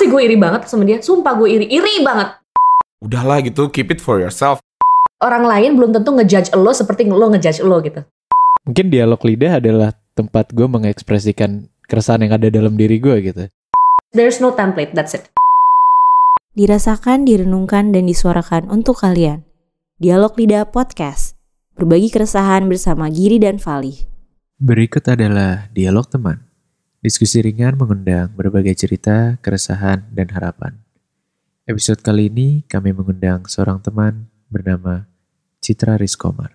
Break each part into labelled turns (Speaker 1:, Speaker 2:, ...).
Speaker 1: Asli gue iri banget sama dia. Sumpah gue iri, iri banget.
Speaker 2: Udahlah gitu, keep it for yourself.
Speaker 1: Orang lain belum tentu ngejudge lo seperti lo ngejudge lo gitu.
Speaker 3: Mungkin dialog lidah adalah tempat gue mengekspresikan keresahan yang ada dalam diri gue gitu.
Speaker 1: There's no template, that's it.
Speaker 4: Dirasakan, direnungkan, dan disuarakan untuk kalian. Dialog Lidah Podcast. Berbagi keresahan bersama Giri dan Fali.
Speaker 3: Berikut adalah dialog teman. Diskusi ringan mengundang berbagai cerita, keresahan, dan harapan. Episode kali ini kami mengundang seorang teman bernama Citra Rizkomar.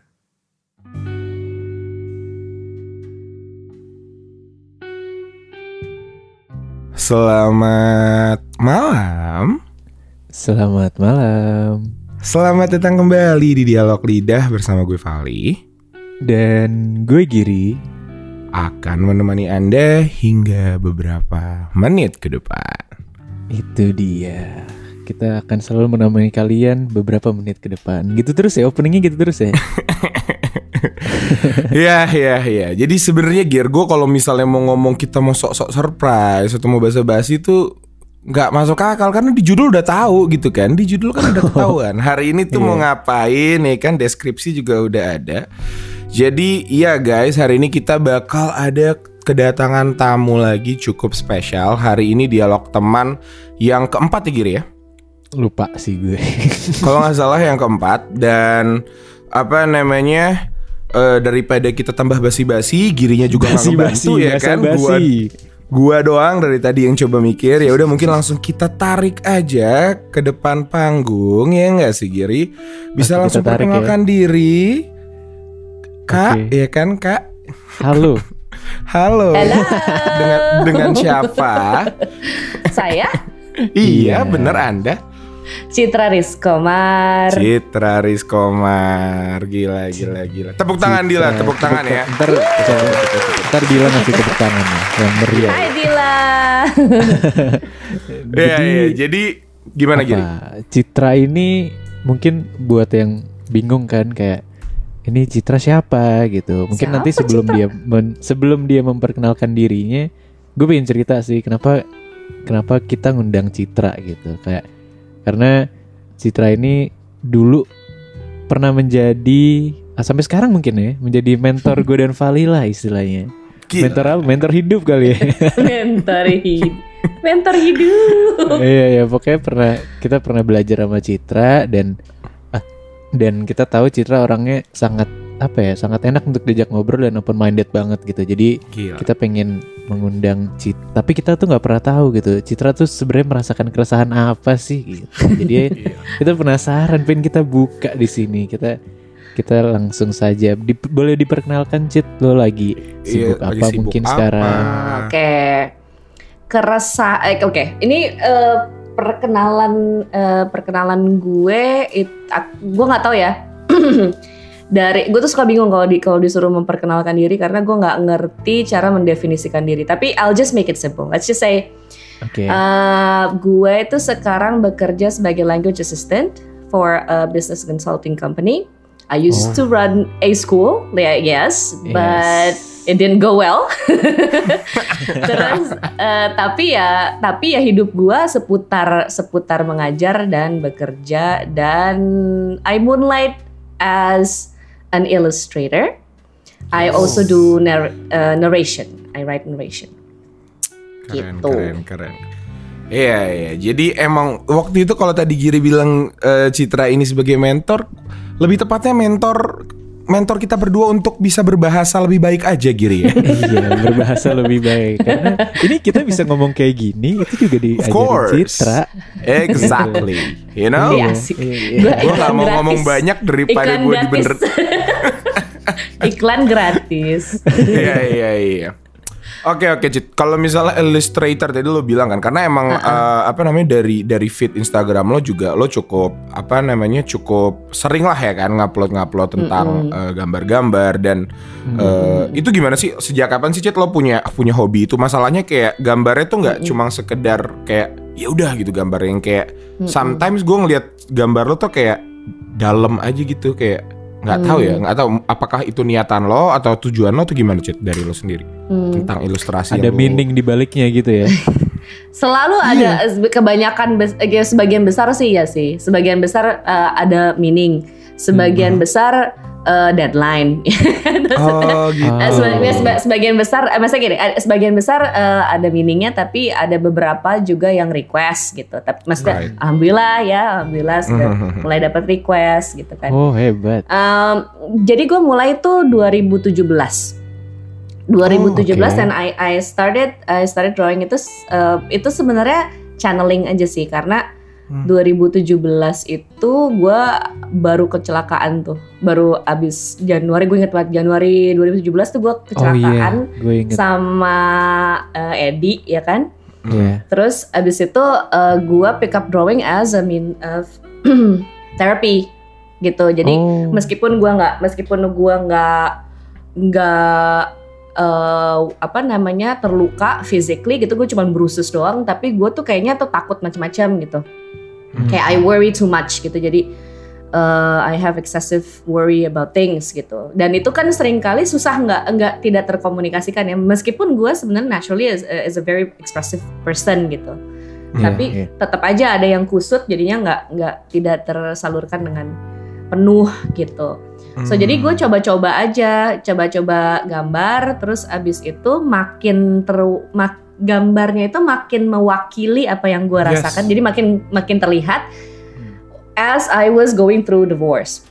Speaker 2: Selamat malam.
Speaker 3: Selamat malam.
Speaker 2: Selamat datang kembali di Dialog Lidah bersama gue Vali.
Speaker 3: Dan gue Giri.
Speaker 2: Akan menemani Anda hingga beberapa menit ke depan.
Speaker 3: Itu dia. Kita akan selalu menemani kalian beberapa menit ke depan. Gitu terus ya, openingnya gitu terus ya.
Speaker 2: ya ya ya. Jadi sebenarnya Gear gue kalau misalnya mau ngomong kita mau sok-sok surprise atau mau basa-basi itu nggak masuk akal karena di judul udah tahu gitu kan. Di judul kan udah ketahuan. Hari ini tuh mau ngapain nih kan deskripsi juga udah ada. Jadi iya guys, hari ini kita bakal ada kedatangan tamu lagi cukup spesial. Hari ini dialog teman yang keempat ya Giri ya.
Speaker 3: Lupa sih gue.
Speaker 2: Kalau nggak salah yang keempat dan apa namanya eh, daripada kita tambah basi-basi, girinya juga nggak ngebantu ya kan? Gua gua doang dari tadi yang coba mikir ya udah mungkin langsung kita tarik aja ke depan panggung ya nggak sih Giri? Bisa
Speaker 3: Oke,
Speaker 2: langsung
Speaker 3: ya.
Speaker 2: perkenalkan diri. Kak,
Speaker 3: Oke.
Speaker 2: ya kan Kak?
Speaker 3: Halo.
Speaker 2: Halo.
Speaker 1: Halo.
Speaker 2: dengan dengan siapa?
Speaker 1: Saya
Speaker 2: iya,
Speaker 3: Iya.
Speaker 2: bener Anda.
Speaker 1: Citra Rizkomar.
Speaker 2: Citra Rizkomar Gila gila gila Tepuk tangan Dila. Tepuk tangan ya
Speaker 3: Ntar, ntar Dila ngasih tepuk tangan ya, yang meriah.
Speaker 1: Hai Dila.
Speaker 2: Iya iya Jadi gimana
Speaker 3: apa,
Speaker 2: Giri?
Speaker 3: Citra ini mungkin buat yang bingung kan kayak ini Citra siapa gitu. Mungkin
Speaker 1: Siapa
Speaker 3: nanti sebelum
Speaker 1: Citra?
Speaker 3: dia men- sebelum dia memperkenalkan dirinya, gue pengen cerita sih kenapa kenapa kita ngundang Citra gitu. Kayak karena Citra ini dulu pernah menjadi ah, sampai sekarang mungkin ya menjadi mentor gue dan Vali lah istilahnya.
Speaker 2: Gila.
Speaker 3: Mentor apa? Mentor hidup kali ya.
Speaker 1: Mentor hidup. Mentor hidup.
Speaker 3: Iya ya pokoknya pernah kita pernah belajar sama Citra dan dan kita tahu Citra orangnya sangat apa ya sangat enak untuk diajak ngobrol dan open minded banget gitu jadi
Speaker 2: Gila
Speaker 3: kita pengen mengundang Citra tapi kita tuh nggak pernah tahu gitu Citra tuh sebenarnya merasakan keresahan apa sih gitu jadi
Speaker 2: Iya.
Speaker 3: kita penasaran pengen kita buka di sini kita kita langsung saja Di- boleh diperkenalkan Cit lo lagi sibuk
Speaker 2: Iya, lagi
Speaker 3: apa
Speaker 2: sibuk
Speaker 3: mungkin
Speaker 2: apa?
Speaker 3: sekarang
Speaker 1: Oke. Kerasa eh, oke. Ini eh, perkenalan eh, perkenalan gue it, gue nggak tahu ya. Dari gue tuh suka bingung kalau di kalau disuruh memperkenalkan diri karena gue nggak ngerti cara mendefinisikan diri. Tapi I'll just make it simple. Let's just say
Speaker 3: oke
Speaker 1: Uh, gue itu sekarang bekerja sebagai language assistant for a business consulting company. I used to run a school, yeah, yes, but
Speaker 3: Yes.
Speaker 1: it didn't go well. Terus, uh, tapi ya, tapi ya hidup gue seputar seputar mengajar dan bekerja dan I moonlight as an illustrator. I also do nar- uh, narration. I write narration.
Speaker 2: Keren
Speaker 1: gitu.
Speaker 2: keren keren Iya iya Jadi emang waktu itu kalau tadi Giri bilang eh, Citra ini sebagai mentor Lebih tepatnya mentor Mentor kita berdua untuk bisa berbahasa lebih baik aja Giri ya
Speaker 3: iya berbahasa lebih baik karena ini kita bisa ngomong kayak gini itu juga
Speaker 2: course
Speaker 3: Citra
Speaker 2: Exactly You know
Speaker 1: Iya,
Speaker 3: iya, iya.
Speaker 1: Gua
Speaker 2: Gue gak mau
Speaker 1: gratis.
Speaker 2: ngomong banyak daripada gue
Speaker 1: gratis.
Speaker 2: dibener
Speaker 1: Iklan gratis.
Speaker 2: Iya iya iya Oke oke Cit, kalau misalnya illustrator tadi lo bilang kan karena emang eh, apa namanya dari dari feed Instagram lo juga lo cukup apa namanya cukup sering lah ya kan ngupload ngupload tentang eh, gambar-gambar dan eh, itu gimana sih? Sejak kapan sih Cit lo punya punya hobi itu? Masalahnya kayak gambarnya tuh nggak cuma sekedar kayak ya udah gitu gambar yang kayak sometimes gue ngeliat gambar lo tuh kayak dalam aja gitu kayak nggak tahu ya nggak tahu apakah itu niatan lo atau tujuan lo tuh gimana Cit dari lo sendiri
Speaker 1: Hmm.
Speaker 2: tentang ilustrasi
Speaker 3: ada
Speaker 2: yang lo-
Speaker 3: meaning di baliknya gitu ya
Speaker 1: Selalu ada kebanyakan bes- eh, sebagian besar sih ya sih. Sebagian besar eh, ada meaning. Sebagian besar eh, deadline.
Speaker 2: Oh gitu.
Speaker 1: Eh, seba- ya, seba- sebagian besar, eh, maksudnya gini, eh, sebagian besar eh, ada meaningnya, tapi ada beberapa juga yang request gitu. Tapi maksudnya,
Speaker 2: Right.
Speaker 1: alhamdulillah ya, alhamdulillah sudah mulai dapat request gitu kan.
Speaker 3: Oh hebat.
Speaker 1: Um, jadi gue mulai tuh 2017. 2017
Speaker 3: Oh, oke.
Speaker 1: dan I I started I started drawing itu uh, itu sebenarnya channeling aja sih karena
Speaker 2: Hmm.
Speaker 1: 2017 itu gue baru kecelakaan tuh baru abis Januari gue inget banget Januari 2017 tuh gue
Speaker 3: Oh
Speaker 1: kecelakaan
Speaker 3: gue inget.
Speaker 1: sama uh, Edi ya kan
Speaker 3: Iya.
Speaker 1: Terus abis itu uh, gua pick up drawing as a mean of therapy gitu. Jadi
Speaker 3: Oh.
Speaker 1: meskipun gua nggak meskipun gua nggak nggak eh, apa namanya terluka physically gitu, gue cuma bruises doang. Tapi gue tuh kayaknya tuh takut macam-macam gitu.
Speaker 3: Hmm.
Speaker 1: Kayak I worry too much gitu. Jadi eh, I have excessive worry about things gitu. Dan itu kan sering kali susah nggak nggak tidak terkomunikasikan ya. Meskipun gue sebenarnya naturally is, is a very expressive person gitu.
Speaker 3: Iya,
Speaker 1: Tapi
Speaker 3: iya.
Speaker 1: tetap aja ada yang kusut jadinya nggak nggak tidak tersalurkan dengan penuh gitu. So
Speaker 2: Hmm.
Speaker 1: jadi gue coba-coba aja, coba-coba gambar, terus abis itu makin teru, mak- gambarnya itu makin mewakili apa yang gue
Speaker 2: Yes.
Speaker 1: rasakan, jadi makin makin terlihat as I was going through divorce.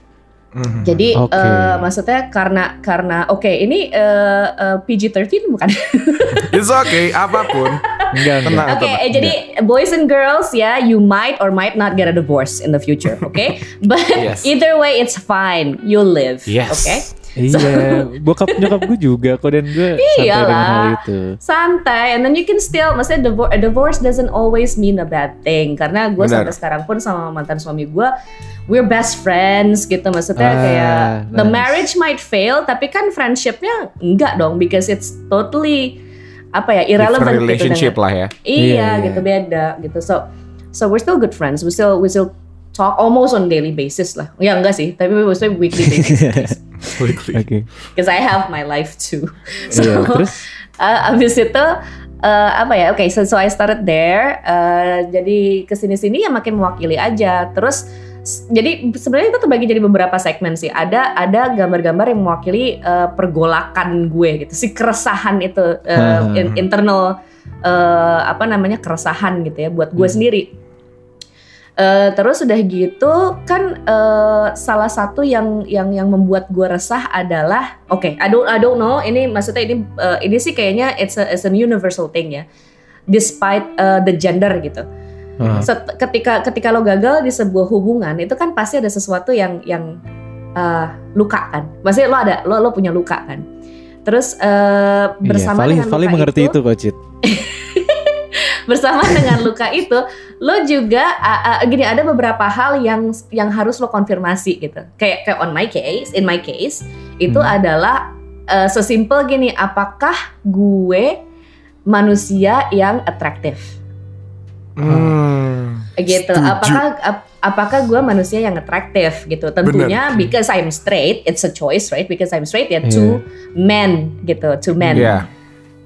Speaker 2: Mhm.
Speaker 1: Jadi
Speaker 3: Oke.
Speaker 1: eh, maksudnya karena karena oke ini eh, eh, PG-13 bukan?
Speaker 2: It's okay, apa pun.
Speaker 3: Enggak,
Speaker 2: Tenang.
Speaker 3: enggak.
Speaker 1: Oke, eh, jadi boys and girls ya, you might or might not get a divorce in the future, okay? But
Speaker 2: Yes.
Speaker 1: either way it's fine, you'll live,
Speaker 2: Yes.
Speaker 1: okay?
Speaker 3: Iya, bokap nyokap gue juga kok dan gue santai dengan
Speaker 1: Iyalah.
Speaker 3: hal itu.
Speaker 1: santai and then you can still maksudnya divor- a divorce doesn't always mean a bad thing karena gue sampai sekarang pun sama mantan suami gue we're best friends gitu maksudnya
Speaker 3: Ah,
Speaker 1: kayak the
Speaker 3: nice.
Speaker 1: marriage might fail tapi kan friendshipnya enggak dong because it's totally apa ya irrelevant
Speaker 2: Different relationship
Speaker 1: gitu
Speaker 2: lah ya.
Speaker 1: dengan, iya
Speaker 3: Iya, iya.
Speaker 1: gitu beda gitu so so we're still good friends we still we still talk almost on daily basis lah ya enggak sih tapi we still weekly basis
Speaker 3: Oke.
Speaker 1: because I have my life too so
Speaker 3: Iya, terus
Speaker 1: Uh, abis itu uh, apa ya? Oke, so, so I started there. Uh, jadi ke sini-sini ya makin mewakili aja. Terus jadi sebenarnya itu terbagi jadi beberapa segmen sih. Ada ada gambar-gambar yang mewakili uh, pergolakan gue gitu, si keresahan itu uh, in- internal uh, apa namanya keresahan gitu ya buat gue sendiri. Uh, terus udah gitu kan uh, salah satu yang yang yang membuat gue resah adalah oke I don't I don't know ini maksudnya ini uh, ini sih kayaknya it's a, it's a universal thing ya despite uh, the gender gitu.
Speaker 3: Ah,
Speaker 1: Set- ketika ketika lo gagal di sebuah hubungan itu kan pasti ada sesuatu yang yang uh, luka kan. Maksudnya lo ada lo lo punya luka kan. Terus uh, bersama
Speaker 3: iya, Vali,
Speaker 1: dengan luka
Speaker 3: mengerti
Speaker 1: itu,
Speaker 3: itu kok,
Speaker 1: Bersama dengan luka itu lo juga uh, uh, gini ada beberapa hal yang yang harus lo konfirmasi gitu kayak kayak on my case in my case itu
Speaker 3: Hmm.
Speaker 1: adalah uh, sesimpel gini apakah gue manusia yang atraktif
Speaker 2: Hmm.
Speaker 1: gitu
Speaker 2: Setuju.
Speaker 1: apakah ap- apakah gue manusia yang atraktif gitu tentunya because I'm straight it's a choice right because I'm straight ya two men gitu two men
Speaker 2: Iya.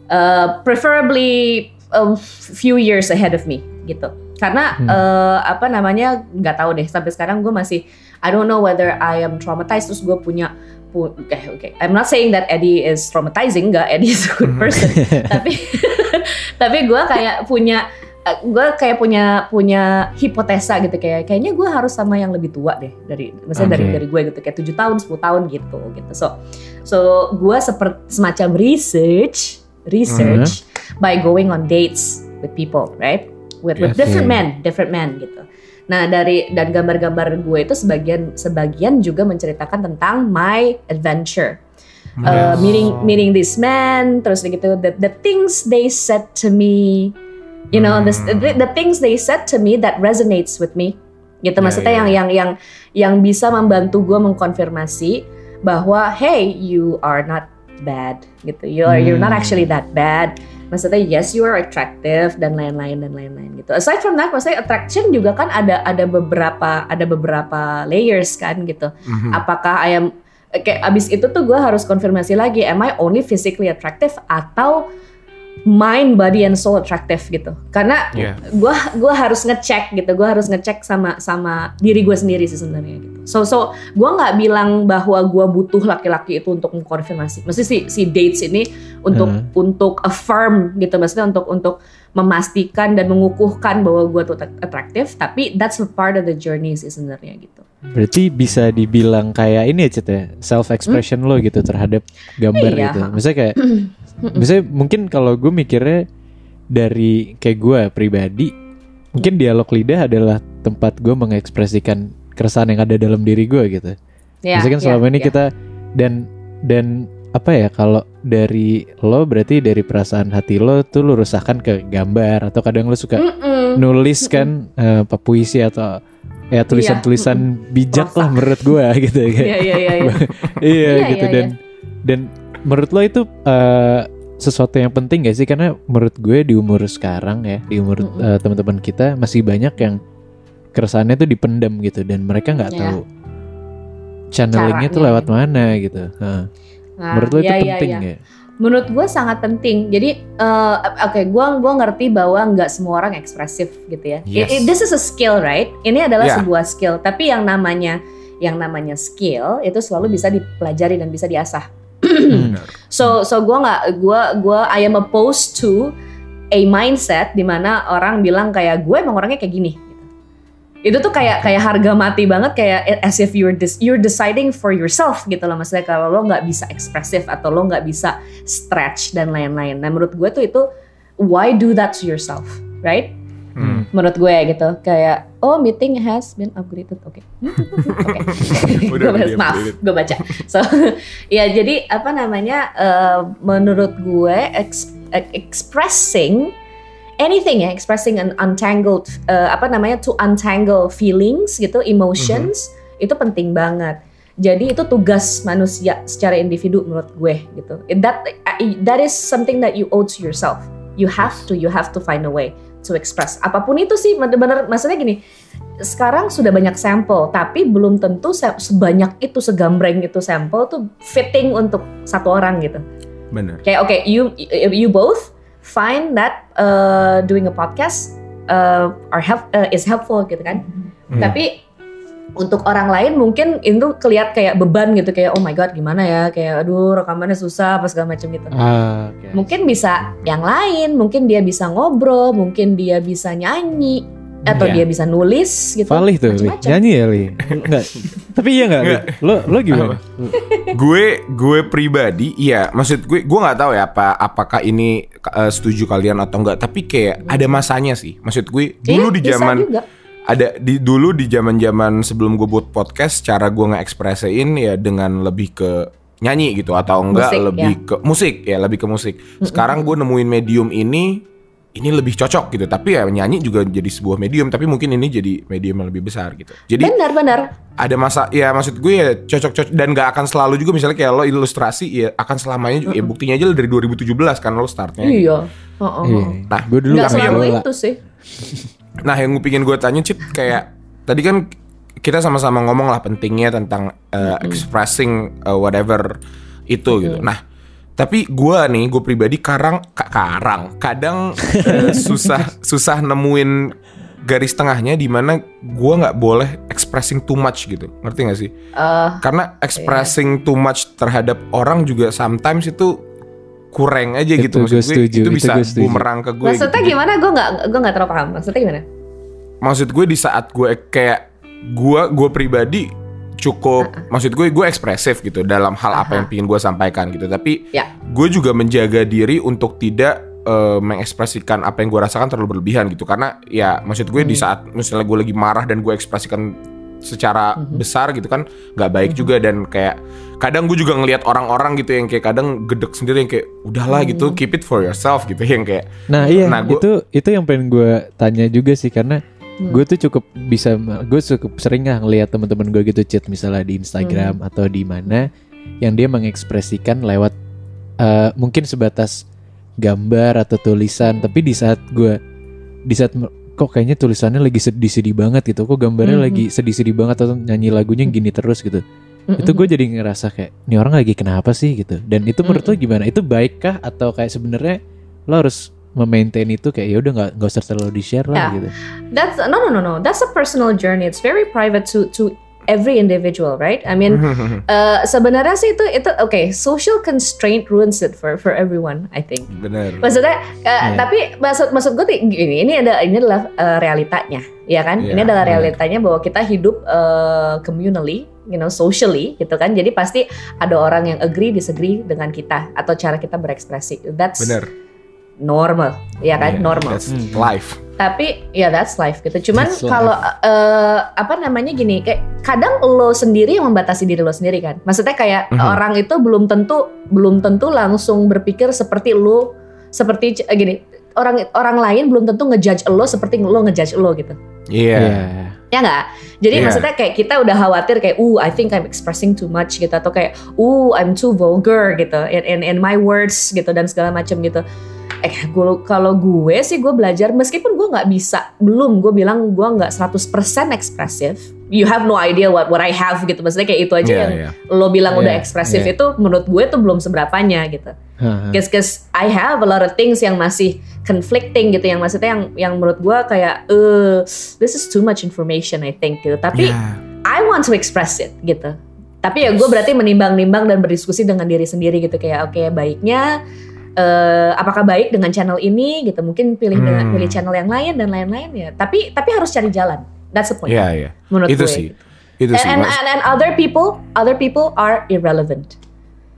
Speaker 1: uh, preferably a few years ahead of me gitu. Karena
Speaker 3: Hmm.
Speaker 1: uh, apa namanya nggak tahu deh. Sampai sekarang gue masih I don't know whether I am traumatized. Terus gue punya pu- oke oke I'm not saying that Eddie is traumatizing. Nggak Eddie is a good person. Tapi tapi gue kayak punya gue kayak punya punya hipotesa gitu. Kayak kayaknya gue harus sama yang lebih tua deh. Dari misalnya dari
Speaker 3: Oke.
Speaker 1: dari gue gitu. Kayak tujuh tahun 10 tahun gitu gitu. So so gue seperti semacam research research by going on dates with people right with, with
Speaker 3: Yes.
Speaker 1: different
Speaker 3: Oke.
Speaker 1: men different men gitu nah dari dan gambar-gambar gue itu sebagian sebagian juga menceritakan tentang my adventure uh,
Speaker 2: Yes.
Speaker 1: meeting meeting these men terus gitu the, the things they said to me you know the, the, the things they said to me that resonates with me gitu
Speaker 2: Ya,
Speaker 1: maksudnya
Speaker 2: ya,
Speaker 1: yang yang yang yang bisa membantu gue mengkonfirmasi bahwa hey you are not bad gitu. You are you're not
Speaker 3: Hmm.
Speaker 1: actually that bad. Maksudnya yes you are attractive dan lain-lain dan lain-lain gitu. Aside from that maksudnya attraction juga kan ada ada beberapa ada beberapa layers kan gitu.
Speaker 2: Mhm.
Speaker 1: apakah I am kayak abis itu tuh gue harus konfirmasi lagi am I only physically attractive? Atau mind, body and soul attractive gitu. Karena
Speaker 2: Iya.
Speaker 1: gua gua harus ngecek gitu, gua harus ngecek sama sama diri gue sendiri sih sebenarnya gitu. So so gua nggak bilang bahwa gua butuh laki-laki itu untuk mengkonfirmasi. Mesti si si dates ini untuk
Speaker 3: Hmm.
Speaker 1: untuk affirm gitu, maksudnya untuk untuk memastikan dan mengukuhkan bahwa gua tuh atraktif. Tapi that's a part of the journey sih sebenarnya gitu.
Speaker 3: Berarti bisa dibilang kayak ini ya Cit ya Self expression lo gitu terhadap gambar
Speaker 1: Iya.
Speaker 3: gitu Misalnya kayak Misalnya mungkin kalau gue mikirnya Dari kayak gue pribadi Mungkin dialog lidah adalah tempat gue mengekspresikan keresahan yang ada dalam diri gue gitu
Speaker 1: Ya,
Speaker 3: Misalkan
Speaker 1: ya,
Speaker 3: selama ini
Speaker 1: ya.
Speaker 3: kita Dan Dan apa ya kalau dari lo berarti dari perasaan hati lo tuh lo rusahkan ke gambar atau kadang lo suka
Speaker 1: Mm-mm.
Speaker 3: nulis kan eh, apa puisi atau ya tulisan-tulisan bijak lah
Speaker 1: Prosa.
Speaker 3: menurut gua gitu ya.
Speaker 1: Iya iya iya. iya.
Speaker 3: iya gitu dan dan menurut lo itu eh, sesuatu yang penting gak sih karena menurut gue di umur sekarang ya di umur
Speaker 1: Mm-mm.
Speaker 3: eh, teman-teman kita masih banyak yang keresahannya tuh dipendam gitu dan mereka nggak
Speaker 1: Iya.
Speaker 3: tahu channelingnya tuh lewat mana gitu. Nah,
Speaker 1: Nah,
Speaker 3: menurut lo itu
Speaker 1: iya,
Speaker 3: penting
Speaker 1: iya.
Speaker 3: nggak?
Speaker 1: Menurut gue sangat penting. Jadi, eh, oke, gua gua ngerti bahwa nggak semua orang ekspresif gitu ya.
Speaker 2: Yes.
Speaker 1: I- I- this is a skill, right? Ini adalah
Speaker 2: Yeah.
Speaker 1: sebuah skill. Tapi yang namanya yang namanya skill itu selalu bisa dipelajari dan bisa diasah.
Speaker 3: Hmm.
Speaker 1: So, so gua nggak, gua gua I am opposed to a mindset di mana orang bilang kayak gue emang orangnya kayak gini. Itu tuh kayak kayak harga mati banget kayak as if you're dis- you're deciding for yourself gitu loh maksudnya kalau lo nggak bisa ekspresif atau lo nggak bisa stretch dan lain-lain. Nah menurut gue tuh itu why do that to yourself, right?
Speaker 2: Hmm.
Speaker 1: Menurut gue gitu kayak oh meeting has been upgraded, oke, oke. Gua
Speaker 2: udah
Speaker 1: baca- maaf, gue baca. So ya jadi apa namanya eh, menurut gue ex- eh, expressing anything ya, expressing an untangled eh, apa namanya to untangle feelings gitu, emotions itu penting banget. Jadi itu tugas manusia secara individu menurut gue gitu. That that is something that you owe to yourself. You have to, you have to find a way to express. Apa pun itu sih, bener-bener maksudnya gini. Sekarang sudah banyak sampel, tapi belum tentu se- sebanyak itu, segambreng itu sampel tuh fitting untuk satu orang gitu.
Speaker 2: Bener.
Speaker 1: Kayak oke, you you both find that uh, doing a podcast uh, are help uh, is helpful gitu kan.
Speaker 2: Hmm.
Speaker 1: Tapi untuk orang lain mungkin itu kelihat kayak beban gitu kayak oh my god gimana ya kayak aduh rekamannya susah apa segala macam gitu.
Speaker 3: Ah, oke.
Speaker 1: Mungkin bisa yang lain, mungkin dia bisa ngobrol, mungkin dia bisa nyanyi atau
Speaker 2: Iya.
Speaker 1: dia bisa nulis gitu.
Speaker 3: Valih tuh, Li.
Speaker 1: macam-macam.
Speaker 3: nyanyi ya Li. Enggak. Tapi iya enggak, Li?
Speaker 2: Nggak.
Speaker 3: Lo lo gimana?
Speaker 2: gue gue pribadi iya maksud gue gue nggak tahu ya apa apakah ini eh, setuju kalian atau enggak tapi kayak ada masanya sih maksud gue dulu
Speaker 1: Iya,
Speaker 2: di zaman ada di dulu di zaman zaman sebelum gue buat podcast cara gue nge-ekspresiin ya dengan lebih ke nyanyi gitu atau enggak
Speaker 1: Musik,
Speaker 2: lebih ke musik ya lebih ke musik sekarang gue nemuin medium ini ini lebih cocok gitu tapi ya nyanyi juga jadi sebuah medium tapi mungkin ini jadi medium yang lebih besar gitu jadi
Speaker 1: Benar-benar.
Speaker 2: ada masa ya maksud gue ya cocok-cocok dan gak akan selalu juga misalnya kayak lo ilustrasi ya akan selamanya juga ya buktinya aja dari 2017 kan lo startnya
Speaker 1: Iya. Heeh.
Speaker 3: Iya.
Speaker 2: Nah,
Speaker 3: gue dulu
Speaker 1: Nggak
Speaker 2: tapi
Speaker 1: selalu
Speaker 3: bola.
Speaker 1: itu sih.
Speaker 2: nah yang gue pingin gue tanya Cip kayak tadi kan kita sama-sama ngomong lah pentingnya tentang uh, expressing uh, whatever itu gitu nah tapi gue nih gue pribadi karang ka- karang kadang uh, susah susah nemuin garis tengahnya di mana gue nggak boleh expressing too much gitu ngerti gak sih
Speaker 1: Eh,
Speaker 2: karena expressing too much terhadap orang juga sometimes itu kurang aja
Speaker 3: Itu
Speaker 2: gitu maksud gue
Speaker 3: setuju,
Speaker 2: itu
Speaker 3: itu
Speaker 2: bisa
Speaker 3: gue
Speaker 2: bumerang ke gue
Speaker 1: maksudnya
Speaker 2: gitu.
Speaker 1: gimana? Gue nggak gue nggak terlalu paham. Maksudnya gimana?
Speaker 2: maksud gue di saat gue kayak gue gue pribadi cukup maksud gue gue ekspresif gitu dalam hal apa
Speaker 1: Aha.
Speaker 2: yang pingin gue sampaikan gitu tapi
Speaker 1: Ya.
Speaker 2: gue juga menjaga diri untuk tidak eh, mengekspresikan apa yang gue rasakan terlalu berlebihan gitu karena ya maksud gue di
Speaker 1: Hmm.
Speaker 2: saat misalnya gue lagi marah dan gue ekspresikan secara
Speaker 1: Mhm.
Speaker 2: besar gitu kan nggak baik
Speaker 1: Hmm.
Speaker 2: juga dan kayak kadang gue juga ngelihat orang-orang gitu yang kayak kadang gedek sendiri yang kayak udahlah
Speaker 1: Hmm.
Speaker 2: gitu keep it for yourself gitu yang kayak
Speaker 3: Nah iya
Speaker 2: Nah, gua-
Speaker 3: itu itu yang pengen gue tanya juga sih karena
Speaker 1: Hmm.
Speaker 3: gue tuh cukup bisa gue cukup sering nggak ngeliat teman-teman gue gitu chat misalnya di Instagram atau di mana yang dia mengekspresikan lewat eh, mungkin sebatas gambar atau tulisan tapi di saat gue di saat kok kayaknya tulisannya lagi sedih-sedih banget gitu kok gambarnya
Speaker 1: Mhm.
Speaker 3: lagi sedih-sedih banget atau nyanyi lagunya gini terus gitu. Itu gue jadi ngerasa kayak ini orang lagi kenapa sih? gitu. Dan itu menurut lo gimana? Itu baik kah atau kayak sebenarnya lo harus memaintain itu kayak ya udah nggak nggak usah terlalu di share lah
Speaker 1: Ya.
Speaker 3: gitu
Speaker 1: That's no no no no. That's a personal journey. It's very private to to every individual, right? I mean, uh, sebenarnya sih itu itu oke. social constraint ruins it for for everyone. I think.
Speaker 2: Bener.
Speaker 1: Maksudnya, uh,
Speaker 3: Iya.
Speaker 1: tapi maksud maksud gue tuh gini, ini ada ini adalah uh, realitanya, ya kan?
Speaker 2: Iya,
Speaker 1: Ini adalah
Speaker 2: benar.
Speaker 1: realitanya bahwa kita hidup uh, communally, you know, socially, gitu kan? Jadi pasti ada orang yang agree, disagree dengan kita atau cara kita berekspresi. That's
Speaker 2: Bener.
Speaker 1: Normal, ya kan?
Speaker 2: Yeah,
Speaker 1: normal.
Speaker 2: That's
Speaker 3: Hmm.
Speaker 2: life.
Speaker 1: Tapi ya that's life gitu. Cuman kalau eh, apa namanya gini, kayak kadang lo sendiri yang membatasi diri lo sendiri kan. Maksudnya kayak
Speaker 2: Mhm.
Speaker 1: orang itu belum tentu belum tentu langsung berpikir seperti lo seperti eh, gini. Orang orang lain belum tentu ngejudge lo seperti lo ngejudge lo gitu.
Speaker 2: Iya.
Speaker 3: Iya.
Speaker 1: Ya nggak? Jadi
Speaker 2: Iya.
Speaker 1: maksudnya kayak kita udah khawatir kayak, uh, I think I'm expressing too much gitu atau kayak, uh, I'm too vulgar gitu in in, in my words gitu dan segala macam gitu. Eh, gue kalau gue sih gue belajar meskipun gue nggak bisa, belum gue bilang gue nggak 100% ekspresif. You have no idea what what I have gitu. Maksudnya kayak itu aja
Speaker 2: Iya,
Speaker 1: yang
Speaker 2: iya.
Speaker 1: lo bilang udah
Speaker 3: Iya,
Speaker 1: ekspresif
Speaker 3: iya.
Speaker 1: itu menurut gue tuh belum seberapanya gitu. Cause, cause I have a lot of things yang masih conflicting gitu, yang maksudnya yang yang menurut gue kayak, eh, this is too much information I think gitu. Tapi
Speaker 2: Iya.
Speaker 1: I want to express it gitu. Tapi ya gue berarti menimbang-nimbang dan berdiskusi dengan diri sendiri gitu kayak oke baiknya eh, apakah baik dengan channel ini gitu mungkin pilih dengan
Speaker 2: Hmm.
Speaker 1: pilih channel yang lain dan lain-lain ya. Tapi tapi harus cari jalan. That's the point.
Speaker 2: Iya, iya.
Speaker 1: Menurut
Speaker 2: Itu
Speaker 1: gue.
Speaker 2: sih. Itu
Speaker 1: And,
Speaker 2: sih.
Speaker 1: and, and, and other people other people are irrelevant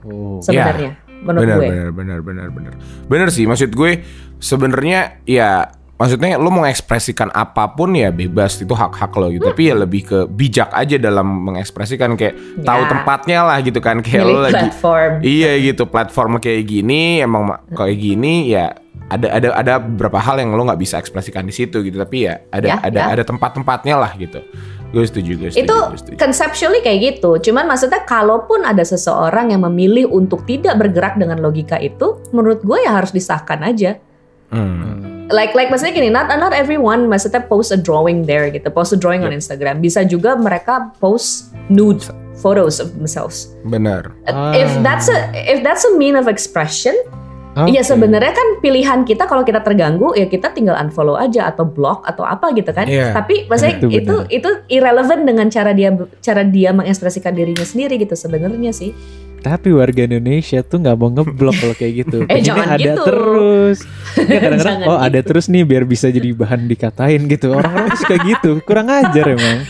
Speaker 3: Oh.
Speaker 1: sebenarnya menurut
Speaker 2: benar,
Speaker 1: gue.
Speaker 2: benar, benar, benar, benar. Benar sih, maksud gue sebenarnya ya maksudnya lo mau mengekspresikan apa pun ya bebas itu hak-hak lo gitu. Tapi ya lebih ke bijak aja dalam mengekspresikan kayak tahu
Speaker 1: Ya.
Speaker 2: tempatnya lah gitu kan kayak
Speaker 1: Pilih
Speaker 2: lo lagi
Speaker 1: platform.
Speaker 2: Iya gitu platform kayak gini emang ma- kayak gini ya ada ada ada beberapa hal yang lo nggak bisa ekspresikan di situ gitu tapi ya ada
Speaker 1: Ya,
Speaker 2: ada
Speaker 1: ya.
Speaker 2: ada tempat-tempatnya lah gitu. Gue setuju, gue setuju.
Speaker 1: itu
Speaker 2: gue setuju.
Speaker 1: conceptually kayak gitu. Cuman maksudnya kalaupun ada seseorang yang memilih untuk tidak bergerak dengan logika itu, menurut gue ya harus disahkan aja.
Speaker 2: Hmm.
Speaker 1: Like like maksudnya gini, not not everyone maksudnya post a drawing there gitu, post a drawing on Instagram. Bisa juga mereka post nude photos of themselves.
Speaker 2: Benar.
Speaker 1: If that's a if that's a mean of expression,
Speaker 3: Oke.
Speaker 1: Iya sebenarnya kan pilihan kita kalau kita terganggu ya kita tinggal unfollow aja atau block atau apa gitu kan.
Speaker 2: Iya.
Speaker 1: Tapi maksudnya
Speaker 3: Itu
Speaker 1: itu
Speaker 3: benar.
Speaker 1: itu irrelevant dengan cara dia cara dia mengekspresikan dirinya sendiri gitu sebenarnya sih.
Speaker 3: Tapi warga Indonesia tuh nggak mau ngeblok kalau kayak gitu.
Speaker 1: Eh,
Speaker 3: Pengennya
Speaker 1: jangan
Speaker 3: ada
Speaker 1: gitu.
Speaker 3: terus. Ya kadang-kadang oh ada
Speaker 1: gitu.
Speaker 3: terus nih biar bisa jadi bahan dikatain gitu. Orang-orang suka gitu. Kurang ajar emang.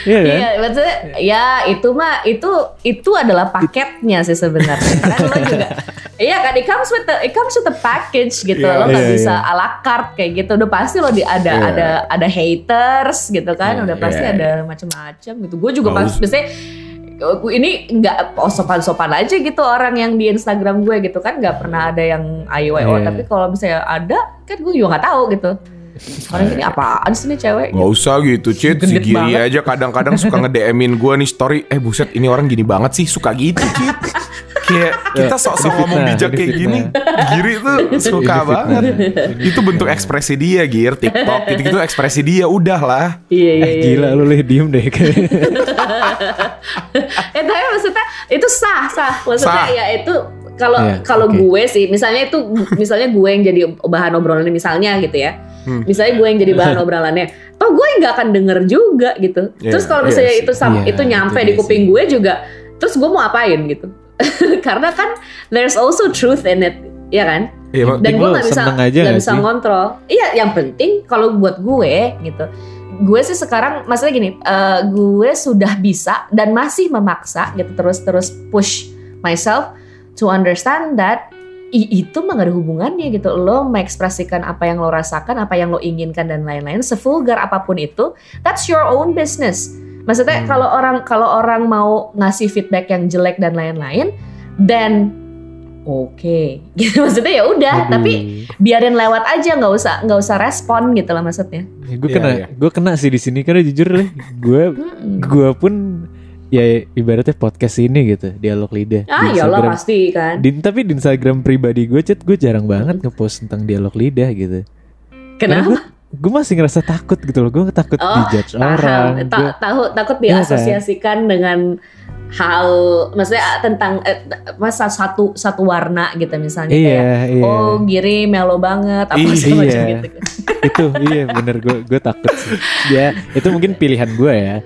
Speaker 3: Iya kan?
Speaker 1: Iya, maksudnya ya itu mah itu itu adalah paketnya sih sebenarnya. lo juga Iya kan, it comes with the it comes with the package gitu.
Speaker 2: Iya,
Speaker 1: lo nggak
Speaker 3: iya,
Speaker 1: bisa
Speaker 3: iya.
Speaker 1: ala carte kayak gitu. Udah pasti lo di ada
Speaker 2: Iya.
Speaker 1: ada ada haters gitu kan.
Speaker 3: Iya,
Speaker 1: Udah pasti
Speaker 2: iya,
Speaker 1: ada macam-macam gitu. Gue juga
Speaker 2: Nggak
Speaker 1: pas biasanya ini nggak oh, sopan-sopan aja gitu orang yang di Instagram gue gitu kan nggak pernah ada yang ayo ayo
Speaker 3: Iya.
Speaker 1: tapi kalau misalnya ada kan gue juga nggak tahu gitu orang ini apaan sih nih cewek
Speaker 2: Nggak usah gitu, Cit. Si Giri
Speaker 1: banget.
Speaker 2: aja kadang-kadang suka nge-DM-in gue nih story. Eh buset, ini orang gini banget sih. Suka gitu, Cit. Kayak kita sok-sok ngomong
Speaker 3: fitnah,
Speaker 2: bijak kayak gini. Giri tuh suka
Speaker 3: Ini fitnah.
Speaker 2: banget. Itu bentuk ekspresi dia, Gir. TikTok gitu-gitu ekspresi dia. Udah lah.
Speaker 1: iya iya
Speaker 3: Eh
Speaker 1: iya.
Speaker 3: gila lu leh diem deh.
Speaker 1: eh tapi maksudnya itu sah sah maksudnya
Speaker 2: Sah.
Speaker 1: ya itu kalau
Speaker 3: Iya,
Speaker 1: kalau
Speaker 3: oke.
Speaker 1: gue sih misalnya itu misalnya gue yang jadi bahan obrolannya misalnya gitu ya
Speaker 2: Hmm.
Speaker 1: misalnya gue yang jadi bahan obrolannya toh gue nggak akan denger juga gitu
Speaker 2: Iya,
Speaker 1: terus kalau
Speaker 2: iya
Speaker 1: misalnya
Speaker 2: sih.
Speaker 1: itu sam-
Speaker 3: Iya,
Speaker 1: itu nyampe
Speaker 3: itu
Speaker 1: di kuping gue juga terus gue mau apain gitu karena kan there's also truth in it ya kan?
Speaker 2: Mak.
Speaker 1: dan gue nggak bisa nggak bisa
Speaker 3: sih?
Speaker 1: ngontrol. Iya yang penting kalau buat gue gitu. Gue sih sekarang maksudnya gini eh, gue sudah bisa dan masih memaksa gitu terus terus push myself to understand that i- itu mah gak ada hubungannya gitu. Lo mengekspresikan apa yang lo rasakan apa yang lo inginkan dan lain-lain sevulgar apa pun itu that's your own business maksudnya
Speaker 2: Hmm.
Speaker 1: kalau orang kalau orang mau ngasih feedback yang jelek dan lain-lain dan oke. Gitu maksudnya ya udah tapi biarin lewat aja nggak usah nggak usah respon gitu lah maksudnya.
Speaker 3: Gue
Speaker 2: Iya,
Speaker 3: kena
Speaker 2: iya.
Speaker 3: gue kena sih di sini karena jujur lah gue
Speaker 1: Mm-mm.
Speaker 3: gue pun ya ibaratnya podcast ini gitu dialog lidah
Speaker 1: ah
Speaker 3: Di
Speaker 1: iyalah pasti kan.
Speaker 3: Di- tapi di Instagram pribadi gue chat gue jarang banget ngepost tentang dialog lidah gitu.
Speaker 1: Kenapa
Speaker 3: gue masih ngerasa takut gitu loh gue takut
Speaker 1: Oh,
Speaker 3: dijudge
Speaker 1: paham
Speaker 3: orang
Speaker 1: Ta-
Speaker 3: Gua-
Speaker 1: tahu takut
Speaker 3: Iya kan?
Speaker 1: diasosiasikan dengan hal maksudnya tentang eh, masa satu satu warna gitu misalnya
Speaker 3: Iya,
Speaker 1: kayak
Speaker 3: iya.
Speaker 1: oh Giri melo banget apa
Speaker 2: Iya.
Speaker 1: segala macam gitu.
Speaker 3: itu iya bener gue gue takut sih. Ya itu mungkin pilihan gue ya.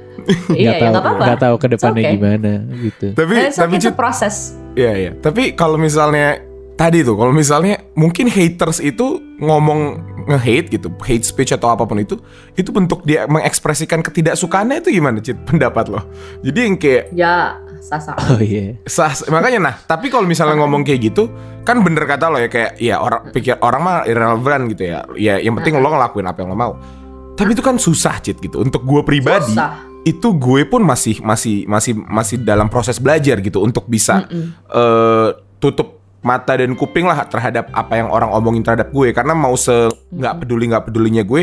Speaker 1: Iya, ya
Speaker 3: tahu
Speaker 1: nggak apa-apa.
Speaker 3: nggak tahu ke depannya
Speaker 1: It's okay.
Speaker 3: gimana gitu.
Speaker 2: Tapi
Speaker 1: Nah, it's
Speaker 2: tapi Cid,
Speaker 1: proses.
Speaker 2: Iya iya. Tapi kalau misalnya tadi tuh, kalau misalnya mungkin haters itu ngomong nge-hate gitu, hate speech atau apa pun itu, itu bentuk dia mengekspresikan ketidaksukaannya itu gimana, Cid? Pendapat lo? Jadi yang kayak
Speaker 1: Ya, sasa.
Speaker 3: Oh iya.
Speaker 2: sah, makanya nah, tapi kalau misalnya ngomong kayak gitu, kan bener kata lo ya kayak ya orang pikir orang mah irrelevant gitu ya. Ya yang penting lo ngelakuin apa yang lo mau. Tapi itu kan susah, Cid gitu. Untuk gue pribadi,
Speaker 1: Susah.
Speaker 2: itu gue pun masih masih masih masih dalam proses belajar gitu untuk bisa eh, tutup mata dan kuping lah terhadap apa yang orang omongin terhadap gue. Karena mau se nggak peduli nggak pedulinya gue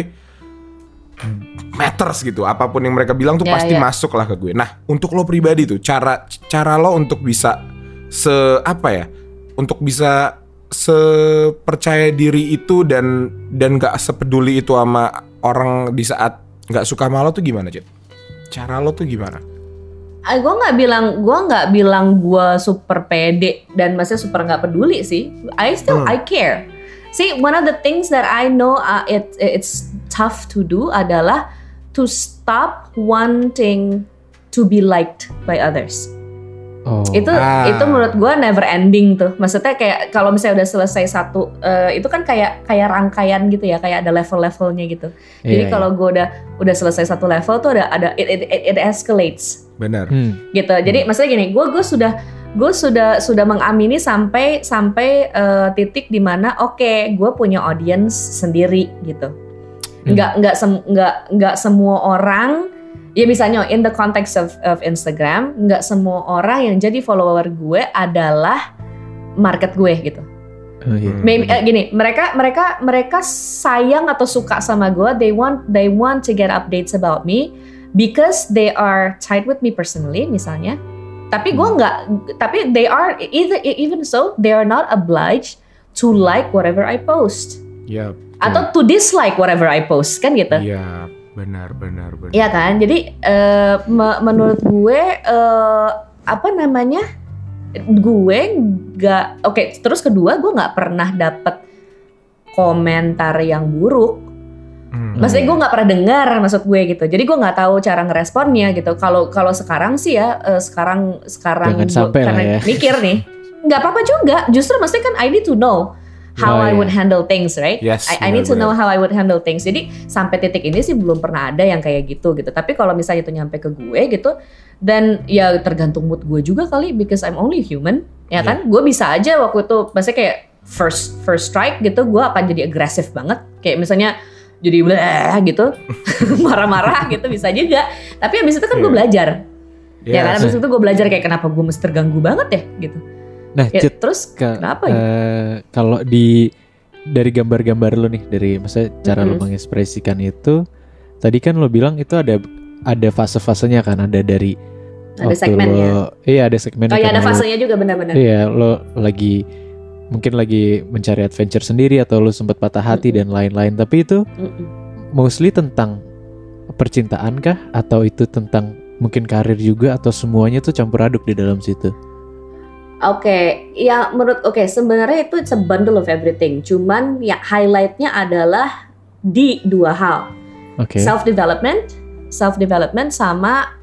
Speaker 2: matters gitu. Apa pun yang mereka bilang tuh
Speaker 1: Ya,
Speaker 2: pasti
Speaker 1: ya.
Speaker 2: masuk lah ke gue. Nah untuk lo pribadi tuh cara cara lo untuk bisa se apa ya untuk bisa sepercaya diri itu dan dan nggak sepeduli itu sama orang di saat nggak suka sama lo tuh gimana Cid? cara lo tuh gimana
Speaker 1: gue nggak bilang gue nggak bilang gue super pede dan masih super nggak peduli sih. I still
Speaker 2: Hmm.
Speaker 1: I care. See, one of the things that I know uh, it it's tough to do adalah to stop wanting to be liked by others.
Speaker 3: Oh.
Speaker 1: Itu
Speaker 2: Ah.
Speaker 1: itu menurut gue never ending tuh. Maksudnya kayak kalau misalnya udah selesai satu eh, itu kan kayak kayak rangkaian gitu ya, kayak ada level-levelnya gitu. Jadi
Speaker 3: Iya,
Speaker 1: kalau gue udah udah selesai satu level tuh ada ada it, it, it, it escalates
Speaker 2: benar
Speaker 3: Hmm.
Speaker 1: gitu. Jadi maksudnya gini, gue gue sudah gue sudah sudah mengamini sampai sampai eh, titik di mana oke gue punya audience sendiri gitu. Nggak nggak sem, nggak nggak semua orang ya misalnya in the context of of Instagram nggak semua orang yang jadi follower gue adalah market gue gitu.
Speaker 3: Oh, iya.
Speaker 1: Maybe, eh, gini, mereka mereka mereka sayang atau suka sama gue. They want they want to get updates about me because they are tied with me personally, misalnya. Tapi gue nggak. Tapi they are either even so they are not obliged to like whatever I post
Speaker 2: ya
Speaker 1: atau to dislike whatever I post kan gitu.
Speaker 2: Iya, benar benar benar.
Speaker 1: Iya kan? Jadi eh, me- menurut gue eh, apa namanya? Gue nggak oke. terus kedua gue nggak pernah dapet komentar yang buruk.
Speaker 2: Hmm.
Speaker 1: Maksudnya gue nggak pernah dengar maksud gue gitu. Jadi gue nggak tahu cara ngeresponnya gitu. Kalau kalau sekarang sih ya eh, sekarang sekarang
Speaker 3: Jangan
Speaker 1: gua-
Speaker 3: sampai
Speaker 1: karena
Speaker 3: ya.
Speaker 1: mikir nih. Nggak apa-apa juga. Justru maksudnya kan I need to know how
Speaker 3: Oh,
Speaker 1: I
Speaker 3: iya.
Speaker 1: would handle things, right?
Speaker 2: Yes,
Speaker 1: I, I need to know how I would handle things. Jadi sampai titik ini sih belum pernah ada yang kayak gitu gitu. Tapi kalau misalnya itu nyampe ke gue gitu, dan ya tergantung mood gue juga kali, because I'm only human, ya kan? Gue bisa aja waktu itu, maksudnya kayak first first strike gitu, gue akan jadi agresif banget. Kayak misalnya jadi bleh gitu, marah-marah gitu bisa juga. Tapi abis itu kan gue
Speaker 2: Iya.
Speaker 1: belajar, ya
Speaker 2: Yes.
Speaker 1: kan? Abis itu gue belajar kayak kenapa gue mesti terganggu banget ya gitu.
Speaker 3: Nah,
Speaker 1: Ya,
Speaker 3: Cid,
Speaker 1: terus
Speaker 3: Ka-
Speaker 1: kenapa ya?
Speaker 3: eh, kalau di dari gambar-gambar lo nih dari maksudnya cara lo
Speaker 1: Mhm.
Speaker 3: mengekspresikan itu tadi kan lo bilang itu ada ada fase-fasenya kan ada dari
Speaker 1: Ada
Speaker 3: waktu
Speaker 1: segmennya.
Speaker 3: lo iya ada segmennya
Speaker 1: Oh iya ada
Speaker 3: karena lo-
Speaker 1: fasenya juga benar-benar.
Speaker 3: iya lo lagi mungkin lagi mencari adventure sendiri atau lo sempat patah hati
Speaker 1: Mhm.
Speaker 3: dan lain-lain tapi itu
Speaker 1: Mm-mm.
Speaker 3: mostly tentang percintaan kah atau itu tentang mungkin karir juga atau semuanya tuh campur aduk di dalam situ
Speaker 1: Oke, ya menurut oke sebenarnya itu it's a bundle of everything. Cuman ya highlightnya adalah di dua hal,
Speaker 3: oke
Speaker 1: self development, self development sama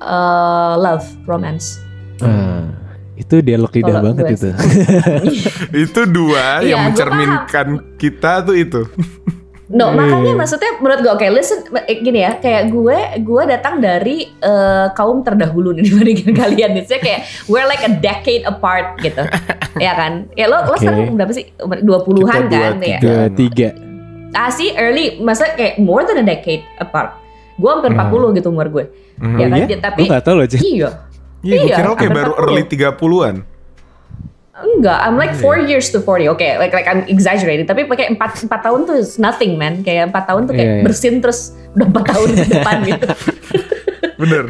Speaker 1: uh, love, romance.
Speaker 3: Ah, itu dialog lidah
Speaker 1: Kalau
Speaker 3: banget
Speaker 1: gue
Speaker 3: itu
Speaker 2: itu dua
Speaker 1: Iya,
Speaker 2: yang
Speaker 1: gua
Speaker 2: mencerminkan kita tuh itu.
Speaker 1: No,
Speaker 3: Iya.
Speaker 1: makanya maksudnya menurut gue oke, listen eh, gini ya, kayak gue gue datang dari eh, kaum terdahulu nih dibandingin kalian nih. Saya kayak we're like a decade apart gitu. ya kan? Ya lo lo
Speaker 3: Oke.
Speaker 1: sekarang berapa sih? 20-an
Speaker 2: Kita
Speaker 1: kan
Speaker 2: dua,
Speaker 1: ya.
Speaker 2: tiga.
Speaker 3: dua tiga
Speaker 1: Ah sih early, masa kayak more than a decade apart. Gue hampir
Speaker 3: Hmm.
Speaker 1: 40 gitu umur gue.
Speaker 2: Mhm.
Speaker 1: Ya
Speaker 3: Oh
Speaker 1: kan?
Speaker 3: iya?
Speaker 1: Tapi
Speaker 3: gue gak tau loh Cid
Speaker 1: iya.
Speaker 2: Iya, gue
Speaker 1: Iya,
Speaker 2: kira lo kayak
Speaker 1: hampir
Speaker 2: baru
Speaker 1: 40.
Speaker 2: early 30-an.
Speaker 1: Enggak, I'm like
Speaker 2: Iya.
Speaker 1: four years to 40. Oke, like like I'm exaggerating. Tapi pakai 4 4 tahun tuh is nothing, man. Kayak 4 tahun tuh kayak
Speaker 3: Iya, iya.
Speaker 1: bersin terus udah 4 tahun ke depan gitu.
Speaker 2: Bener.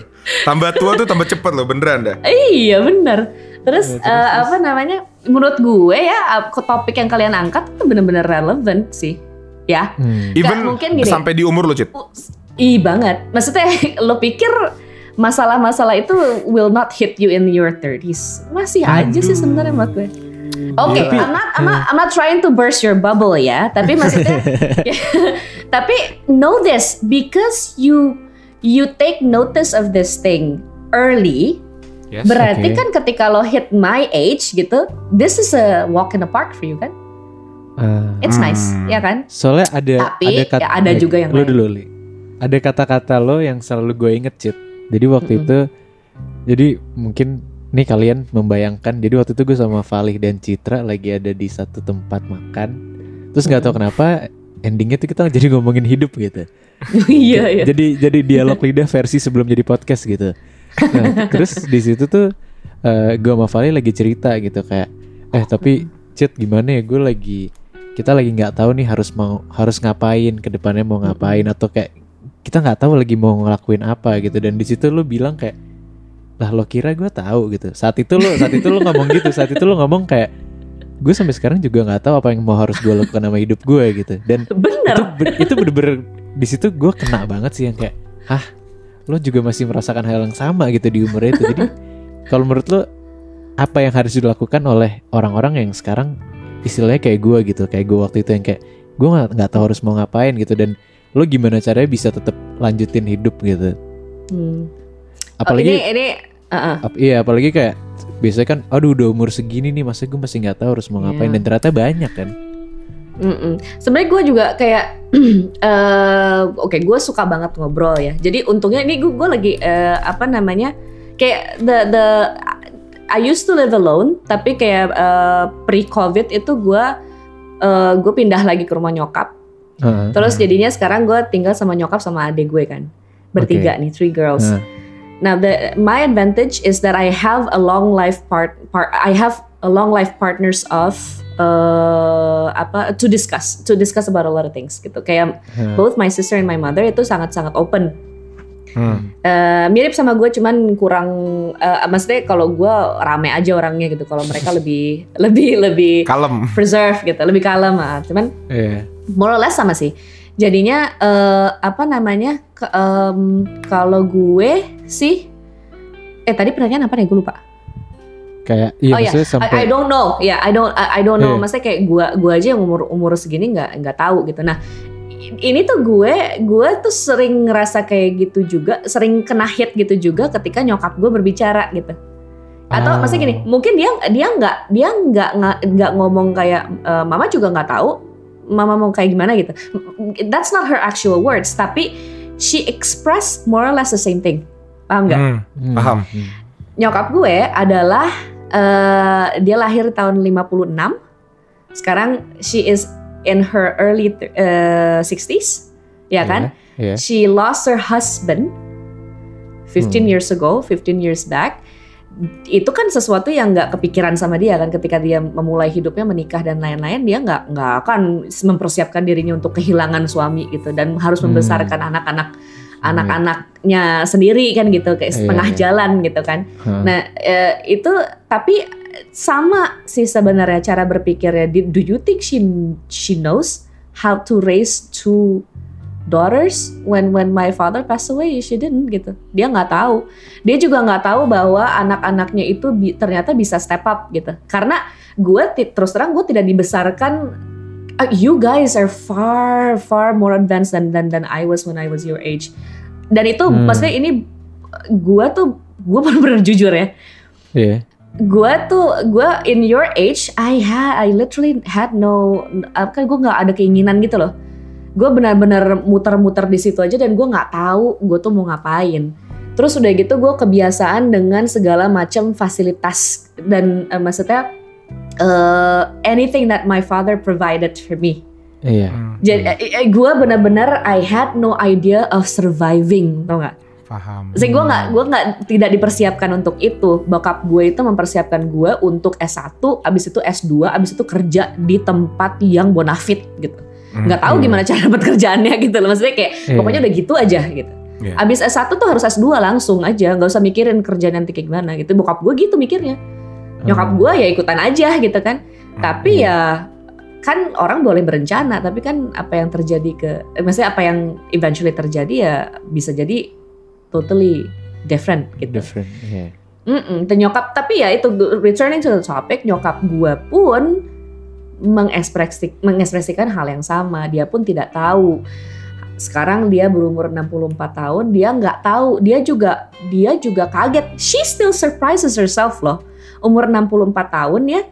Speaker 2: Tambah tua tuh tambah cepet loh, beneran dah.
Speaker 1: iya, bener. Terus,
Speaker 3: Iya, terus,
Speaker 1: eh,
Speaker 3: terus.
Speaker 1: apa namanya? Menurut gue ya, topik yang kalian angkat tuh bener-bener relevant sih. Ya.
Speaker 3: Hmm.
Speaker 2: Even
Speaker 1: mungkin gini.
Speaker 2: sampai di umur lo, Cid.
Speaker 1: Ih banget. Maksudnya lo pikir masalah-masalah itu will not hit you in your 30s. Masih aja sih sebenarnya menurut gue. Oke,
Speaker 3: Tapi-
Speaker 1: I'm not, I'm not, I'm not trying to burst your bubble ya, tapi maksudnya, tapi know this because you you take notice of this thing early,
Speaker 2: Yes.
Speaker 1: berarti
Speaker 3: Oke.
Speaker 1: kan ketika lo hit my age gitu, this is a walk in the park for you kan?
Speaker 3: Ah.
Speaker 1: It's nice,
Speaker 2: Hmm.
Speaker 1: ya kan?
Speaker 3: Soalnya ada
Speaker 1: Tapi,
Speaker 3: ada kata
Speaker 1: ya ada juga yang
Speaker 3: lo dulu Li. Ada kata-kata lo yang selalu gue inget Cit. Jadi waktu
Speaker 1: Mm-mm.
Speaker 3: itu jadi mungkin nih kalian membayangkan jadi waktu itu gue sama Valih dan Citra lagi ada di satu tempat makan. Terus nggak tahu kenapa endingnya tuh kita jadi ngomongin hidup gitu.
Speaker 1: Iya, iya.
Speaker 3: Jadi jadi dialog lidah versi sebelum jadi podcast gitu. Nah, terus di situ tuh eh, gue sama Vali lagi cerita gitu kayak eh tapi Cit gimana ya gue lagi kita lagi nggak tahu nih harus mau harus ngapain ke depannya mau ngapain atau kayak kita nggak tahu lagi mau ngelakuin apa gitu. Dan di situ lu bilang kayak lah lo kira gue tahu gitu. Saat itu lo saat itu lo ngomong gitu. Saat itu lo ngomong kayak gue sampai sekarang juga nggak tahu apa yang mau harus gue lakukan sama hidup gue gitu. Dan itu
Speaker 1: Bener.
Speaker 3: ber- itu bener-bener di situ gue kena banget sih yang kayak hah lo juga masih merasakan hal yang sama gitu di umur itu. Jadi kalau menurut lo apa yang harus dilakukan oleh orang-orang yang sekarang istilahnya kayak gue gitu kayak gue waktu itu yang kayak gue nggak tahu harus mau ngapain gitu. Dan lo gimana caranya bisa tetap lanjutin hidup gitu
Speaker 1: Hmm. Oh,
Speaker 3: apalagi
Speaker 1: ini ini uh-uh.
Speaker 3: ap- iya apalagi kayak biasanya kan aduh udah umur segini nih masa gue masih nggak tahu harus mau ngapain
Speaker 1: Iya.
Speaker 3: dan ternyata banyak kan
Speaker 1: Mm-mm. Sebenarnya gue juga kayak, eh, oke gue suka banget ngobrol ya. Jadi untungnya ini gue gue lagi eh, apa namanya kayak the the I used to live alone, tapi kayak pre COVID itu gue eh, gue pindah lagi ke rumah nyokap.
Speaker 3: Heeh.
Speaker 1: Terus jadinya sekarang gue tinggal sama nyokap sama adik gue kan, bertiga nih, three girls.
Speaker 3: Heeh.
Speaker 1: Now the my advantage is that I have a long life part part I have a long life partners of uh, apa to discuss to discuss about a lot of things gitu. Kayak
Speaker 3: Heeh.
Speaker 1: both my sister and my mother itu sangat-sangat open.
Speaker 2: Hmm.
Speaker 1: Eh, mirip sama gue cuman kurang eh, maksudnya kalau gue rame aja orangnya gitu. Kalau mereka lebih lebih lebih
Speaker 2: Kalem.
Speaker 1: preserve gitu, lebih kalem ah. Cuman
Speaker 3: Iya.
Speaker 1: More or less sama sih. Jadinya eh, apa namanya? ke- em, kalau gue sih eh tadi pertanyaan apa nih gue lupa.
Speaker 3: kayak iya
Speaker 1: oh ya,
Speaker 3: maksudnya sampai
Speaker 1: I, I don't know. Ya, I don't I, I don't know.
Speaker 3: Iya.
Speaker 1: Maksudnya kayak gue gue aja yang umur umur segini nggak nggak tahu gitu. Nah, ini tuh gue gue tuh sering ngerasa kayak gitu juga, sering kena hit gitu juga ketika nyokap gue berbicara gitu. Atau
Speaker 3: Ah.
Speaker 1: maksudnya gini, mungkin dia dia nggak dia nggak nggak- ngomong kayak "Eh, mama juga nggak tahu mama mau kayak gimana gitu. That's not her actual words, tapi she expressed more or less the same thing. Paham nggak?
Speaker 2: Hmm.
Speaker 3: Hmm.
Speaker 2: Paham.
Speaker 1: Nyokap gue adalah eh, dia lahir tahun 56. Sekarang she is in her early eh, 60s, ya kan?
Speaker 3: Iya.
Speaker 1: She lost her husband 15
Speaker 3: Hmm.
Speaker 1: years ago, 15 years back. Itu kan sesuatu yang nggak kepikiran sama dia kan ketika dia memulai hidupnya menikah dan lain-lain dia nggak nggak akan mempersiapkan dirinya untuk kehilangan suami gitu dan harus
Speaker 3: Hmm.
Speaker 1: membesarkan anak-anak anak-anaknya sendiri kan gitu kayak
Speaker 3: Iya,
Speaker 1: setengah
Speaker 3: iya.
Speaker 1: jalan gitu kan.
Speaker 3: Hah.
Speaker 1: Nah, eh, itu tapi sama sih sebenarnya cara berpikirnya. Do you think she she knows how to raise two daughters when when my father passed away? She didn't gitu. Dia nggak tahu. Dia juga nggak tahu bahwa anak-anaknya itu bi- ternyata bisa step up gitu. Karena gue terus terang gue tidak dibesarkan. uh, you guys are far far more advanced than than than I was when I was your age. Dan itu
Speaker 3: Hmm.
Speaker 1: maksudnya ini gue tuh gue bener-bener jujur ya
Speaker 3: Iya.
Speaker 1: gue tuh gue in your age I had I literally had no kan gue nggak ada keinginan gitu loh gue benar-benar muter-muter di situ aja dan gue nggak tahu gue tuh mau ngapain terus udah gitu gue kebiasaan dengan segala macam fasilitas dan eh, maksudnya eh, anything that my father provided for me
Speaker 3: Iya.
Speaker 2: Hmm.
Speaker 1: jadi gue benar-benar I had no idea of surviving tau nggak
Speaker 2: Paham.
Speaker 1: Saya gue nggak gue nggak tidak dipersiapkan untuk itu. Bokap gue itu mempersiapkan gue untuk S1, abis itu S2, abis itu kerja di tempat yang bonafit gitu. Nggak tahu
Speaker 3: Hmm.
Speaker 1: gimana cara dapat kerjaannya gitu loh. Maksudnya kayak
Speaker 3: Iya.
Speaker 1: pokoknya udah gitu aja gitu.
Speaker 2: Iya.
Speaker 1: Abis S1 tuh harus S2 langsung aja, nggak usah mikirin kerjaan nanti kayak gimana gitu. Bokap gue gitu mikirnya. Nyokap gue ya ikutan aja gitu kan. Tapi ya kan orang boleh berencana, tapi kan apa yang terjadi ke, eh, maksudnya apa yang eventually terjadi ya bisa jadi totally different gitu.
Speaker 3: Different. Yeah.
Speaker 1: Mm-mm, dan nyokap tapi ya itu returning to the topic nyokap gue pun mengekspresi, mengekspresikan hal yang sama. Dia pun tidak tahu. Sekarang dia berumur 64 tahun dia nggak tahu. Dia juga dia juga kaget. She still surprises herself loh. Umur 64 tahun ya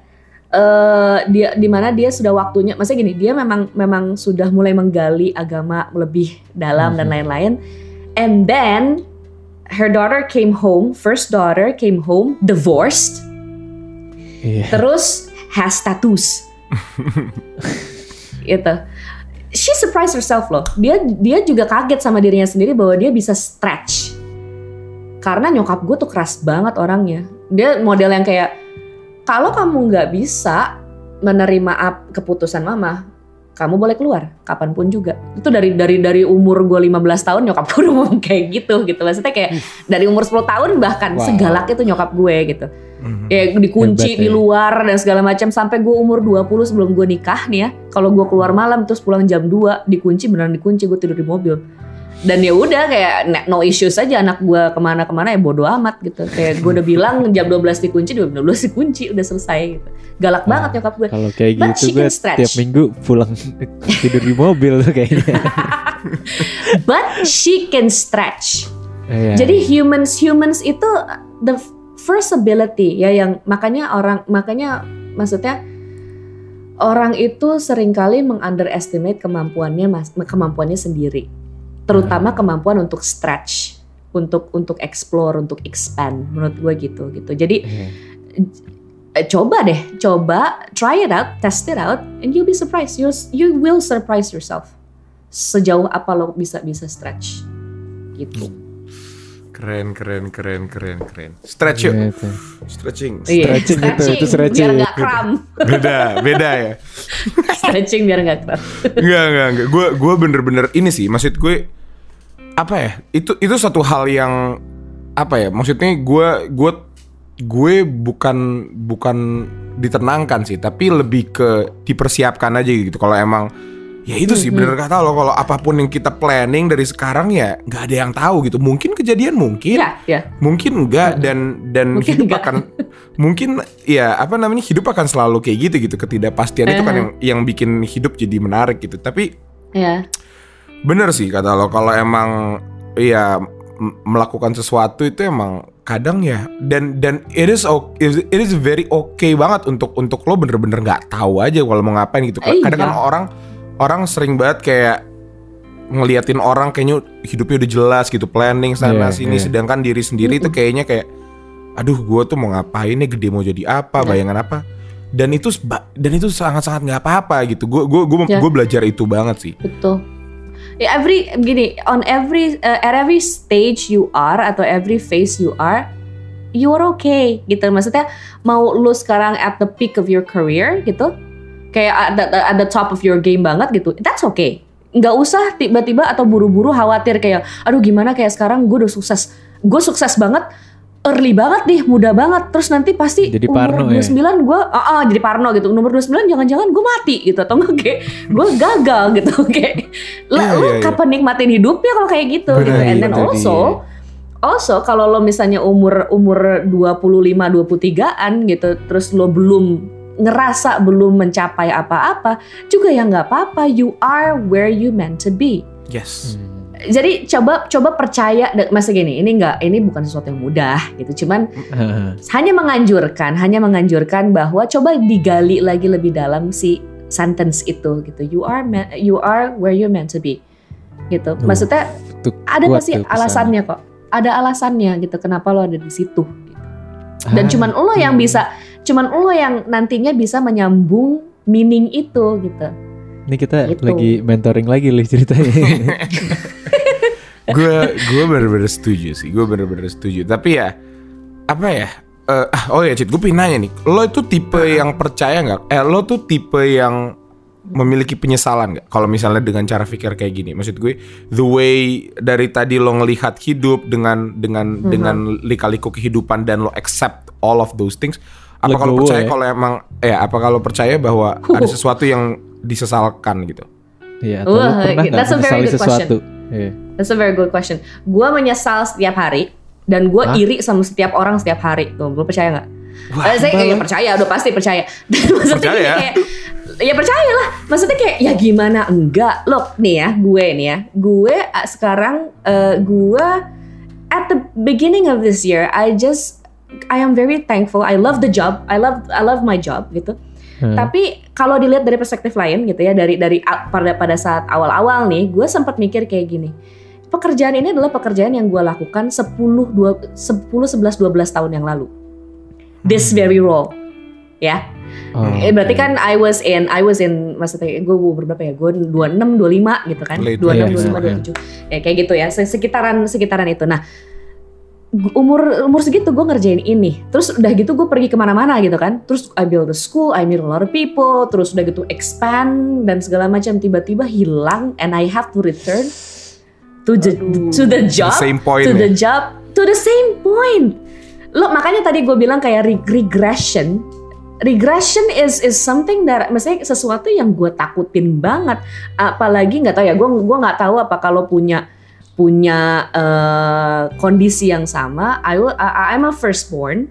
Speaker 1: eh dia di mana dia sudah waktunya maksudnya gini dia memang memang sudah mulai menggali agama lebih dalam dan
Speaker 3: Mhm.
Speaker 1: lain-lain. And then her daughter came home first daughter came home divorced.
Speaker 3: Iya.
Speaker 1: terus has tattoos itu she surprised herself loh. Dia dia juga kaget sama dirinya sendiri bahwa dia bisa stretch. Karena nyokap gue tuh keras banget orangnya. Dia model yang kayak kalau kamu nggak bisa menerima keputusan mama kamu boleh keluar kapan pun juga. Itu dari dari dari umur gue 15 tahun nyokap gue udah ngomong kayak gitu gitu. Maksudnya kayak dari umur 10 tahun bahkan
Speaker 3: Wow.
Speaker 1: segalak itu nyokap gue gitu
Speaker 2: Mhm.
Speaker 1: ya dikunci
Speaker 3: Hebat
Speaker 1: di
Speaker 3: ya.
Speaker 1: luar dan segala macam sampai gue umur 20 sebelum gue nikah nih ya kalau gue keluar malam terus pulang jam 2 dikunci beneran dikunci gue tidur di mobil dan ya udah kayak no issues aja anak gue ke mana-kemana ya bodo amat gitu kayak gue udah bilang jam 12 dikunci jam 12 dikunci udah selesai gitu galak
Speaker 3: Wah,
Speaker 1: banget nyokap gue
Speaker 3: Kalau kayak
Speaker 1: But
Speaker 3: gitu
Speaker 1: she
Speaker 3: gue
Speaker 1: can stretch.
Speaker 3: tiap minggu pulang tidur di mobil tuh kayaknya.
Speaker 1: but she can stretch
Speaker 3: Iya.
Speaker 1: Jadi humans humans itu the first ability ya yang makanya orang makanya maksudnya orang itu sering kali mengunderestimate kemampuannya kemampuannya sendiri. Terutama kemampuan untuk stretch, untuk untuk explore, untuk expand menurut gue gitu gitu. Jadi
Speaker 3: Iya.
Speaker 1: eh, coba deh, coba try it out, test it out and you'll be surprised. You you will surprise yourself. Sejauh apa lo bisa bisa stretch. Gitu.
Speaker 2: Keren, keren, keren, keren, keren. Stretch yuk.
Speaker 3: Gitu.
Speaker 2: Stretching.
Speaker 1: Iya,
Speaker 3: Stretching itu, itu stretching.
Speaker 1: Biar nggak kram.
Speaker 2: Beda, beda ya.
Speaker 1: stretching biar nggak kram.
Speaker 2: Enggak, enggak, enggak. Gue gue bener-bener ini sih. Maksud gue apa ya? Itu itu satu hal yang apa ya? Maksudnya gue gue gue bukan bukan ditenangkan sih, tapi lebih ke dipersiapkan aja gitu. Kalau emang ya itu sih bener kata lo kalau apa pun yang kita planning dari sekarang ya nggak ada yang tahu gitu. Mungkin kejadian mungkin,
Speaker 1: Iya, iya.
Speaker 2: mungkin enggak dan dan
Speaker 1: Mungkin
Speaker 2: hidup
Speaker 1: enggak.
Speaker 2: akan mungkin ya apa namanya hidup akan selalu kayak gitu gitu ketidakpastian itu kan yang yang bikin hidup jadi menarik gitu tapi
Speaker 1: Iya.
Speaker 2: bener sih kata lo kalau emang ya melakukan sesuatu itu emang kadang ya dan dan it is okay, it is very okay banget untuk untuk lo bener-bener nggak tahu aja kalau mau ngapain gitu kadang kan
Speaker 1: iya.
Speaker 2: orang orang sering banget kayak ngeliatin orang kayaknya hidupnya udah jelas gitu planning sana
Speaker 3: Iya,
Speaker 2: sini
Speaker 3: iya.
Speaker 2: sedangkan diri sendiri itu kayaknya kayak aduh gue tuh mau ngapain nih gede mau jadi apa
Speaker 1: Iya.
Speaker 2: bayangan apa dan itu dan itu sangat-sangat nggak apa-apa gitu gue gue gue gue belajar itu banget sih
Speaker 1: Betul. Ya, every gini, on every uh, at every stage you are atau every phase you are, you are okay gitu. Maksudnya mau lu sekarang at the peak of your career gitu, kayak at the top of your game banget gitu. That's okay. Nggak usah tiba-tiba atau buru-buru khawatir kayak, aduh gimana kayak sekarang gue udah sukses, gue sukses banget, early banget nih, muda banget. Terus nanti pasti
Speaker 3: Jadi
Speaker 1: umur
Speaker 3: parno ya?
Speaker 1: 29 gue, ah ah, jadi parno gitu. Nomor 29 jangan-jangan gue mati gitu atau enggak kayak gue gagal gitu kayak lah
Speaker 2: Iya,
Speaker 1: lu
Speaker 2: iya, iya.
Speaker 1: kapan nikmatin hidupnya kalau kayak gitu
Speaker 2: Benar,
Speaker 1: gitu. And
Speaker 3: iya,
Speaker 1: then also also kalau lo misalnya umur umur 25 23-an gitu terus lo belum ngerasa belum mencapai apa-apa juga ya nggak apa-apa. You are where you meant to be.
Speaker 2: Yes.
Speaker 3: Hmm.
Speaker 1: jadi coba coba percaya masa gini ini nggak ini bukan sesuatu yang mudah gitu. Cuman hanya menganjurkan hanya menganjurkan bahwa coba digali lagi lebih dalam si sentence itu gitu. You are you are where you meant to be gitu.
Speaker 3: Duh,
Speaker 1: maksudnya
Speaker 3: Tuh,
Speaker 1: ada pasti alasannya kok? Ada alasannya gitu kenapa lo ada di situ gitu. dan
Speaker 3: Ah,
Speaker 1: cuman lo yang
Speaker 3: hmm.
Speaker 1: bisa cuman lo yang nantinya bisa menyambung meaning itu gitu
Speaker 3: Ini kita
Speaker 1: Gitu.
Speaker 3: lagi mentoring lagi nih ceritanya.
Speaker 2: gue gue bener-bener setuju sih gue bener-bener setuju tapi ya apa ya eh, ah, oh ya Cid gue pengen nanya nih lo itu tipe yang percaya nggak eh lo tuh tipe yang memiliki penyesalan nggak kalau misalnya dengan cara pikir kayak gini maksud gue the way dari tadi lo ngelihat hidup dengan dengan
Speaker 1: Mhm.
Speaker 2: dengan lika-liku kehidupan dan lo accept all of those things apa kalau
Speaker 3: Legowo
Speaker 2: percaya
Speaker 3: ya.
Speaker 2: kalau emang eh apa kalau percaya bahwa ada sesuatu yang disesalkan gitu
Speaker 3: Iya, atau
Speaker 1: Wah,
Speaker 3: pernah
Speaker 1: that's a very good
Speaker 3: sesuatu? Iya.
Speaker 1: That's a very good question. Gua menyesal setiap hari. dan gue
Speaker 3: Hah?
Speaker 1: iri sama setiap orang setiap hari tuh lo percaya nggak
Speaker 2: Wah,
Speaker 1: Eh, saya
Speaker 3: sumpah
Speaker 1: ya
Speaker 3: lo.
Speaker 1: percaya udah pasti percaya maksudnya
Speaker 2: Percaya ya?
Speaker 1: kayak ya percaya lah maksudnya kayak ya gimana enggak loh nih ya gue nih ya gue uh, sekarang uh, gue at the beginning of this year I just I am very thankful I love the job I love I love my job gitu
Speaker 3: Hmm.
Speaker 1: tapi kalau dilihat dari perspektif lain gitu ya dari dari pada pada saat awal-awal nih gue sempat mikir kayak gini pekerjaan ini adalah pekerjaan yang gue lakukan 10 2 10 11 12 tahun yang lalu this very role ya
Speaker 3: Oh,
Speaker 1: Eh, berarti
Speaker 3: oke.
Speaker 1: kan I was in I was in maksudnya gue berapa ya? Gue 26 25 gitu kan.
Speaker 2: Late
Speaker 1: 26
Speaker 3: twenties,
Speaker 1: 25 27. Ya kayak gitu ya. Se- Sekitaran sekitaran itu. Nah, umur umur segitu gue ngerjain ini. Terus udah gitu gue pergi ke mana-mana gitu kan. Terus I build a school, I meet a lot of people. Terus udah gitu expand dan segala macam tiba-tiba hilang and I have to return to the to the job
Speaker 2: same point
Speaker 1: to
Speaker 2: ya.
Speaker 1: the job to the same point. Lo makanya tadi gue bilang kayak re- regression. Regression is is something that maksudnya sesuatu yang gue takutin banget. Apalagi nggak tahu ya, gue gua nggak tahu apa kalau punya punya eh, kondisi yang sama. I will, I, I'm a firstborn.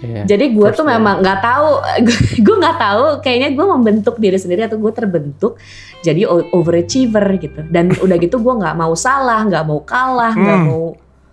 Speaker 3: Iya.
Speaker 1: Jadi gue tuh memang nggak tahu, gue nggak tahu. Kayaknya gue membentuk diri sendiri atau gue terbentuk jadi overachiever gitu. Dan udah gitu gue nggak mau salah, nggak mau kalah, nggak
Speaker 2: Hmm.
Speaker 1: mau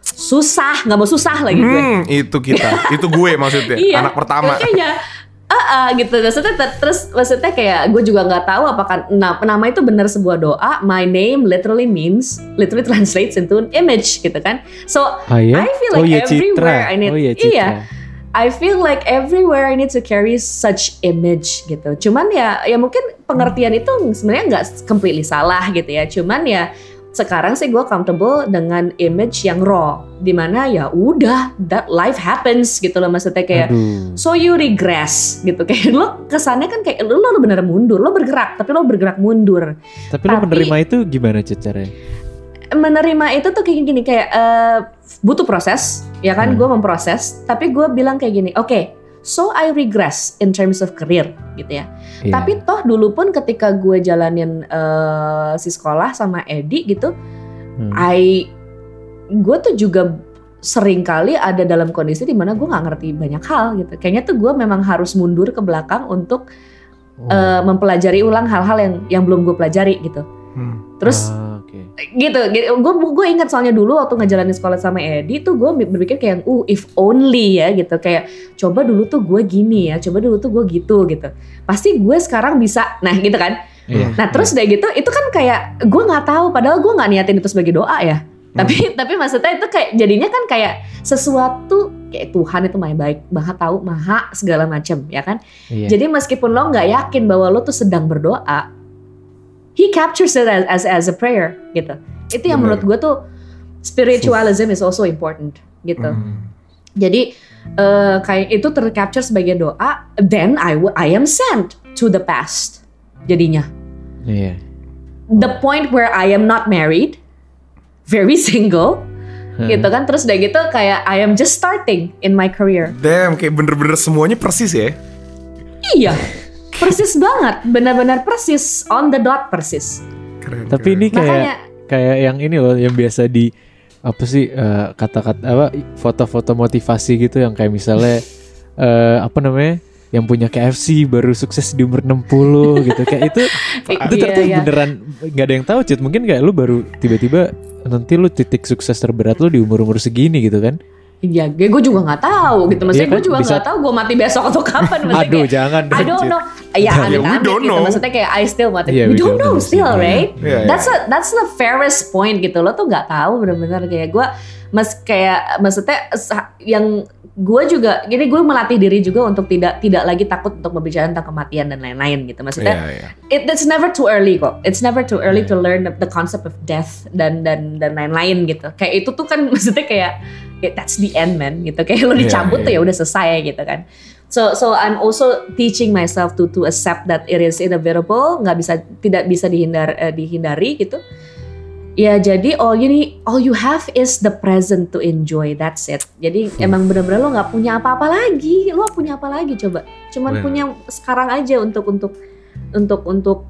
Speaker 1: susah, nggak mau susah lagi gue.
Speaker 2: Hmm, itu kita. itu gue maksudnya.
Speaker 1: Iya.
Speaker 2: Anak pertama.
Speaker 1: Kayaknya ah ah, gitu maksudnya ter- terus maksudnya kayak gue juga nggak tahu apakah nah, nama itu benar sebuah doa my name literally means literally translates into an image gitu kan so
Speaker 3: Ah, ya?
Speaker 1: I feel
Speaker 3: oh
Speaker 1: like
Speaker 3: iya
Speaker 1: everywhere
Speaker 3: Citra.
Speaker 1: I need-
Speaker 3: oh iya
Speaker 1: iya.
Speaker 3: Citra.
Speaker 1: I feel like everywhere I need to carry such image gitu. Cuman ya ya mungkin pengertian itu sebenarnya nggak completely salah gitu ya. Cuman ya sekarang sih gue comfortable dengan image yang raw, di mana ya udah that life happens gitu loh maksudnya kayak
Speaker 3: Aduh.
Speaker 1: so you regress gitu kayak lo kesannya kan kayak lo lo bener mundur lo bergerak tapi lo bergerak mundur
Speaker 3: Tapi lo
Speaker 1: Tapi-
Speaker 3: menerima itu gimana caranya?
Speaker 1: menerima itu tuh kayak gini kayak eh, butuh proses ya kan
Speaker 3: Hmm.
Speaker 1: gue memproses tapi gue bilang kayak gini oke so I regress in terms of career gitu ya
Speaker 3: Iya.
Speaker 1: tapi toh dulu pun ketika gue jalanin eh, si sekolah sama Edi gitu
Speaker 3: Hmm.
Speaker 1: I gue tuh juga sering kali ada dalam kondisi di mana gue nggak ngerti banyak hal gitu kayaknya tuh gue memang harus mundur ke belakang untuk
Speaker 3: Oh.
Speaker 1: eh, mempelajari ulang hal-hal yang yang belum gue pelajari gitu
Speaker 2: Hmm.
Speaker 1: terus
Speaker 3: Ah, oke.
Speaker 1: gitu. Gue gue ingat soalnya dulu waktu ngejalanin sekolah sama Edi tuh gue berpikir kayak uh if only ya gitu. Kayak coba dulu tuh gue gini ya coba dulu tuh gue gitu gitu. Pasti gue sekarang bisa nah gitu kan?
Speaker 3: Iya.
Speaker 1: nah terus udah gitu itu kan kayak gue nggak tahu padahal gue nggak niatin itu sebagai doa ya. Tapi tapi maksudnya itu kayak jadinya kan kayak sesuatu kayak Tuhan itu maha baik maha tahu maha segala macam ya kan?
Speaker 3: Iya.
Speaker 1: jadi meskipun lo nggak yakin bahwa lo tuh sedang berdoa, he captures it as as, as a prayer gitu. Itu yang
Speaker 2: Bener.
Speaker 1: menurut gue tuh spiritualism is also important gitu.
Speaker 2: Hmm.
Speaker 1: Jadi eh, kayak itu tercapture sebagai doa, then I I am sent to the past. Jadinya
Speaker 3: Iya.
Speaker 1: the point where I am not married, very single,
Speaker 3: Hmm.
Speaker 1: gitu kan. Terus udah gitu kayak I am just starting in my career.
Speaker 2: Damn, kayak bener-bener semuanya persis ya.
Speaker 1: Iya, persis banget, benar-benar persis on the dot persis.
Speaker 2: Keren.
Speaker 3: Tapi
Speaker 2: keren.
Speaker 3: ini kayak
Speaker 1: Makanya
Speaker 3: kayak yang ini loh yang biasa di apa sih eh, kata-kata apa foto-foto motivasi gitu yang kayak misalnya eh, apa namanya yang punya KFC baru sukses di umur 60 gitu kayak itu itu
Speaker 1: Iya,
Speaker 3: ternyata
Speaker 1: iya.
Speaker 3: beneran nggak ada yang tahu Cid mungkin kayak lu baru tiba-tiba nanti lu titik sukses terberat lu di umur-umur segini gitu kan
Speaker 1: Iya, gue juga nggak tahu gitu. Maksudnya
Speaker 3: kan,
Speaker 1: gue juga
Speaker 3: bisa-
Speaker 1: nggak tahu gue mati besok atau kapan. Maksudnya
Speaker 3: aduh
Speaker 1: kayak,
Speaker 3: jangan
Speaker 1: I don't know. Ya,
Speaker 2: we
Speaker 1: amit-amit
Speaker 2: don't
Speaker 1: gitu.
Speaker 2: know.
Speaker 1: Maksudnya kayak I still mati.
Speaker 3: Yeah,
Speaker 1: we,
Speaker 3: we
Speaker 1: don't,
Speaker 3: don't
Speaker 1: know,
Speaker 3: know
Speaker 1: still,
Speaker 3: sih.
Speaker 1: right?
Speaker 2: Iya, iya.
Speaker 1: That's a, that's the fairest point gitu. Lo tuh nggak tahu bener-bener kayak gue. Mas kayak maksudnya yang gue juga, gini gue melatih diri juga untuk tidak tidak lagi takut untuk berbicara tentang kematian dan lain-lain gitu. Maksudnya
Speaker 2: Iya, iya.
Speaker 1: it, it's never too early kok. It's never too early to learn the, the concept of death dan dan dan lain-lain gitu. Kayak itu tuh kan maksudnya kayak yeah, that's the end man gitu. Kayak lo
Speaker 2: Iya,
Speaker 1: dicabut tuh
Speaker 2: iya.
Speaker 1: ya udah selesai gitu kan. So so I'm also teaching myself to to accept that it is inevitable, nggak bisa tidak bisa dihindar eh, dihindari gitu. Ya jadi all you need, all you have is the present to enjoy. That's it. Jadi emang bener-bener lo nggak punya apa-apa lagi. Lo punya apa lagi coba? Cuman
Speaker 2: Bener.
Speaker 1: punya sekarang aja untuk untuk untuk untuk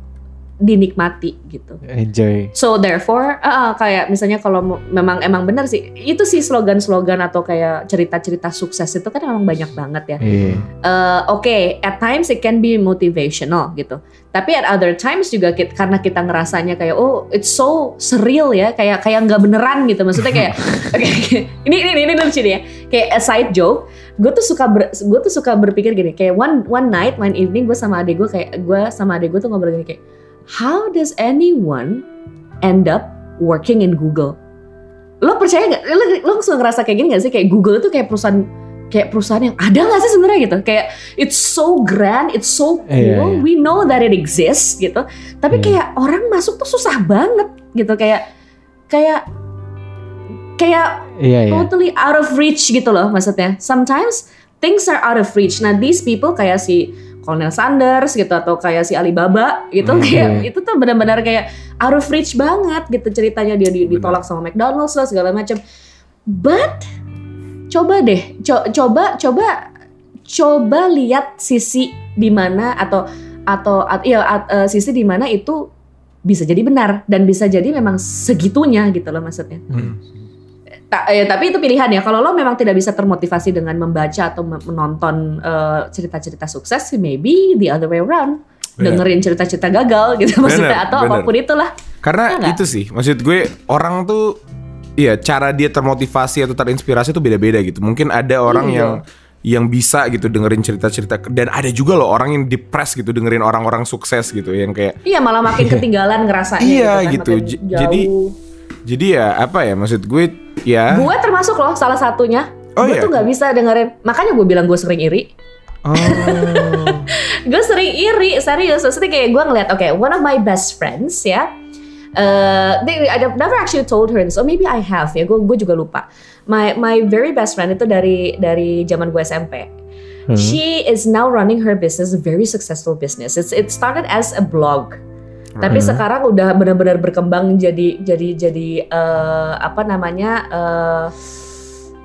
Speaker 1: dinikmati gitu.
Speaker 3: Enjoy.
Speaker 1: So therefore, uh, uh, kayak misalnya kalau memang emang benar sih, itu sih slogan-slogan atau kayak cerita-cerita sukses itu kan emang banyak banget ya.
Speaker 3: Iya.
Speaker 1: Eh, Oke, at times it can be motivational gitu. Tapi at other times juga kit- karena kita ngerasanya kayak oh it's so surreal ya, kayak kayak nggak beneran gitu. Maksudnya kayak oke ini ini ini lucu nih ya. Kayak a side joke, gue tuh suka ber, gue tuh suka berpikir gini, kayak one one night, one evening gue sama adik gue kayak gue sama adik gue tuh ngobrol gini kayak how does anyone end up working in Google? Lo percaya nggak? Lo, lo langsung ngerasa kayak gini gak sih? Kayak Google itu kayak perusahaan kayak perusahaan yang ada nggak sih sebenarnya gitu? Kayak it's so grand, it's so cool.
Speaker 3: Iya, iya.
Speaker 1: We know that it exists gitu. Tapi
Speaker 3: Iya.
Speaker 1: kayak orang masuk tuh susah banget gitu. Kayak kayak kayak
Speaker 3: Iya, iya.
Speaker 1: totally out of reach gitu loh maksudnya. Sometimes things are out of reach. Nah these people kayak si Colonel Sanders gitu atau kayak si Alibaba gitu
Speaker 2: Hmm,
Speaker 1: kayak itu tuh benar-benar kayak out of reach banget gitu ceritanya dia di- ditolak sama McDonald's lah segala macam. But coba deh, co- coba coba coba lihat sisi di mana atau atau at- iya at- eh, sisi di mana itu bisa jadi benar dan bisa jadi memang segitunya gitu loh maksudnya.
Speaker 2: Hmm.
Speaker 1: Ta- eh, tapi itu pilihan ya. Kalau lo memang tidak bisa termotivasi dengan membaca atau me- menonton eh, cerita-cerita sukses, maybe the other way around.
Speaker 2: Benar.
Speaker 1: Dengerin cerita-cerita gagal gitu maksudnya
Speaker 2: Benar,
Speaker 1: atau
Speaker 2: benar.
Speaker 1: apa pun itulah.
Speaker 2: Karena
Speaker 1: Iya nggak?
Speaker 2: itu sih, maksud gue orang tuh Iya, cara dia termotivasi atau terinspirasi tuh beda-beda gitu. Mungkin ada orang
Speaker 1: Iya.
Speaker 2: yang yang bisa gitu dengerin cerita-cerita dan ada juga loh orang yang depres gitu dengerin orang-orang sukses gitu yang kayak
Speaker 1: Iya malah makin ketinggalan ngerasanya
Speaker 2: Iya,
Speaker 1: gitu, kan,
Speaker 2: gitu. jadi- jadi ya apa ya maksud gue ya
Speaker 1: gue termasuk loh salah satunya.
Speaker 2: Oh,
Speaker 1: gue
Speaker 2: iya?
Speaker 1: tuh nggak bisa dengerin. Makanya gue bilang gue sering iri.
Speaker 2: oh
Speaker 1: gue sering iri serius maksudnya kayak gue ngeliat oke one of my best friends ya uh, they, I've never actually told her this or maybe I have ya gue gue juga lupa my my very best friend itu dari dari zaman gue SMP
Speaker 3: Hmm.
Speaker 1: she is now running her business a very successful business it's it started as a blog tapi
Speaker 3: Hmm.
Speaker 1: sekarang udah benar-benar berkembang jadi jadi jadi eh, apa namanya eh,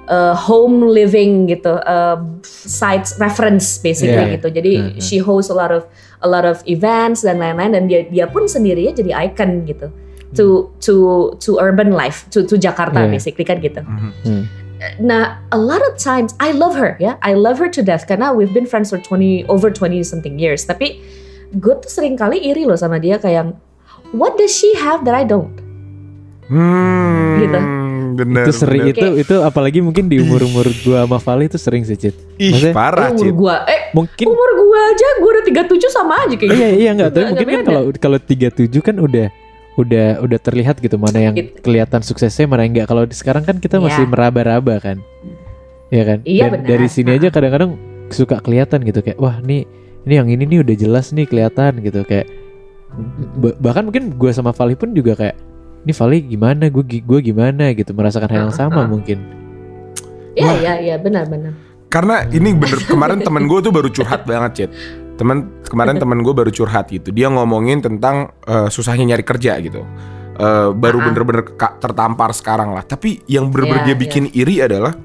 Speaker 1: eh, home living gitu eh, sites reference basically
Speaker 3: Yeah.
Speaker 1: gitu jadi
Speaker 3: Mhm.
Speaker 1: she hosts a lot of a lot of events dan lain-lain dan dia dia pun sendiri ya jadi icon gitu to to to urban life to to Jakarta
Speaker 3: Yeah.
Speaker 1: basically kan gitu
Speaker 3: Hmm.
Speaker 1: Nah, a lot of times I love her ya, I love her to death karena we've been friends for 20 over 20 something years. Tapi gue tuh sering kali iri loh sama dia kayak what does she have that I don't?
Speaker 2: hmm,
Speaker 1: Gitu.
Speaker 2: bener
Speaker 3: itu sering
Speaker 2: bener.
Speaker 3: itu itu apalagi mungkin di umur umur gua sama Vali itu sering sih Cit.
Speaker 2: ih
Speaker 3: Maksudnya,
Speaker 2: parah
Speaker 1: umur gua, eh
Speaker 3: mungkin
Speaker 1: umur gua aja gue udah 37 sama aja kayak
Speaker 3: Oh, iya
Speaker 1: gitu.
Speaker 3: iya enggak tapi mungkin kan kalau kalau 37 kan udah udah udah terlihat gitu mana yang
Speaker 1: Gitu.
Speaker 3: kelihatan suksesnya mana yang enggak. Kalau di sekarang kan kita masih
Speaker 1: Iya.
Speaker 3: meraba-raba kan. Iya kan?
Speaker 1: Iya,
Speaker 3: Dan
Speaker 1: benar.
Speaker 3: dari sini
Speaker 1: Nah.
Speaker 3: aja kadang-kadang suka kelihatan gitu kayak wah nih ini yang ini nih udah jelas nih kelihatan gitu. Kayak ba- bahkan mungkin gue sama Vali pun juga kayak ini Vali gimana? Gue gue gimana? gitu merasakan hal yang sama
Speaker 1: Ah, ah.
Speaker 3: mungkin.
Speaker 1: Iya iya iya benar-benar.
Speaker 2: Karena ini bener kemarin temen gue tuh baru curhat banget Cit Temen kemarin temen gue baru curhat gitu. Dia ngomongin tentang eh, susahnya nyari kerja gitu. Eh, Baru
Speaker 1: Ah,
Speaker 2: bener-bener tertampar sekarang lah. Tapi yang bener-bener
Speaker 1: Iya,
Speaker 2: dia bikin iri adalah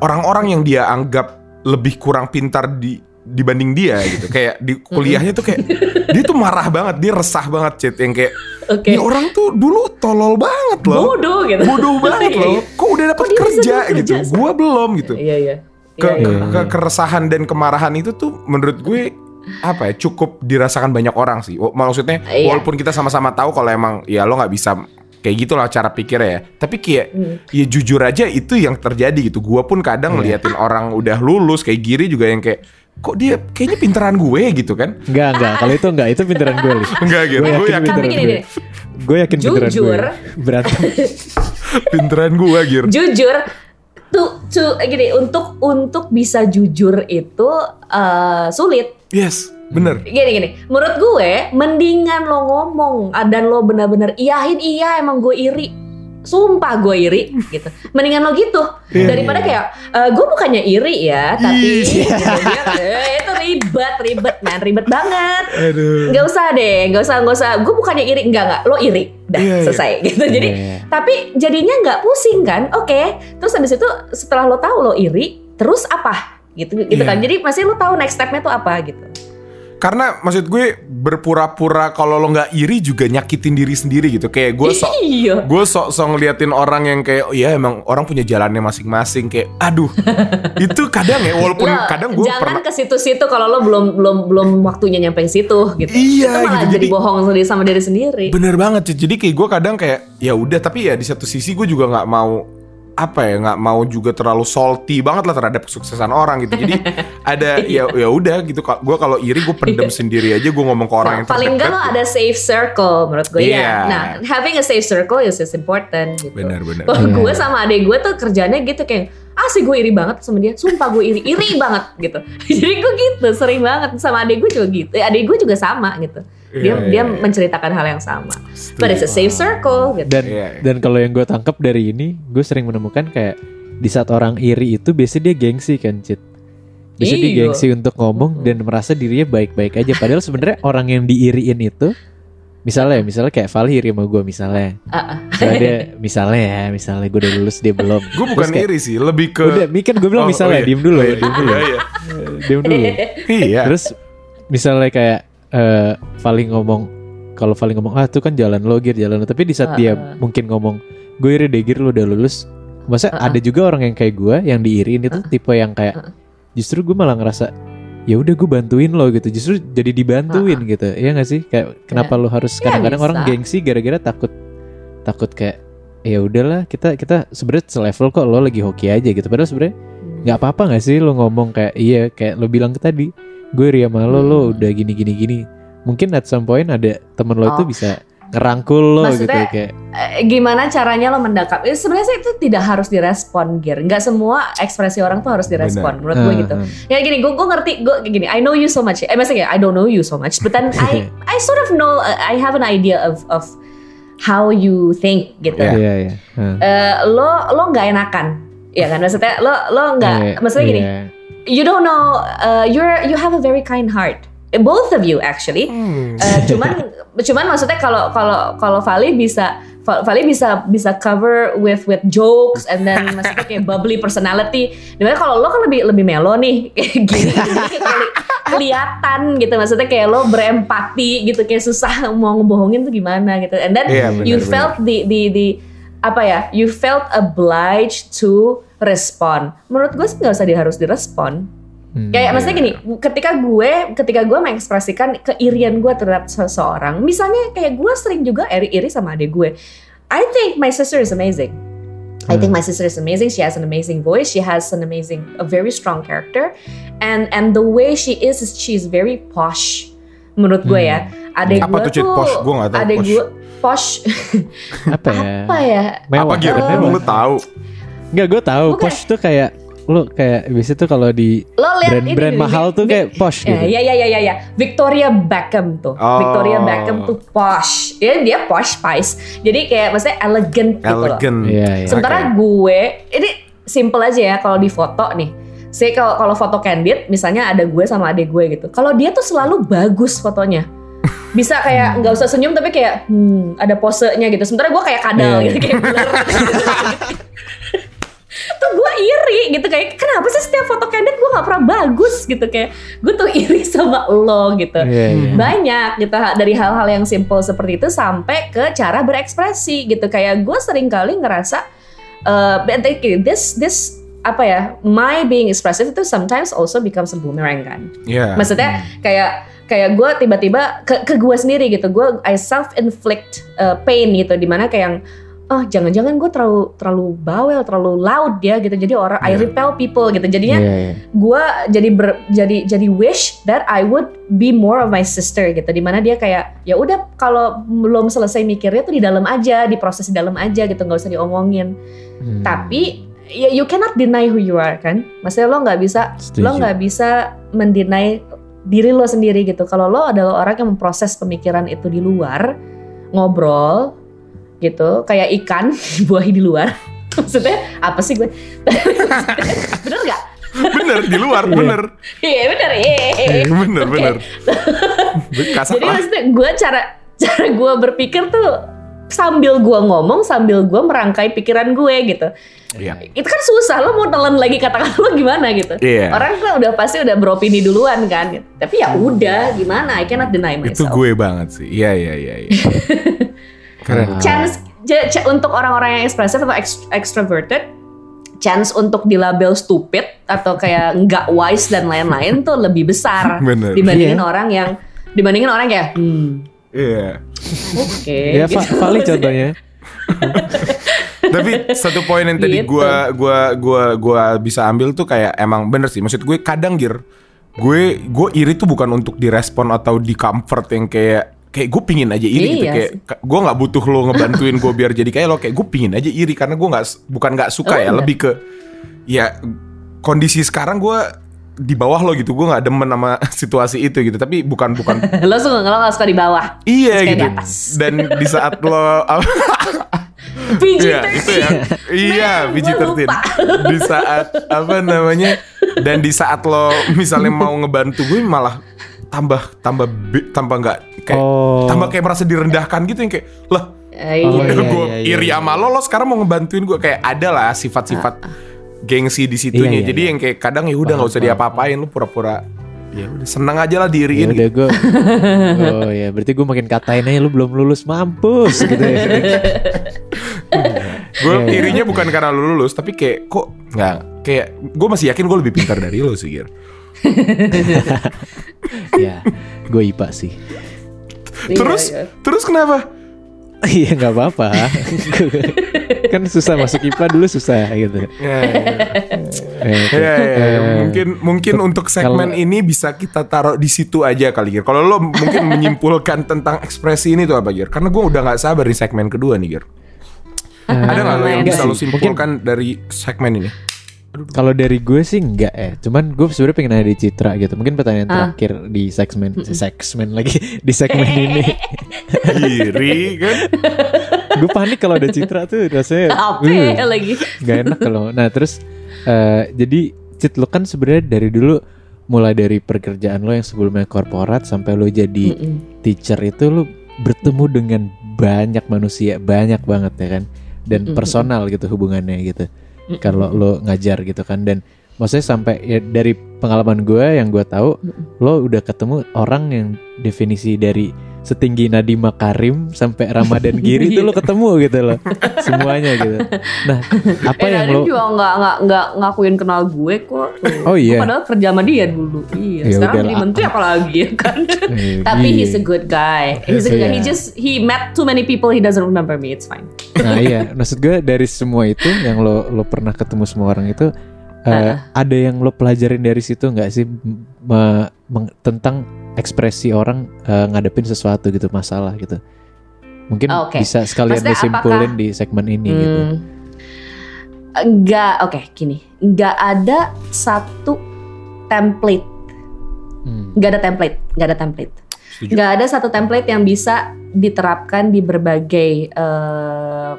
Speaker 2: Orang-orang yang dia anggap lebih kurang pintar di dibanding dia gitu Kayak di kuliahnya tuh kayak Dia tuh marah banget Dia resah banget Cit Yang kayak
Speaker 1: Oke.
Speaker 2: Ini orang tuh dulu tolol banget loh
Speaker 1: Bodoh gitu.
Speaker 2: Bodoh banget loh Kok udah dapat kerja gitu
Speaker 1: kerja, Sa?
Speaker 2: Gua belum gitu
Speaker 1: Iya iya.
Speaker 2: ke,
Speaker 1: Iya, iya.
Speaker 2: ke- ke- keresahan dan kemarahan itu tuh menurut gue apa ya cukup dirasakan banyak orang sih. Maksudnya
Speaker 1: Iya.
Speaker 2: walaupun kita sama-sama tahu kalau emang ya lo nggak bisa kayak gitulah cara pikirnya ya. Tapi kayak
Speaker 1: Hmm.
Speaker 2: ya jujur aja itu yang terjadi gitu. Gua pun kadang
Speaker 3: Iya.
Speaker 2: ngeliatin orang udah lulus kayak Giri juga yang kayak kok dia kayaknya pinteran gue gitu kan.
Speaker 3: Enggak enggak kalau itu enggak itu pinteran gue Li.
Speaker 2: Enggak gitu.
Speaker 3: Gue yakin pinteran
Speaker 1: gini
Speaker 3: gue. Gue yakin pinteran gue.
Speaker 1: Jujur.
Speaker 3: Berantem.
Speaker 2: pinteran gue Gir.
Speaker 1: jujur tuh tuh gini untuk untuk bisa jujur itu eh, sulit
Speaker 2: Yes, bener.
Speaker 1: gini gini menurut gue mendingan lo ngomong ah, dan lo benar-benar iyahin iya emang gue iri sumpah gue iri gitu. Mendingan lo gitu.
Speaker 2: Iya.
Speaker 1: daripada kayak "Eh, gue bukannya iri ya tapi gitu, dia, eh, itu ribet ribet man ribet banget.
Speaker 2: Aduh.
Speaker 1: nggak usah deh nggak usah nggak usah. Gue bukannya iri enggak enggak lo iri dah
Speaker 2: Iya, iya.
Speaker 1: selesai gitu. Jadi
Speaker 3: Iya.
Speaker 1: tapi jadinya nggak pusing kan? Oke. Terus habis itu setelah lo tahu lo iri terus apa? Gitu gitu
Speaker 2: Iya.
Speaker 1: kan jadi masih lo tahu next stepnya tuh apa gitu
Speaker 2: karena maksud gue berpura-pura kalau lo nggak iri juga nyakitin diri sendiri gitu. Kayak gue sok
Speaker 1: Iya.
Speaker 2: gue sok-sok ngeliatin orang yang kayak oh ya emang orang punya jalannya masing-masing kayak aduh itu kadang ya walaupun
Speaker 1: Lo
Speaker 2: kadang gue
Speaker 1: jangan
Speaker 2: pernah
Speaker 1: ke situ-situ kalau lo belum belum belum waktunya nyampe situ gitu.
Speaker 2: Iya,
Speaker 1: Itu malah
Speaker 2: gitu.
Speaker 1: jadi
Speaker 2: Jadi-
Speaker 1: bohong sendiri sama diri sendiri.
Speaker 2: bener banget jadi kayak gue kadang kayak ya udah tapi ya di satu sisi gue juga nggak mau apa ya nggak mau juga terlalu salty banget lah terhadap kesuksesan orang gitu. Jadi ada ya ya udah gitu. Gue kalau iri gue pendem sendiri aja gue ngomong ke orang
Speaker 1: Nah,
Speaker 2: yang
Speaker 1: paling enggak lo ada safe circle menurut gue
Speaker 2: Iya.
Speaker 1: ya. Nah, having a safe circle is just important gitu.
Speaker 2: bener bener
Speaker 1: Kalau
Speaker 3: Iya.
Speaker 1: gue sama adek gue tuh kerjanya gitu kayak ah sih gue iri banget sama dia. Sumpah gue iri iri banget gitu. Jadi gue gitu sering banget. Sama adek gue juga gitu. Eh, adek gue juga sama gitu dia
Speaker 2: Iya,
Speaker 1: dia
Speaker 2: iya, iya.
Speaker 1: menceritakan hal yang sama but it's a safe circle gitu
Speaker 3: Dan
Speaker 2: Iya, iya.
Speaker 3: dan kalau yang gue tangkap dari ini, gue sering menemukan kayak di saat orang iri itu biasanya dia gengsi kan, Cit. Biasanya dia gengsi untuk ngomong dan merasa dirinya baik-baik aja. Padahal sebenarnya orang yang diiriin itu, misalnya, misalnya kayak Vali iri sama gue misalnya.
Speaker 1: Ah, ah.
Speaker 3: Misalnya dia, misalnya ya, misalnya gue udah lulus dia belum.
Speaker 2: gue bukan
Speaker 3: kayak,
Speaker 2: iri sih lebih ke
Speaker 3: Udah, mi kan gue bilang
Speaker 2: Oh,
Speaker 3: misalnya,
Speaker 2: oh iya.
Speaker 3: diem dulu,
Speaker 2: Oh iya.
Speaker 3: diem dulu,
Speaker 2: Iya, iya.
Speaker 3: diem dulu.
Speaker 2: iya
Speaker 3: Terus misalnya kayak eh Vali ngomong kalau Vali ngomong ah itu kan jalan lo Gir jalan lo. Tapi di saat dia
Speaker 1: Uh-uh.
Speaker 3: mungkin ngomong gue iri deh Gir lo udah lulus. Masa
Speaker 1: Uh-uh.
Speaker 3: ada juga orang yang kayak gue yang diiriin itu tipe yang kayak
Speaker 1: Uh-uh.
Speaker 3: justru gue malah ngerasa ya udah gue bantuin lo gitu. Justru jadi dibantuin gitu. Ya gak sih? Kayak kenapa lo harus
Speaker 1: Ya,
Speaker 3: kadang-kadang orang
Speaker 1: bisa.
Speaker 3: gengsi gara-gara takut takut kayak ya udahlah kita kita sebenarnya selevel kok lo lagi hoki aja gitu. Padahal sebenarnya nggak apa-apa nggak sih lo ngomong kayak iya kayak lo bilang ke tadi gue iri sama lo lo
Speaker 1: Hmm.
Speaker 3: udah gini gini gini mungkin at some point ada temen lo itu
Speaker 1: Oh.
Speaker 3: bisa ngerangkul lo gitu
Speaker 1: Maksudnya,
Speaker 3: kayak
Speaker 1: Eh, gimana caranya lo mendekap? Eh, Sebenarnya sih itu tidak harus direspon, Gir. Nggak semua ekspresi orang tuh harus direspon, menurut gue
Speaker 3: "Ah,
Speaker 1: gitu.
Speaker 3: ah."
Speaker 1: Ya gini, gue gue ngerti, gue gini. I know you so much. Eh, maksudnya kayak, I don't know you so much, but then I I sort of know, uh, I have an idea of of how you think gitu.
Speaker 2: Yeah.
Speaker 3: iya iya Ah.
Speaker 1: Eh, lo lo nggak enakan, ya kan? Maksudnya lo lo nggak,
Speaker 3: Iya,
Speaker 1: maksudnya gini,
Speaker 3: iya.
Speaker 1: You don't know, uh, you're you have a very kind heart. Both of you actually.
Speaker 2: Hmm.
Speaker 1: Eh, cuman cuman maksudnya kalau kalau kalau Vali bisa Va- Vali bisa bisa cover with with jokes and then maksudnya kayak bubbly personality. Di mana kalau lo kan lebih lebih melo nih kayak gini, jadi kayak keli- kelihatan gitu maksudnya kayak lo berempati gitu kayak susah mau ngebohongin tuh gimana gitu. And then
Speaker 2: Iya, benar,
Speaker 1: you
Speaker 2: benar.
Speaker 1: felt the the the apa ya? You felt obliged to respond. Menurut gue sih nggak usah harus direspon.
Speaker 3: Hmm,
Speaker 1: Kayak
Speaker 3: iya.
Speaker 1: maksudnya gini, ketika gue ketika gue mengekspresikan keirian gue terhadap seseorang, misalnya kayak gue sering juga iri-iri sama adik gue. I think my sister is amazing. I think my sister is amazing. She has an amazing voice. She has an amazing, a very strong character, and and the way she is, is she's very posh. Menurut gue ya, adik
Speaker 2: Apa
Speaker 1: gue
Speaker 2: tuh? Posh? Gue tahu posh.
Speaker 1: gue posh.
Speaker 3: apa ya
Speaker 1: apa ya?
Speaker 3: mewah
Speaker 2: apa gitu
Speaker 1: Eh,
Speaker 3: mewah.
Speaker 2: lu tahu
Speaker 3: Nggak gue tahu
Speaker 1: Bukan.
Speaker 3: posh tuh kayak lo kayak biasa tuh kalau di
Speaker 1: Lo lihat ini
Speaker 3: brand-brand mahal tuh kayak posh gitu.
Speaker 1: Ya, ya, ya, ya, ya. Victoria Beckham tuh.
Speaker 2: Oh.
Speaker 1: Victoria Beckham tuh posh. Ya, dia posh spice. Jadi kayak maksudnya elegant gitu loh.
Speaker 2: elegan
Speaker 3: Iya, iya.
Speaker 1: Sementara gue, ini simple aja ya kalau di foto nih. Saya kalau kalau foto candid, misalnya ada gue sama adik gue gitu. Kalau dia tuh selalu bagus fotonya. Bisa kayak nggak usah senyum tapi kayak hmm, ada posenya gitu. Sementara gue kayak kadal
Speaker 3: Iya,
Speaker 1: gitu kayak blur. tuh gue iri gitu kayak kenapa sih setiap foto candid gue nggak pernah bagus gitu kayak gue tuh iri sama lo gitu
Speaker 3: Iya, iya.
Speaker 1: banyak gitu dari hal-hal yang simple seperti itu sampai ke cara berekspresi gitu kayak gue sering kali ngerasa think this this apa ya my being expressive itu sometimes also becomes a boomerang kan
Speaker 2: Iya.
Speaker 1: maksudnya kayak kayak gue tiba-tiba ke, ke gue sendiri gitu gue I self inflict pain gitu di mana kayak yang oh jangan-jangan gue terlalu terlalu bawel terlalu loud ya gitu jadi orang I
Speaker 2: Iya.
Speaker 1: repel people gitu jadinya
Speaker 3: Iya, iya.
Speaker 1: gue jadi ber, jadi jadi wish that I would be more of my sister gitu di mana dia kayak ya udah kalau belum selesai mikirnya tuh di dalam aja diproses di dalam aja gitu nggak usah diomongin
Speaker 3: Hmm.
Speaker 1: tapi ya you cannot deny who you are kan maksudnya lo nggak bisa
Speaker 3: Setuju.
Speaker 1: lo nggak bisa mendinai diri lo sendiri gitu. Kalau lo adalah orang yang memproses pemikiran itu di luar ngobrol gitu kayak ikan dibuahi di luar. Maksudnya apa sih gue? Bener nggak?
Speaker 2: Bener di luar
Speaker 3: Iya.
Speaker 2: bener.
Speaker 1: Iya bener iya.
Speaker 2: Bener
Speaker 1: Oke.
Speaker 2: bener. Kasar
Speaker 1: Jadi maksudnya gue cara cara gue berpikir tuh sambil gue ngomong sambil gue merangkai pikiran gue gitu.
Speaker 2: Iya.
Speaker 1: Itu kan susah lo mau telan lagi kata-kata lo gimana gitu.
Speaker 2: Iya.
Speaker 1: Orang kan udah pasti udah beropini duluan kan. gitu. Tapi ya udah gimana I cannot deny
Speaker 2: Itu
Speaker 1: myself.
Speaker 2: gue banget sih. Iya iya iya. iya. Keren.
Speaker 1: Chance j- j- untuk orang-orang yang ekspresif atau ex- extroverted chance untuk dilabel stupid atau kayak nggak wise dan lain-lain tuh lebih besar
Speaker 2: Bener.
Speaker 1: dibandingin
Speaker 3: Iya.
Speaker 1: orang yang dibandingin orang kayak hmm,
Speaker 2: Iya.
Speaker 1: oke
Speaker 3: Ya,
Speaker 1: gitu.
Speaker 3: Contohnya.
Speaker 2: Tapi satu poin yang tadi
Speaker 1: Gitu.
Speaker 2: gua gua gua gua bisa ambil tuh kayak emang bener sih. Maksud gue kadang gir gue gue iri tuh bukan untuk direspon atau di comfort yang kayak kayak gue pingin aja iri gitu
Speaker 1: Iya
Speaker 2: kayak ka- gue nggak butuh lo ngebantuin gue biar jadi kayak lo kayak gue pingin aja iri karena gue nggak bukan nggak suka
Speaker 1: Oh,
Speaker 2: ya
Speaker 1: enggak.
Speaker 2: lebih ke ya kondisi sekarang gue di bawah lo gitu gue nggak demen sama situasi itu gitu tapi bukan bukan
Speaker 1: lo suka lo gak suka di bawah
Speaker 2: iya gitu
Speaker 1: di atas.
Speaker 2: dan di saat lo Iya, itu yang iya 13
Speaker 1: lupa.
Speaker 2: Di saat apa namanya? Dan di saat lo misalnya mau ngebantu gue malah tambah tambah bi- tambah nggak kayak
Speaker 3: Oh.
Speaker 2: tambah kayak merasa direndahkan gitu yang kayak lah
Speaker 1: Eh,
Speaker 3: Oh,
Speaker 1: iya.
Speaker 3: iya,
Speaker 2: gue
Speaker 3: iya, iya,
Speaker 2: iri
Speaker 3: iya.
Speaker 2: sama lo lo sekarang mau ngebantuin gue kayak ada lah sifat-sifat gengsi di situnya
Speaker 3: Iya, iya,
Speaker 2: jadi
Speaker 3: iya.
Speaker 2: yang kayak kadang ya udah nggak usah diapa-apain lu pura-pura ya udah seneng aja lah
Speaker 3: Ya
Speaker 2: diiriin
Speaker 3: udah gue Oh ya berarti gue makin katain aja lu belum lulus mampus gitu ya.
Speaker 2: Gue
Speaker 3: Iya, iya.
Speaker 2: irinya bukan karena lu lulus tapi kayak kok nggak kayak gue masih yakin gue lebih pintar dari lo sih Gir.
Speaker 3: Ya gue IPA sih.
Speaker 1: Iya,
Speaker 2: terus
Speaker 1: iya.
Speaker 2: terus kenapa?
Speaker 3: Iya nggak apa-apa Kan susah masuk IPA dulu susah gitu
Speaker 2: ya, ya.
Speaker 3: Eh.
Speaker 2: Ya, ya.
Speaker 3: Eh,
Speaker 2: mungkin mungkin untuk segmen
Speaker 3: kalau-
Speaker 2: ini bisa kita taruh di situ aja kali Gir. Kalau lo mungkin menyimpulkan tentang ekspresi ini tuh apa Gir? Karena gue udah nggak sabar di segmen kedua nih Gir. Ada nggak lo yang bisa lo simpulkan dari segmen ini?
Speaker 3: Kalau dari gue sih enggak ya. Cuman gue sebenarnya pengen ada di Citra gitu. Mungkin pertanyaan
Speaker 1: Ah.
Speaker 3: terakhir di segmen segmen lagi di segmen ini.
Speaker 2: Iri kan?
Speaker 3: gue panik kalau ada Citra tuh rasanya.
Speaker 1: apa
Speaker 3: uh,
Speaker 1: ya lagi
Speaker 3: Gak enak kalau. Nah terus eh, jadi Cit lo kan sebenarnya dari dulu mulai dari pekerjaan lo yang sebelumnya korporat sampai lo jadi
Speaker 1: Mm-mm.
Speaker 3: teacher itu lo bertemu dengan banyak manusia banyak banget ya kan dan
Speaker 1: Mm-mm.
Speaker 3: personal gitu hubungannya gitu Kalau lo ngajar gitu kan dan maksudnya sampai ya dari pengalaman gue yang gue tahu
Speaker 1: Mm-mm.
Speaker 3: lo udah ketemu orang yang definisi dari setinggi Nadiem Makarim sampai Ramadan Giri itu lo ketemu gitu loh semuanya gitu nah apa
Speaker 1: eh,
Speaker 3: yang
Speaker 1: Nadiem
Speaker 3: lo
Speaker 1: juga nggak nggak nggak ngakuin kenal gue kok.
Speaker 3: Oh, iya.
Speaker 1: Gue Padahal kerja sama dia dulu. Iya.
Speaker 3: Ya
Speaker 1: Sekarang jadi menteri apalagi ya kan.
Speaker 3: Eh,
Speaker 1: Tapi
Speaker 3: iya.
Speaker 1: he's a good guy. He's a good guy. He
Speaker 3: Iya.
Speaker 1: just he met too many people. He doesn't remember me. It's fine.
Speaker 3: Nah iya, maksud gue dari semua itu yang lo lo pernah ketemu semua orang itu eh, ada yang lo pelajarin dari situ nggak sih me- tentang ekspresi orang eh, ngadepin sesuatu gitu masalah gitu? Mungkin
Speaker 1: Oke.
Speaker 3: bisa sekalian
Speaker 1: Maksudnya
Speaker 3: lo simpulin
Speaker 1: apakah-
Speaker 3: di segmen ini gitu.
Speaker 1: Hmm. Enggak, oke, gini. Enggak ada satu template.
Speaker 3: Hmm.
Speaker 1: Enggak ada template, enggak ada template.
Speaker 2: Setuju.
Speaker 1: Enggak ada satu template yang bisa diterapkan di berbagai eh,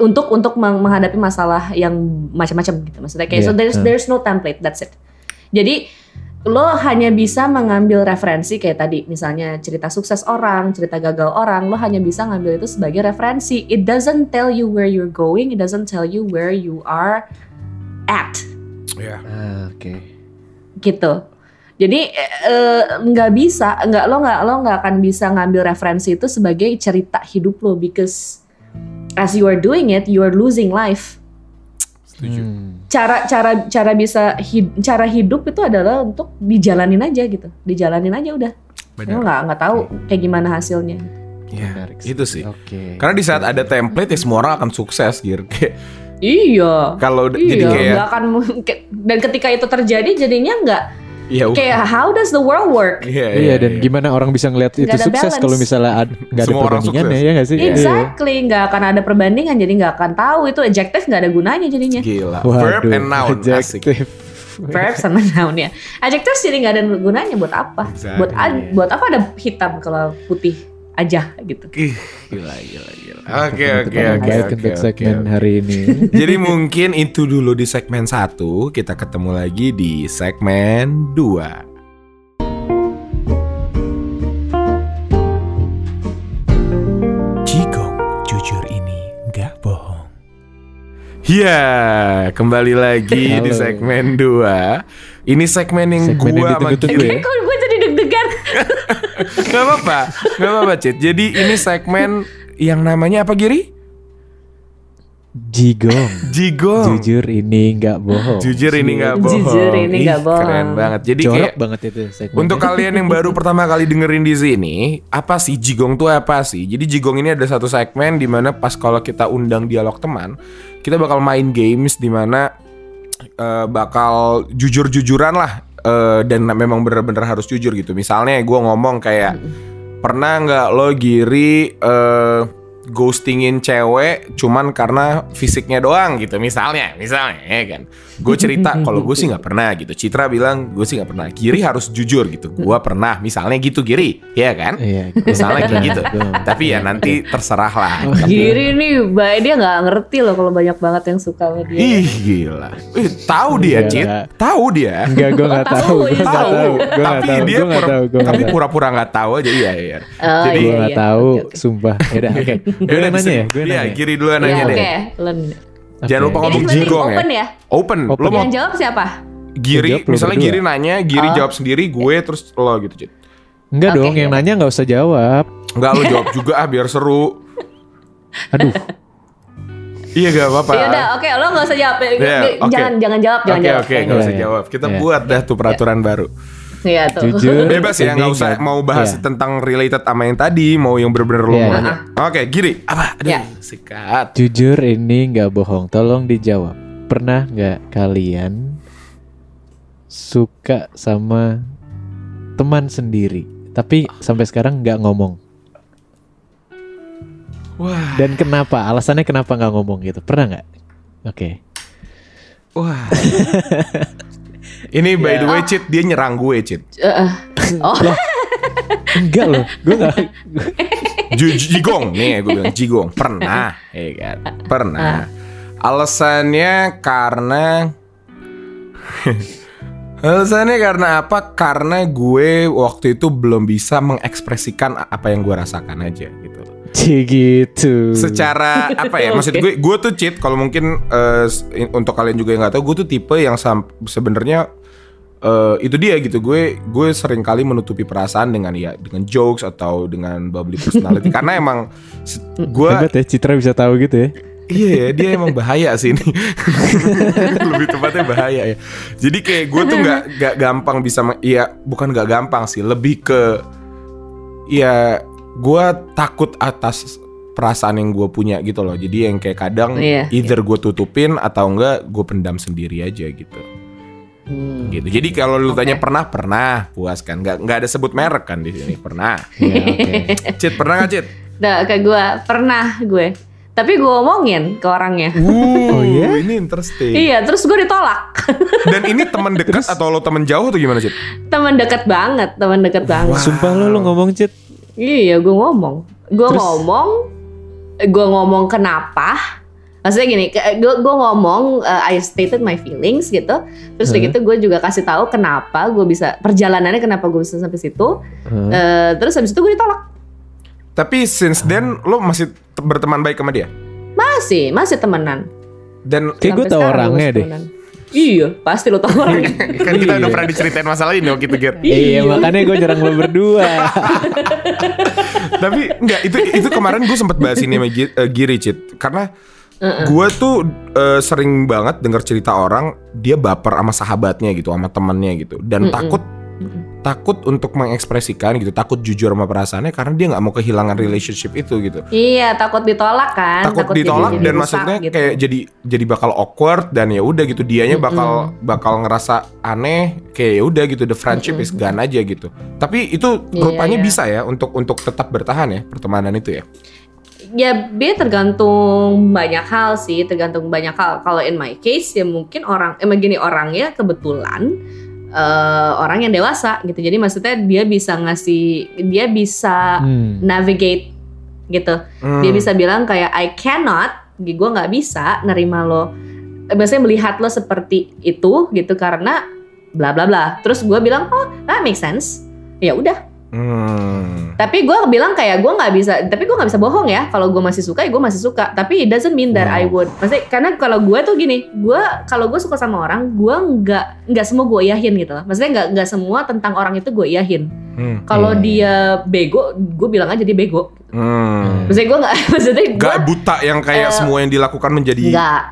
Speaker 1: untuk untuk meng- menghadapi masalah yang macam-macam gitu. Maksudnya kayak so
Speaker 3: Iya,
Speaker 1: there's
Speaker 3: hmm.
Speaker 1: there's no template, that's it. Jadi lo hanya bisa mengambil referensi kayak tadi misalnya cerita sukses orang, cerita gagal orang, lo hanya bisa ngambil itu sebagai referensi. It doesn't tell you where you're going, it doesn't tell you where you are at
Speaker 2: Ya.
Speaker 3: Ah, Oke.
Speaker 1: gitu. Jadi eh, eh, nggak bisa, nggak lo nggak lo nggak akan bisa ngambil referensi itu sebagai cerita hidup lo because as you are doing it, you are losing life.
Speaker 2: Setuju.
Speaker 3: Hmm.
Speaker 1: Cara cara cara bisa hid- cara hidup itu adalah untuk dijalanin aja gitu, dijalanin aja udah.
Speaker 2: Benar.
Speaker 1: nggak nggak tahu kayak gimana hasilnya.
Speaker 2: Ya, itu sih.
Speaker 3: Oke.
Speaker 2: Karena di saat ada template ya semua orang akan sukses. Kayak
Speaker 1: Iya.
Speaker 2: kalau
Speaker 1: Iya,
Speaker 2: jadi kayak
Speaker 1: nggak akan mungkin- dan ketika itu terjadi jadinya nggak
Speaker 2: ya udah.
Speaker 1: kayak how does the world work?
Speaker 2: Iya,
Speaker 3: Iya dan gimana orang bisa ngelihat itu sukses kalau misalnya ad- nggak ada
Speaker 2: sukses.
Speaker 3: ya nggak sih? Iya.
Speaker 1: Exactly, nggak akan ada perbandingan, jadi nggak akan tahu itu adjective nggak ada gunanya jadinya.
Speaker 2: Gila.
Speaker 3: Waduh,
Speaker 2: Verb and noun asik.
Speaker 3: adjective.
Speaker 1: Verb sama noun ya. Adjective jadi nggak ada gunanya buat apa?
Speaker 2: Exactly.
Speaker 1: Buat buat apa ada hitam kalau putih aja gitu.
Speaker 2: Gila gila gila. Oke oke oke.
Speaker 3: untuk segmen
Speaker 2: okay.
Speaker 3: hari ini.
Speaker 2: Jadi mungkin itu dulu di segmen 1, kita ketemu lagi di segmen 2. Ya, yeah, kembali lagi
Speaker 3: Halo.
Speaker 2: di segmen 2. Ini segmen yang
Speaker 3: segmen
Speaker 2: gua
Speaker 3: yang
Speaker 2: makin...
Speaker 3: Ya.
Speaker 1: Gue
Speaker 2: Gak apa-apa, gak apa-apa Cit Jadi ini segmen yang namanya apa Giri?
Speaker 3: Jigong.
Speaker 2: Jigong
Speaker 3: Jujur ini nggak bohong.
Speaker 2: Jujur ini gak bohong
Speaker 1: Jujur ini
Speaker 2: Ih,
Speaker 1: nggak bohong.
Speaker 2: Keren banget Jadi
Speaker 3: Jorok
Speaker 2: kayak
Speaker 3: banget itu segmen.
Speaker 2: Untuk kalian yang baru pertama kali dengerin di sini, apa sih jigong tuh apa sih? Jadi jigong ini ada satu segmen di mana pas kalau kita undang dialog teman, kita bakal main games di mana eh, bakal jujur-jujuran lah eh, dan memang bener-bener harus jujur gitu. Misalnya gue ngomong kayak pernah nggak lo giri eh, ghostingin cewek cuman karena fisiknya doang gitu misalnya misalnya ya kan gue cerita kalau gue sih nggak pernah gitu Citra bilang gue sih nggak pernah Giri harus jujur gitu gue pernah misalnya gitu Giri ya kan
Speaker 3: Iya.
Speaker 2: misalnya kayak gitu tapi ya nanti terserah lah
Speaker 1: Giri nih, ba- dia nggak ngerti loh kalau banyak banget yang suka sama dia.
Speaker 2: ih gila tahu dia Cit tahu dia
Speaker 3: Enggak, gue nggak
Speaker 1: Tahu,
Speaker 3: tahu. Gue nggak
Speaker 2: tahu
Speaker 3: tahu. Gue nggak
Speaker 2: tapi dia
Speaker 3: nggak
Speaker 2: pura- tapi
Speaker 3: nggak
Speaker 2: pura-pura nggak tahu aja iya iya
Speaker 1: Oh,
Speaker 2: jadi
Speaker 3: Gue
Speaker 1: iya,
Speaker 3: nggak
Speaker 1: iya.
Speaker 3: tahu.
Speaker 1: Oke.
Speaker 3: Sumpah. Oke. Gue
Speaker 2: Yaudah,
Speaker 3: nanya ya.
Speaker 2: dis-
Speaker 3: Gue
Speaker 2: Iya,
Speaker 3: nanya.
Speaker 2: Giri duluan
Speaker 1: Iya,
Speaker 2: nanya
Speaker 1: oke.
Speaker 2: deh
Speaker 1: Len.
Speaker 2: jangan lupa
Speaker 3: Oke.
Speaker 2: ngomong jigong ya
Speaker 1: open ya?
Speaker 2: open
Speaker 3: Open.
Speaker 2: lo mau
Speaker 1: Yang jawab siapa?
Speaker 2: Giri, misalnya
Speaker 3: berdua.
Speaker 2: Giri nanya, Giri
Speaker 1: Oh.
Speaker 2: jawab sendiri, gue terus lo gitu, Cit.
Speaker 3: Enggak
Speaker 1: Oke,
Speaker 3: dong, yang
Speaker 1: iya.
Speaker 3: nanya nggak usah jawab.
Speaker 2: Enggak lo jawab juga ah biar seru.
Speaker 3: Aduh,
Speaker 2: Iya gak apa-apa.
Speaker 1: Ya udah, oke, lo nggak usah jawab.
Speaker 2: Iya, oke.
Speaker 1: Jangan, jangan jawab, jangan
Speaker 2: Oke
Speaker 1: jawab.
Speaker 2: oke, nggak usah
Speaker 3: Iya, iya.
Speaker 2: jawab. Kita
Speaker 3: Iya.
Speaker 2: buat dah tuh peraturan baru.
Speaker 1: Iya tuh.
Speaker 3: jujur.
Speaker 2: Bebas ya, nggak usah mau bahas
Speaker 3: Iya.
Speaker 2: tentang related sama yang tadi, mau yang bener-bener lo
Speaker 3: Iya.
Speaker 2: mau nanya. Oke, Giri, apa? Aduh,
Speaker 1: Iya.
Speaker 2: sikat.
Speaker 3: Jujur ini nggak bohong. Tolong dijawab. Pernah nggak kalian suka sama teman sendiri, tapi sampai sekarang nggak ngomong?
Speaker 2: Wah,
Speaker 3: Dan kenapa? Alasannya kenapa nggak ngomong gitu? Pernah nggak? Oke.
Speaker 2: wah. Ini by the way, Cit, dia nyerang gue, Cit.
Speaker 1: Eh. oh,
Speaker 3: Enggak loh, gue nggak.
Speaker 2: Ju- Jigong. Nih gue bilang Jigong. Pernah ya kan? Pernah. Alasannya karena alasannya karena apa? Karena gue waktu itu belum bisa mengekspresikan apa yang gue rasakan aja gitu.
Speaker 3: Cie gitu.
Speaker 2: secara apa ya? Maksud gue gue tuh cheat kalau mungkin in- untuk kalian juga yang nggak tahu gue tuh tipe yang sam- sebenarnya eh, itu dia gitu. Gue gue sering kali menutupi perasaan dengan ya dengan jokes atau dengan bubbly personality. Karena emang gue
Speaker 3: Hebat ya, Citra bisa tahu gitu ya.
Speaker 2: iya ya dia emang bahaya sih ini. Lebih tepatnya bahaya ya. Jadi kayak gue tuh nggak nggak gampang bisa meng- iya bukan nggak gampang sih lebih ke ya gue takut atas perasaan yang gue punya gitu loh. Jadi yang kayak kadang
Speaker 1: Iya.
Speaker 2: either gue tutupin atau enggak gue pendam sendiri aja gitu
Speaker 1: Hmm.
Speaker 2: gitu jadi kalau lu
Speaker 1: Oke.
Speaker 2: tanya pernah pernah puas kan nggak nggak ada sebut merek kan di sini pernah
Speaker 3: Iya, oke.
Speaker 2: Cit pernah nggak Cit
Speaker 1: Nah, kayak gue pernah gue. Tapi gue omongin ke orangnya.
Speaker 2: oh
Speaker 3: iya?
Speaker 2: ini interesting
Speaker 1: Iya, terus gue ditolak.
Speaker 2: dan ini teman dekat atau lo teman jauh atau gimana Cit
Speaker 1: teman dekat banget, teman dekat banget.
Speaker 3: Sumpah lo lo ngomong Cit.
Speaker 1: Iya, gue ngomong. Gue ngomong, gue ngomong kenapa. Maksudnya gini, gue gue ngomong, uh, I stated my feelings gitu. Terus udah
Speaker 3: Hmm.
Speaker 1: gitu gue juga kasih tahu kenapa gue bisa perjalanannya kenapa gue bisa sampai situ.
Speaker 3: Hah?
Speaker 1: Eh, terus habis itu gue ditolak.
Speaker 2: Tapi since then lo masih te- berteman baik sama dia.
Speaker 1: Masih, masih temenan.
Speaker 2: Dan
Speaker 3: Kayak gue tau orangnya deh.
Speaker 1: Iya, pasti lo tau orangnya.
Speaker 2: kan kita udah
Speaker 3: Iya.
Speaker 2: pernah diceritain masalah ini waktu itu Gir.
Speaker 3: Iya makanya gue jarang lo berdua.
Speaker 2: Tapi enggak itu itu kemarin gue sempet bahas ini sama Gi- eh, Giri Cit karena gue tuh eh, sering banget dengar cerita orang dia baper sama sahabatnya gitu sama temennya gitu dan
Speaker 1: Mm-mm.
Speaker 2: takut takut untuk mengekspresikan gitu takut jujur sama perasaannya karena dia nggak mau kehilangan relationship itu gitu
Speaker 1: Iya, takut ditolak kan.
Speaker 2: takut,
Speaker 1: jadi-
Speaker 2: ditolak
Speaker 1: jadi
Speaker 2: dan
Speaker 1: rusak
Speaker 2: maksudnya
Speaker 1: gitu.
Speaker 2: kayak jadi jadi bakal awkward dan ya udah gitu dianya bakal bakal ngerasa aneh kayak ya udah gitu the friendship is gone aja gitu tapi itu
Speaker 1: Iya,
Speaker 2: rupanya
Speaker 1: iya.
Speaker 2: bisa ya untuk untuk tetap bertahan ya pertemanan itu ya
Speaker 1: Ya, B tergantung banyak hal sih, tergantung banyak hal. Kalau in my case ya mungkin orang, emang gini orangnya kebetulan eh, orang yang dewasa gitu. Jadi maksudnya dia bisa ngasih, dia bisa
Speaker 3: Hmm.
Speaker 1: navigate gitu.
Speaker 2: Hmm.
Speaker 1: Dia bisa bilang kayak I cannot, gue nggak bisa nerima lo. Eh, Biasanya melihat lo seperti itu gitu karena bla bla bla. Terus gue bilang oh that makes sense. Ya udah
Speaker 2: Hmm.
Speaker 1: Tapi gue bilang kayak gue nggak bisa, tapi gue nggak bisa bohong ya. Kalau gue masih suka, ya gue masih suka. Tapi it doesn't mean that I would. Maksudnya karena kalau gue tuh gini, gue kalau gue suka sama orang, gue nggak nggak semua gue iyahin gitu loh. Maksudnya nggak nggak semua tentang orang itu gue iyahin.
Speaker 2: Hmm.
Speaker 1: Kalau
Speaker 3: Iya.
Speaker 1: dia bego, gue bilang aja dia bego.
Speaker 2: Hmm.
Speaker 1: Maksudnya gue nggak, maksudnya gue
Speaker 2: Gak buta yang kayak
Speaker 1: Eh,
Speaker 2: semua yang dilakukan menjadi
Speaker 1: nggak.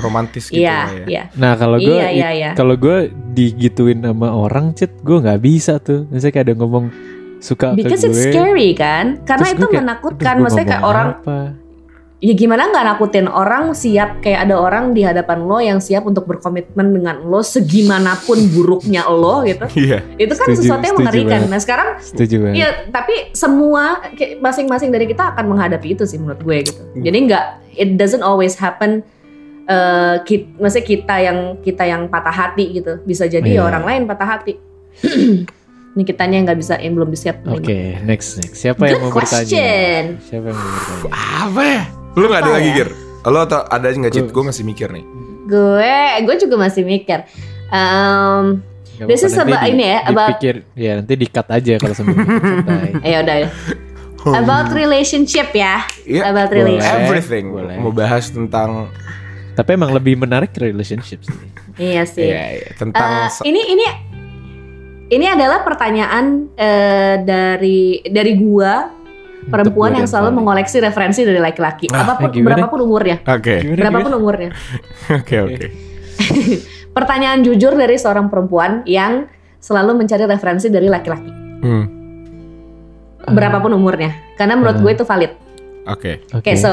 Speaker 2: romantis gitu
Speaker 1: Iya,
Speaker 2: lah ya.
Speaker 1: iya.
Speaker 3: Nah kalau gue
Speaker 1: Iya, iya, iya.
Speaker 3: kalau gue digituin sama orang cit gue nggak bisa tuh. Misalnya kayak ada ngomong suka
Speaker 1: Because
Speaker 3: ke gue.
Speaker 1: it's scary kan? Karena
Speaker 3: terus
Speaker 1: itu
Speaker 3: kayak,
Speaker 1: menakutkan.
Speaker 3: "Aduh, gue
Speaker 1: Maksudnya kayak orang
Speaker 3: apa?"
Speaker 1: ya gimana nggak nakutin orang siap kayak ada orang di hadapan lo yang siap untuk berkomitmen dengan lo segimanapun buruknya lo gitu
Speaker 2: Iya.
Speaker 1: itu kan
Speaker 3: Setuju,
Speaker 1: sesuatu yang mengerikan
Speaker 3: banget.
Speaker 1: nah sekarang
Speaker 3: Setuju banget.
Speaker 1: ya tapi semua masing-masing dari kita akan menghadapi itu sih menurut gue gitu jadi nggak it doesn't always happen eh kita, maksudnya kita yang kita yang patah hati gitu bisa jadi ya
Speaker 3: Iya.
Speaker 1: orang lain patah hati ini kitanya yang nggak bisa yang belum siap
Speaker 3: Oke, next next. Siapa yang
Speaker 1: Good
Speaker 3: mau bertanya?
Speaker 1: question.
Speaker 3: Siapa yang mau bertanya?
Speaker 2: Apa ya? Lu gak ada lagi
Speaker 1: ya?
Speaker 2: Gir? Lo atau ada nggak Cit?
Speaker 3: Gue-
Speaker 2: Gue masih mikir nih.
Speaker 1: gue gue juga masih mikir Em,
Speaker 3: Gak
Speaker 1: This is about- ini ya, about-
Speaker 3: Dipikir, ya nanti di-cut aja kalau sambil
Speaker 1: ya udah ya. About relationship ya.
Speaker 2: Iya,
Speaker 1: About
Speaker 3: boleh.
Speaker 1: relationship.
Speaker 2: Everything.
Speaker 3: Boleh.
Speaker 2: Mau bahas tentang
Speaker 3: Tapi emang lebih menarik relationship sih.
Speaker 1: Iya sih.
Speaker 2: Iya, iya. tentang
Speaker 1: Eh, ini ini ini adalah pertanyaan eh, dari dari gua perempuan yang selalu mengoleksi referensi dari laki-laki.
Speaker 2: Ah,
Speaker 1: Apa pun
Speaker 3: eh, gimana?
Speaker 1: berapapun umurnya.
Speaker 2: Oke.
Speaker 3: Gimana,
Speaker 1: Berapapun
Speaker 3: gimana?
Speaker 1: umurnya.
Speaker 2: Oke, oke.
Speaker 1: Pertanyaan jujur dari seorang perempuan yang selalu mencari referensi dari laki-laki.
Speaker 2: Hmm,
Speaker 1: Berapapun umurnya. Karena menurut
Speaker 3: Ah.
Speaker 1: gue itu valid.
Speaker 2: Oke.
Speaker 1: Oke, so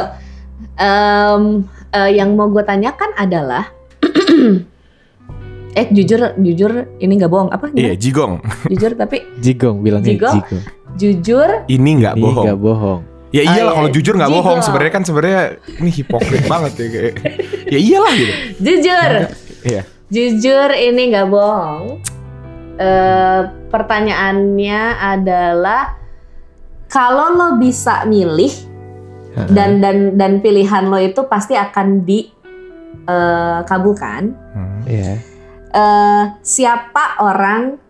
Speaker 1: em, eh, yang mau gue tanyakan adalah eh jujur jujur ini nggak bohong apa
Speaker 2: Iya,
Speaker 1: gimana?
Speaker 2: jigong.
Speaker 1: jujur tapi
Speaker 3: Jigong bilangnya
Speaker 1: Jigong?
Speaker 3: jigong.
Speaker 1: jujur
Speaker 2: Ini nggak bohong.
Speaker 3: nggak bohong.
Speaker 2: Ya
Speaker 1: Oh,
Speaker 2: iyalah
Speaker 1: iya.
Speaker 2: kalau jujur nggak bohong. Sebenarnya kan sebenarnya ini hipokrit banget ya kayak. Ya iyalah gitu.
Speaker 1: jujur
Speaker 2: Iya.
Speaker 1: jujur ini nggak bohong Eh, pertanyaannya adalah kalau lo bisa milih dan dan dan pilihan lo itu pasti akan dikabulkan
Speaker 2: Hmm.
Speaker 3: Iya.
Speaker 1: Eh siapa orang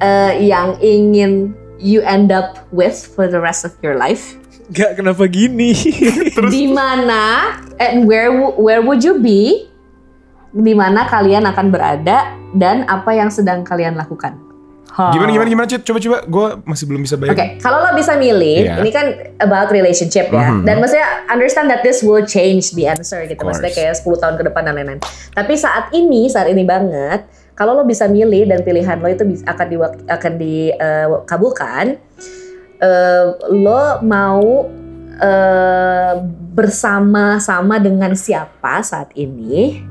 Speaker 1: eh, yang ingin you end up with for the rest of your life?
Speaker 3: Gak kenapa gini?
Speaker 1: Di mana and where wo- where would you be? Di mana kalian akan berada dan apa yang sedang kalian lakukan? Ha.
Speaker 2: Gimana gimana gimana Cit? Coba coba. Gue masih belum bisa
Speaker 1: Oke,
Speaker 2: bayangin.
Speaker 1: kalau lo bisa milih,
Speaker 2: Iya.
Speaker 1: ini kan about relationship ya.
Speaker 2: Mhm.
Speaker 1: Dan maksudnya understand that this will change the answer gitu. Maksudnya kayak 10 tahun ke depan dan lain-lain. Tapi saat ini, saat ini banget, kalau lo bisa milih dan pilihan lo itu akan di akan dikabulkan, eh, lo mau eh, bersama-sama dengan siapa saat ini?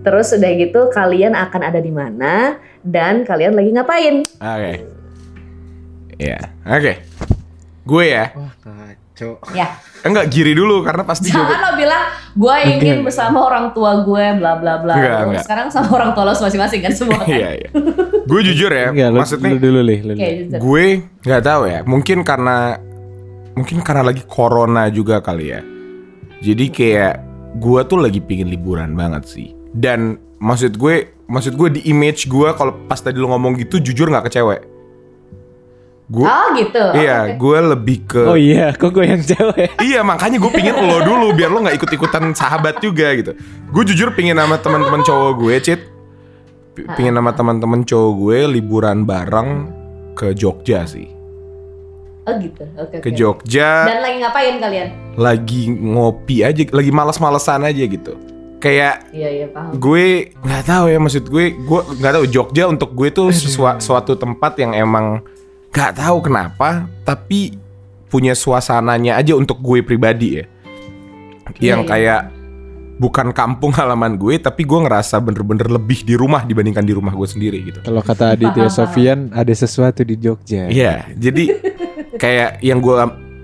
Speaker 1: Terus udah gitu kalian akan ada di mana dan kalian lagi ngapain?
Speaker 2: Oke. Iya. Oke. Gue ya.
Speaker 3: Wah kacau.
Speaker 1: Ya.
Speaker 2: Enggak giri dulu karena pasti
Speaker 1: Jangan
Speaker 2: juga.
Speaker 1: lo bilang gue ingin bersama orang tua gue bla bla bla.
Speaker 2: Enggak, enggak.
Speaker 1: Sekarang sama orang tua lo masing-masing kan semua kan?
Speaker 2: Iya iya. Gue jujur ya.
Speaker 3: Enggak,
Speaker 2: maksudnya
Speaker 3: lu dulu lih, lu
Speaker 1: jujur.
Speaker 2: gue nggak tahu ya. Mungkin karena mungkin karena lagi corona juga kali ya. Jadi kayak gue tuh lagi pingin liburan banget sih. Dan maksud gue, maksud gue di image gue kalau pas tadi lo ngomong gitu jujur nggak ke cewek. Gue
Speaker 1: Oh gitu.
Speaker 2: Iya,
Speaker 1: Oke.
Speaker 2: gue lebih ke
Speaker 3: Oh iya, kok gue yang cewek?
Speaker 2: Iya makanya gue pingin lo dulu biar lo nggak ikut-ikutan sahabat juga gitu. Gue jujur pingin sama teman-teman cowok gue, Cit. P- Pingin sama teman-teman cowok gue liburan bareng ke Jogja sih.
Speaker 1: Oh gitu. Oke.
Speaker 2: Ke
Speaker 1: oke.
Speaker 2: Jogja
Speaker 1: Dan lagi ngapain kalian?
Speaker 2: lagi ngopi aja, lagi malas-malesan aja gitu. Kayak
Speaker 1: Iya iya paham.
Speaker 2: gue nggak tahu ya maksud gue, gue nggak tahu Jogja untuk gue tuh sesua- suatu tempat yang emang nggak tahu kenapa, tapi punya suasananya aja untuk gue pribadi ya.
Speaker 1: Iya,
Speaker 2: yang
Speaker 1: iya.
Speaker 2: kayak bukan kampung halaman gue tapi gue ngerasa bener-bener lebih di rumah dibandingkan di rumah gue sendiri gitu.
Speaker 3: Kalau kata Aditya Sofian ada sesuatu di Jogja.
Speaker 2: Iya, jadi kayak yang gue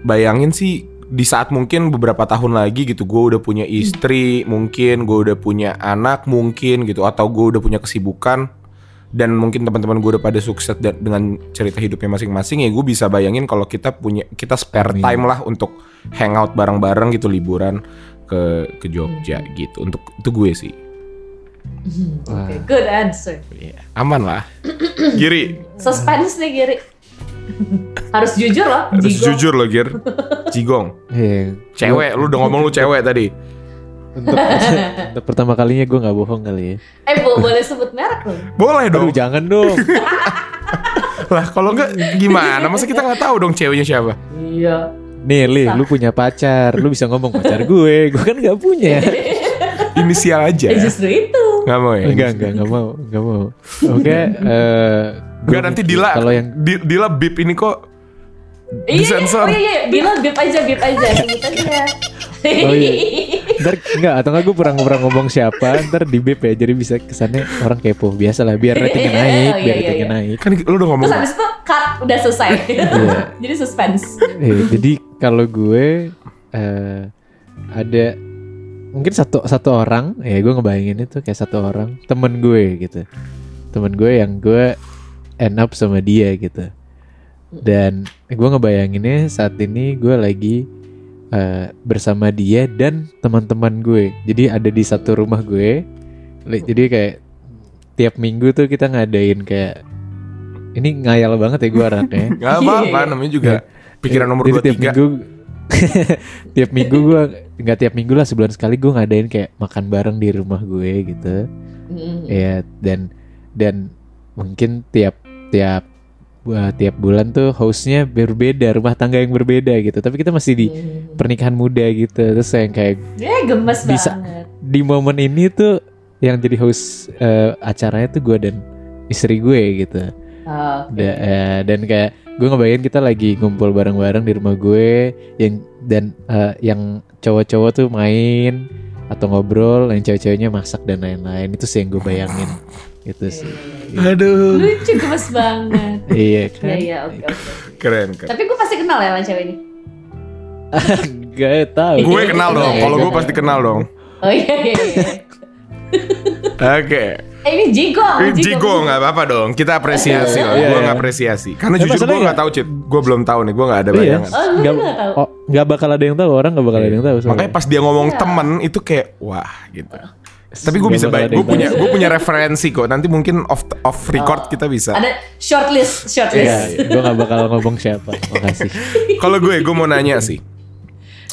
Speaker 2: bayangin sih di saat mungkin beberapa tahun lagi gitu gue udah punya istri, mungkin gue udah punya anak mungkin gitu atau gue udah punya kesibukan dan mungkin teman-teman gue udah pada sukses dengan cerita hidupnya masing-masing ya gue bisa bayangin kalau kita punya kita spare
Speaker 3: Amin.
Speaker 2: time lah untuk hangout bareng-bareng gitu liburan ke ke Jogja gitu untuk itu gue sih
Speaker 3: Wah.
Speaker 1: Oke, Good answer.
Speaker 2: Iya, aman lah Giri
Speaker 1: Suspense nih Giri. Harus jujur loh,
Speaker 2: Harus
Speaker 1: Jigo.
Speaker 2: jujur lo Gir. Jigong.
Speaker 3: Iya,
Speaker 2: Cewek, lu udah ngomong lu cewek tadi.
Speaker 3: untuk, untuk pertama kalinya gue nggak bohong kali ya.
Speaker 1: Eh bo- boleh sebut merek loh.
Speaker 2: Boleh dong.
Speaker 3: Aduh jangan dong.
Speaker 2: Lah kalau enggak gimana? Masa kita nggak tahu dong ceweknya siapa?
Speaker 1: Iya.
Speaker 3: Nih Li, lu punya pacar, lu bisa ngomong pacar gue, gue kan nggak punya.
Speaker 2: Inisial aja.
Speaker 1: Eh justru itu.
Speaker 2: Nggak mau ya?
Speaker 3: Enggak, enggak, enggak mau, enggak mau. Oke, eh
Speaker 2: Enggak nanti Dila
Speaker 3: Kalau yang
Speaker 2: Di- Dila bip ini kok
Speaker 1: Iya, iya,
Speaker 2: Disensor.
Speaker 1: oh iya, iya, Bila bip aja, bip aja, sebut aja.
Speaker 3: Oh iya. ntar enggak atau enggak gue pernah pernah ngomong siapa ntar di bip ya jadi bisa kesannya orang kepo biasa lah biar ratingnya naik
Speaker 1: Oh, iya,
Speaker 3: biar
Speaker 1: iya,
Speaker 3: ratingnya
Speaker 1: iya.
Speaker 3: naik
Speaker 2: kan lu udah ngomong
Speaker 1: Terus habis itu cut, udah selesai.
Speaker 3: Iya.
Speaker 1: Jadi suspense.
Speaker 3: Eh, jadi kalau gue eh ada mungkin satu satu orang ya gue ngebayangin itu kayak satu orang temen gue gitu. Temen gue yang gue end up sama dia gitu. Dan gue ngebayanginnya saat ini gue lagi eh, bersama dia dan teman-teman gue. Jadi ada di satu rumah gue. Jadi kayak tiap minggu tuh kita ngadain kayak ini ngayal banget ya gue anaknya
Speaker 2: Gak apa-apa namanya juga pikiran nomor
Speaker 3: Jadi tiap
Speaker 2: 23
Speaker 3: minggu tiap minggu gue nggak tiap minggu lah sebulan sekali gue ngadain kayak makan bareng di rumah gue gitu
Speaker 1: Mm.
Speaker 3: ya dan dan mungkin tiap tiap wah, tiap bulan tuh hostnya berbeda rumah tangga yang berbeda gitu tapi kita masih di
Speaker 1: Mm.
Speaker 3: pernikahan muda gitu terus yang kayak
Speaker 1: Ya gemes
Speaker 3: Bisa.
Speaker 1: banget.
Speaker 3: di momen ini tuh yang jadi host eh, acaranya tuh gue dan istri gue gitu
Speaker 1: Oke.
Speaker 3: Da- eh, dan kayak gue ngebayangin kita lagi ngumpul bareng-bareng di rumah gue yang dan eh, yang cowok-cowok tuh main atau ngobrol, yang cewek-ceweknya masak dan lain-lain itu sih yang gue bayangin gitu sih.
Speaker 2: Aduh
Speaker 1: Lucu gemes banget.
Speaker 3: iya
Speaker 1: Iya
Speaker 3: kan?
Speaker 1: iya oke oke.
Speaker 2: Keren keren
Speaker 1: Tapi gue pasti kenal ya sama cewek ini.
Speaker 3: Gak tau.
Speaker 2: Gue kenal dong
Speaker 3: Iya,
Speaker 2: Kalau gue pasti kenal dong
Speaker 1: Oh iya iya iya.
Speaker 2: Oke
Speaker 1: Eh ini Jigong.
Speaker 2: Eh, Jigo nggak apa-apa dong Kita apresiasi loh
Speaker 3: Iya,
Speaker 2: Gue
Speaker 3: iya.
Speaker 2: apresiasi Karena jujur gue nggak tahu Cit Gue belum tahu nih Gue nggak ada
Speaker 3: Iya.
Speaker 2: bayangan
Speaker 1: Oh, lu
Speaker 3: Nggak-
Speaker 1: nggak tahu.
Speaker 3: Oh, nggak bakal ada yang tahu orang nggak bakal ada yang tahu.
Speaker 2: Makanya pas dia ngomong
Speaker 1: Iya.
Speaker 2: temen Itu kayak Wah gitu Tapi gue
Speaker 3: Nggak
Speaker 2: bisa baik Gue punya gue punya referensi kok Nanti mungkin off off record
Speaker 1: Oh.
Speaker 2: kita bisa
Speaker 1: Ada shortlist shortlist.
Speaker 3: Iya, gue nggak bakal ngomong siapa. Makasih.
Speaker 2: Kalau gue gue mau nanya sih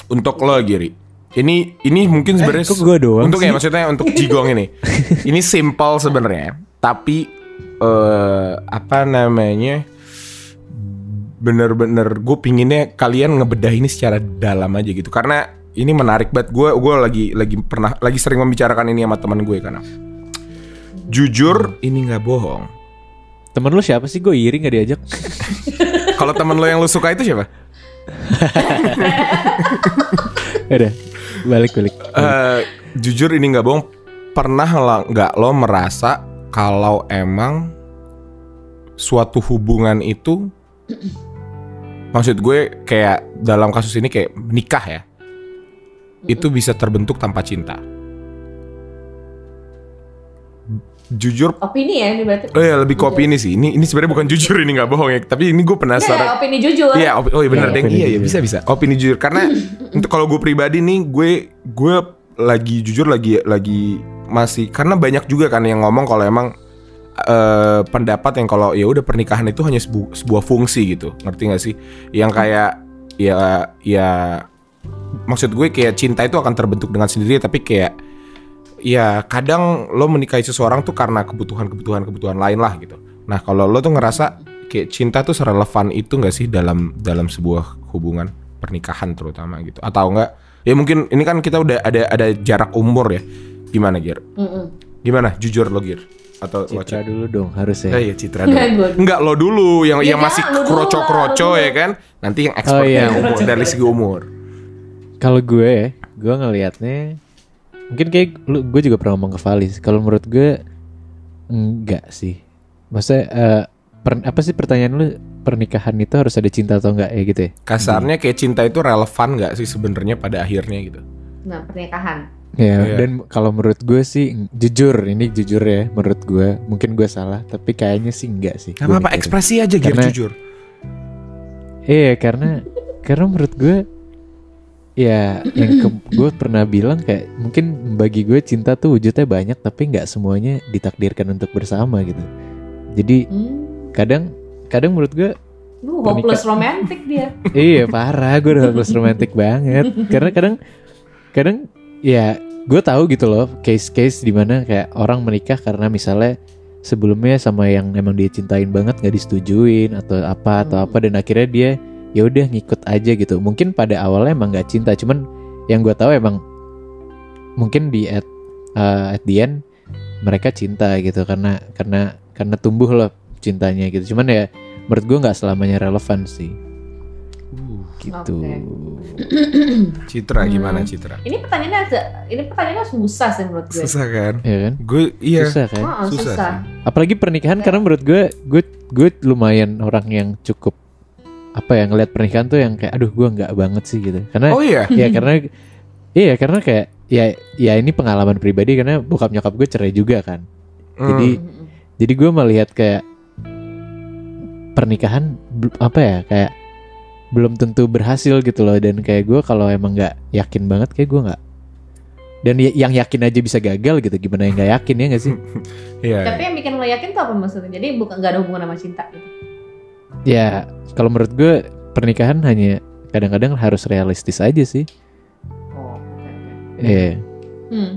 Speaker 2: Untuk lo Giri ini ini mungkin sebenarnya
Speaker 3: kok gua doang
Speaker 2: untuk
Speaker 3: sih?
Speaker 2: ya maksudnya untuk Jigong ini. Ini simple sebenarnya tapi eh apa namanya bener-bener gue pinginnya kalian ngebedah ini secara dalam aja gitu. Karena ini menarik banget. Gue gue lagi lagi pernah lagi sering membicarakan ini sama teman gue karena jujur ini nggak bohong.
Speaker 3: Temen lu siapa sih? Gue iri nggak diajak.
Speaker 2: kalau temen lo yang lo suka itu siapa?
Speaker 3: Udah, balik balik.
Speaker 2: Eh, jujur ini nggak bohong pernah nggak lo merasa kalau emang suatu hubungan itu maksud gue kayak dalam kasus ini kayak nikah ya itu bisa terbentuk tanpa cinta jujur
Speaker 1: Opini ya ini berarti.
Speaker 2: oh ya lebih ke opini sih ini ini sebenarnya bukan jujur ini nggak bohong ya tapi ini gue
Speaker 1: Iya,
Speaker 2: penasaran
Speaker 1: opini jujur.
Speaker 2: Iya, op- oh iya benar
Speaker 3: Iya,
Speaker 2: deng.
Speaker 3: opini
Speaker 2: Iya, iya bisa bisa. Opini jujur karena untuk kalau gue pribadi nih, gue gue lagi jujur lagi lagi masih karena banyak juga kan yang ngomong kalau emang eh, pendapat yang kalau ya udah pernikahan itu hanya sebu- sebuah fungsi gitu. Ngerti gak sih? Yang kayak ya ya maksud gue kayak cinta itu akan terbentuk dengan sendiri tapi kayak ya kadang lo menikahi seseorang tuh karena kebutuhan-kebutuhan kebutuhan lain lah gitu. Nah kalau lo tuh ngerasa kayak cinta tuh serelevan itu nggak sih dalam dalam sebuah hubungan pernikahan terutama gitu atau enggak? Ya mungkin ini kan kita udah ada ada jarak umur ya. Gimana Gir?
Speaker 1: Mm-mm.
Speaker 2: Gimana? Jujur lo Gir? Atau lo
Speaker 3: Citra dulu dong harus ya.
Speaker 2: Eh, iya Citra dulu. Enggak lo dulu yang
Speaker 1: Ya
Speaker 2: yang masih kroco-kroco ya kan. Nanti yang expertnya
Speaker 3: iya.
Speaker 2: umur dari segi umur.
Speaker 3: Kalau gue, gue ngelihatnya mungkin kayak lu, gue juga pernah ngomong ke Valis. Kalau menurut gue enggak sih. Maksudnya eh, per- apa sih pertanyaan lu pernikahan itu harus ada cinta atau enggak ya gitu ya?
Speaker 2: Kasarnya kayak cinta itu relevan nggak sih sebenarnya pada akhirnya gitu.
Speaker 1: Nah, pernikahan.
Speaker 3: Ya,
Speaker 2: Iya.
Speaker 3: dan kalau menurut gue sih jujur, ini jujur ya menurut gue, mungkin gue salah, tapi kayaknya sih enggak sih.
Speaker 2: Gak
Speaker 3: Gue
Speaker 2: apa-apa ekspresi aja
Speaker 3: Karena-
Speaker 2: jujur.
Speaker 3: Iya, karena karena menurut gue ya yang ke- gue pernah bilang kayak mungkin bagi gue cinta tuh wujudnya banyak tapi nggak semuanya ditakdirkan untuk bersama gitu. Jadi
Speaker 1: Hmm.
Speaker 3: kadang kadang menurut gue
Speaker 1: Lu hopeless romantic dia.
Speaker 3: iya parah gue udah hopeless romantic banget karena kadang kadang ya gue tahu gitu loh case-case di mana kayak orang menikah karena misalnya sebelumnya sama yang emang dia cintain banget nggak disetujuin atau apa atau apa dan akhirnya dia ya udah ngikut aja gitu. Mungkin pada awalnya emang nggak cinta cuman yang gue tahu emang mungkin di at uh, at the end mereka cinta gitu karena karena karena tumbuh loh cintanya gitu. Cuman ya menurut gue nggak selamanya relevan sih. Gitu.
Speaker 2: Citra gimana Citra?
Speaker 1: Ini pertanyaannya agak- ini pertanyaannya susah sih menurut gue.
Speaker 2: Susah kan?
Speaker 3: ya kan?
Speaker 2: Gue iya.
Speaker 3: susah kan?
Speaker 1: Oh,
Speaker 2: susah
Speaker 1: susah.
Speaker 3: apalagi pernikahan karena menurut gue gue gue lumayan orang yang cukup apa ya ngelihat pernikahan tuh yang kayak aduh gue nggak banget sih gitu karena
Speaker 2: Oh iya.
Speaker 3: ya karena iya karena kayak ya ya ini pengalaman pribadi karena bokap nyokap gue cerai juga kan jadi
Speaker 1: Mm-mm.
Speaker 3: jadi gue melihat kayak pernikahan apa ya kayak belum tentu berhasil gitu loh dan kayak gue kalau emang nggak yakin banget kayak gue nggak dan y- yang yakin aja bisa gagal gitu gimana yang nggak yakin ya nggak sih
Speaker 2: Iya.
Speaker 1: Tapi yang bikin lo yakin tuh apa maksudnya? Jadi bukan nggak ada hubungan sama cinta gitu.
Speaker 3: Ya kalau menurut gue pernikahan hanya kadang-kadang harus realistis aja sih
Speaker 1: Oh, oke oke.
Speaker 3: Iya.
Speaker 1: Hmm.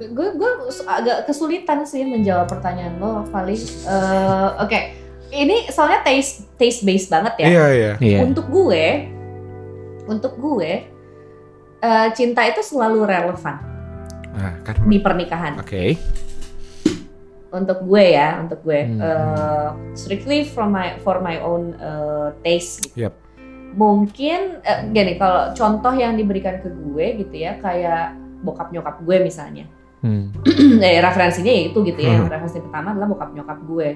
Speaker 1: Gue gue agak kesulitan sih menjawab pertanyaan lo, Vali. Eh, Oke, ini soalnya taste taste based banget ya.
Speaker 2: Iya iya.
Speaker 3: Iya.
Speaker 1: Untuk gue, untuk gue, eh, cinta itu selalu relevan
Speaker 2: Nah, kan.
Speaker 1: di pernikahan.
Speaker 2: Oke.
Speaker 1: Untuk gue ya, untuk gue,
Speaker 3: Hmm.
Speaker 1: eh, strictly from my for my own eh, taste. Gitu.
Speaker 2: Yep.
Speaker 1: Mungkin eh, gini, kalau contoh yang diberikan ke gue gitu ya, kayak bokap nyokap gue misalnya.
Speaker 3: Hmm.
Speaker 1: eh, referensinya ya itu gitu ya.
Speaker 2: Hmm.
Speaker 1: Yang referensi pertama adalah bokap nyokap gue.